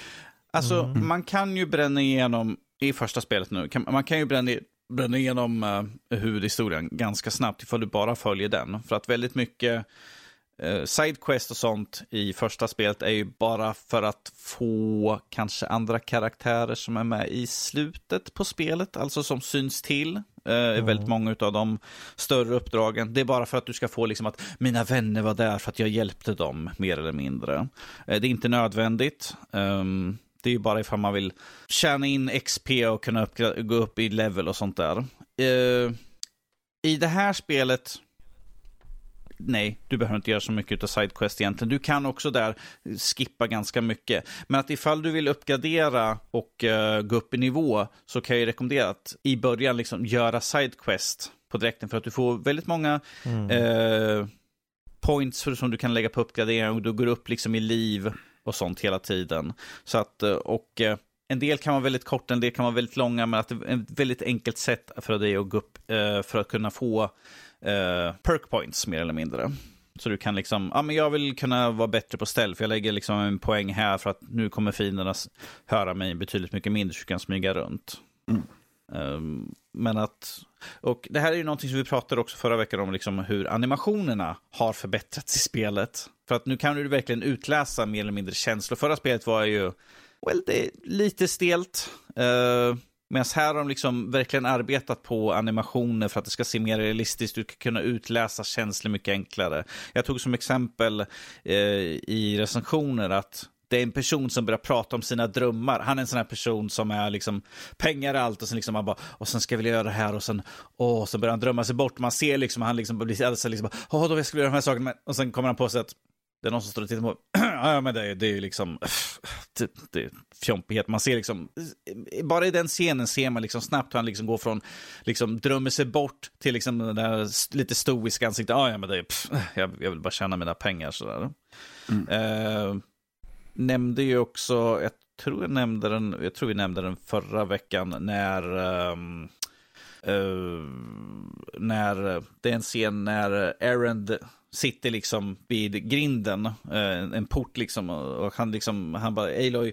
Alltså, mm. man kan ju bränna igenom, i första spelet nu, kan, man kan ju bränna, bränna igenom uh, huvudhistorien ganska snabbt ifall du bara följer den. För att väldigt mycket uh, sidequest och sånt i första spelet är ju bara för att få kanske andra karaktärer som är med i slutet på spelet, alltså som syns till. Uh, mm. Väldigt många av de större uppdragen. Det är bara för att du ska få liksom att mina vänner var där för att jag hjälpte dem, mer eller mindre. Uh, det är inte nödvändigt. Um, det är ju bara ifall man vill tjäna in XP och kunna upp, gå upp i level och sånt där. Uh, I det här spelet, nej, du behöver inte göra så mycket av sidequest egentligen. Du kan också där skippa ganska mycket. Men att ifall du vill uppgradera och uh, gå upp i nivå så kan jag rekommendera att i början liksom göra sidequest på direkten för att du får väldigt många mm. uh, points för, som du kan lägga på uppgradering och du går upp liksom i liv och sånt hela tiden. Så att, eh, och eh, en del kan vara väldigt korta, en del kan vara väldigt långa, men att det är ett väldigt enkelt sätt för dig att gå upp eh, för att kunna få perk points mer eller mindre. Så du kan liksom, ja men jag vill kunna vara bättre på ställ, för jag lägger liksom en poäng här för att nu kommer fienderna höra mig betydligt mycket mindre, så du kan smyga runt. Mm. Um, men att, och det här är ju någonting som vi pratade också förra veckan om, liksom hur animationerna har förbättrats i spelet. För att nu kan du verkligen utläsa mer eller mindre känslor. Förra spelet var ju, well, det är lite stelt. Uh, Medan här har de liksom verkligen arbetat på animationer för att det ska se mer realistiskt ut, kunna utläsa känslor mycket enklare. Jag tog som exempel eh, i recensioner att det är en person som börjar prata om sina drömmar. Han är en sån här person som är liksom pengar allt och sen liksom han bara och sen ska vi göra det här och sen åh, och så börjar han drömma sig bort. Man ser liksom han liksom blir alldeles liksom åh, då ska vi göra de här sakerna och sen kommer han på sig att det är någon som står och tittar på. ja, men det, det är ju liksom det, det är fjompighet. Man ser liksom, bara i den scenen ser man liksom snabbt hur han liksom går från, liksom drömmer sig bort till liksom den där lite stoiska ansiktet. Ja, ja, men det är, pff, jag, jag, vill bara tjäna mina pengar sådär. Mm. Uh, nämnde ju också, jag tror jag nämnde den, jag tror vi nämnde den förra veckan när um, uh, när det är en scen när Erend sitter liksom vid grinden, uh, en port liksom, och han liksom, han bara, Aloy,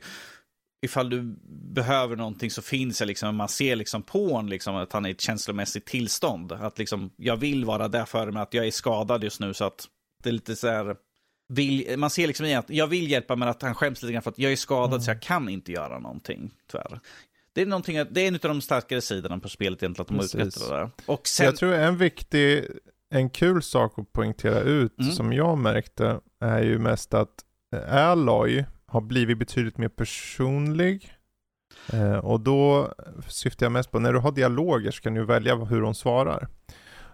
ifall du behöver någonting så finns jag liksom, man ser liksom på honom liksom att han är i ett känslomässigt tillstånd. Att liksom, jag vill vara där för mig, att jag är skadad just nu så att det är lite så här, vill, man ser liksom att jag vill hjälpa men att han skäms lite grann för att jag är skadad mm. så jag kan inte göra någonting, tyvärr. Det är, någonting, det är en av de starkare sidorna på spelet egentligen, att de har utvecklat det där. Och sen... Jag tror en viktig, en kul sak att poängtera ut, mm. som jag märkte, är ju mest att eh, Alloy har blivit betydligt mer personlig. Eh, och då syftar jag mest på när du har dialoger så kan du välja hur hon svarar.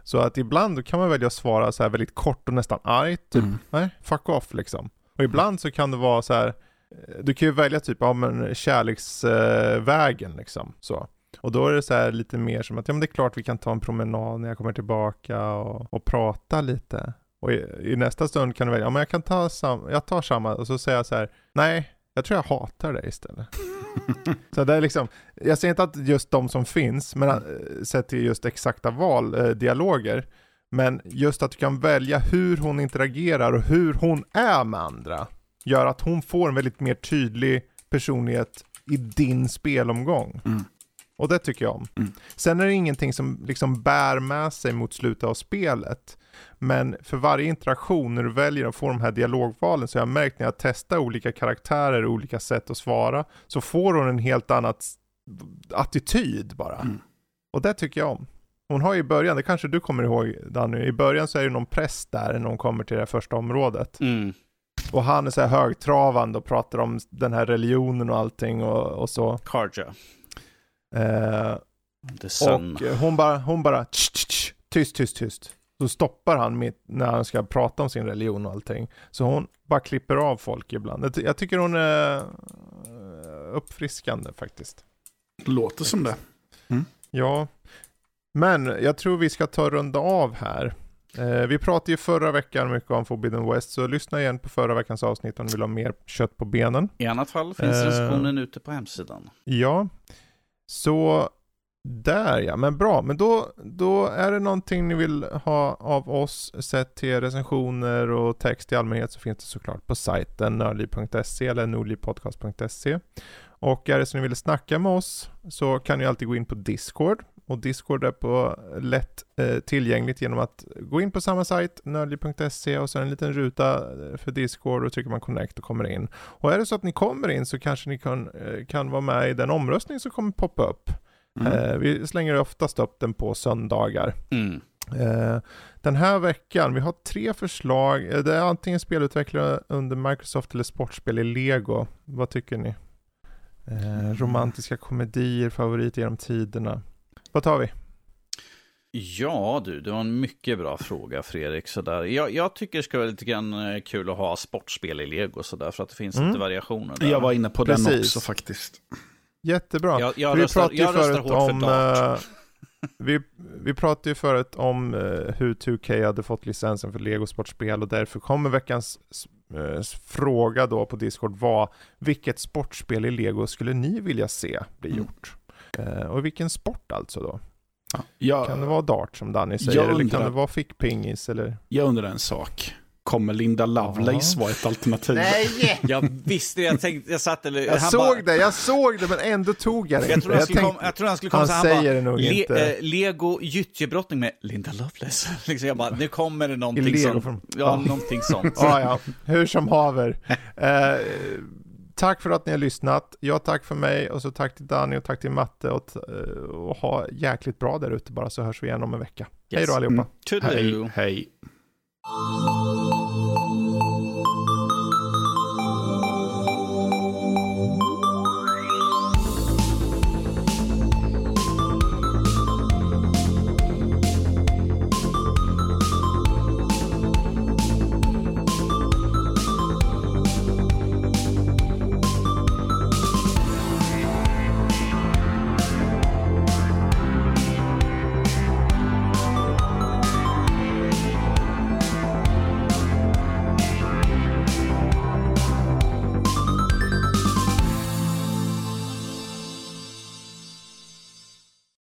Så att ibland kan man välja att svara så här väldigt kort och nästan argt, typ Mm. nej, fuck off liksom. Och ibland så kan det vara så här, eh, du kan ju välja typ, ja men kärleksvägen liksom. Så. Och då är det så lite mer som att, ja men det är klart vi kan ta en promenad när jag kommer tillbaka och, och prata lite. Och i, i nästa stund kan du välja, ja men jag kan ta samma, jag tar samma, och så säger jag så här, nej, jag tror jag hatar det istället. så det är liksom, jag säger inte att just de som finns, men eh, sett till just exakta val, eh, dialoger, men just att du kan välja hur hon interagerar och hur hon är med andra, gör att hon får en väldigt mer tydlig personlighet i din spelomgång. Mm. Och det tycker jag om. Mm. Sen är det ingenting som liksom bär med sig mot slutet av spelet. Men för varje interaktion när du väljer att få de här dialogvalen så har jag märkt när jag testar olika karaktärer och olika sätt att svara så får hon en helt annan attityd bara. Mm. Och det tycker jag om. Hon har ju i början, det kanske du kommer ihåg Danny, i början så är det någon präst där när hon kommer till det första området. Mm. Och han är så här högtravande och pratar om den här religionen och allting och, och så. Karja. Eh, och eh, hon bara, hon bara "Tsch, tsch, tsch, tyst, tyst, tyst. Så stoppar han mitt när han ska prata om sin religion och allting. Så hon bara klipper av folk ibland. Jag ty- Jag tycker hon är eh, uppfriskande faktiskt. Låter som det. Ja, men jag tror vi ska ta runda av här. Eh, vi pratade ju förra veckan mycket om Forbidden West, så lyssna igen på förra veckans avsnitt om ni vill ha mer kött på benen. I annat fall finns Eh. recensionen ute på hemsidan. Ja, så där ja, men bra. Men då, då är det någonting ni vill ha av oss sett till recensioner och text i allmänhet så finns det såklart på sajten nördliv.se eller nordlivpodcast.se. Och är det så ni vill snacka med oss så kan ni alltid gå in på Discord. Och Discord är på lätt eh, tillgängligt genom att gå in på samma sajt, nördliv.se och det en liten ruta eh, för Discord och trycker man connect och kommer in. Och är det så att ni kommer in så kanske ni kan, eh, kan vara med i den omröstning som kommer poppa upp. Mm. Eh, vi slänger oftast upp den på söndagar. Mm. Eh, den här veckan, vi har tre förslag. Det är antingen spelutvecklare under Microsoft eller sportspel i Lego. Vad tycker ni? Eh, romantiska komedier, favoriter genom tiderna. Vad tar vi? Ja du, det var en mycket bra fråga Fredrik. Sådär. Jag, jag tycker det ska vara lite grann eh, kul att ha sportspel i lego sådär, för att det finns Mm. lite variationer där. Jag var inne på den Precis. också faktiskt. Jättebra. Jag, jag, vi röstar, pratade jag röstar förut hårt om, för Dart. eh, vi, vi pratade ju förut om eh, hur 2K hade fått licensen för Lego-sportspel och därför kommer veckans fråga då på Discord vara vilket sportspel i Lego skulle ni vilja se bli Mm. gjort? Eh, och vilken sport alltså då? Jag, Kan det vara dart som Danny säger Jag eller kan undrar- det vara fickpingis eller? jag undrar en sak. Kommer Linda Lovelace Ja. vara ett alternativ? Jag visste det, jag tänkte, jag satt eller... Jag han såg bara- det, jag såg det men ändå tog jag det Jag trodde han skulle, tänkte- komma, jag trodde han skulle komma han så säger bara, det nog Le, inte. eh, Lego gyttjebrottning med Linda Lovelace. liksom jag bara, nu kommer det någonting sånt. Ja, Ja. någonting sånt. Ja, ja, hur som haver. Eh, tack för att ni har lyssnat. Jag tack för mig och så tack till Danny och tack till Matte och, och ha jäkligt bra där ute bara så hörs vi igen om en vecka. Hej då Yes. allihopa. Mm. Hej, hej.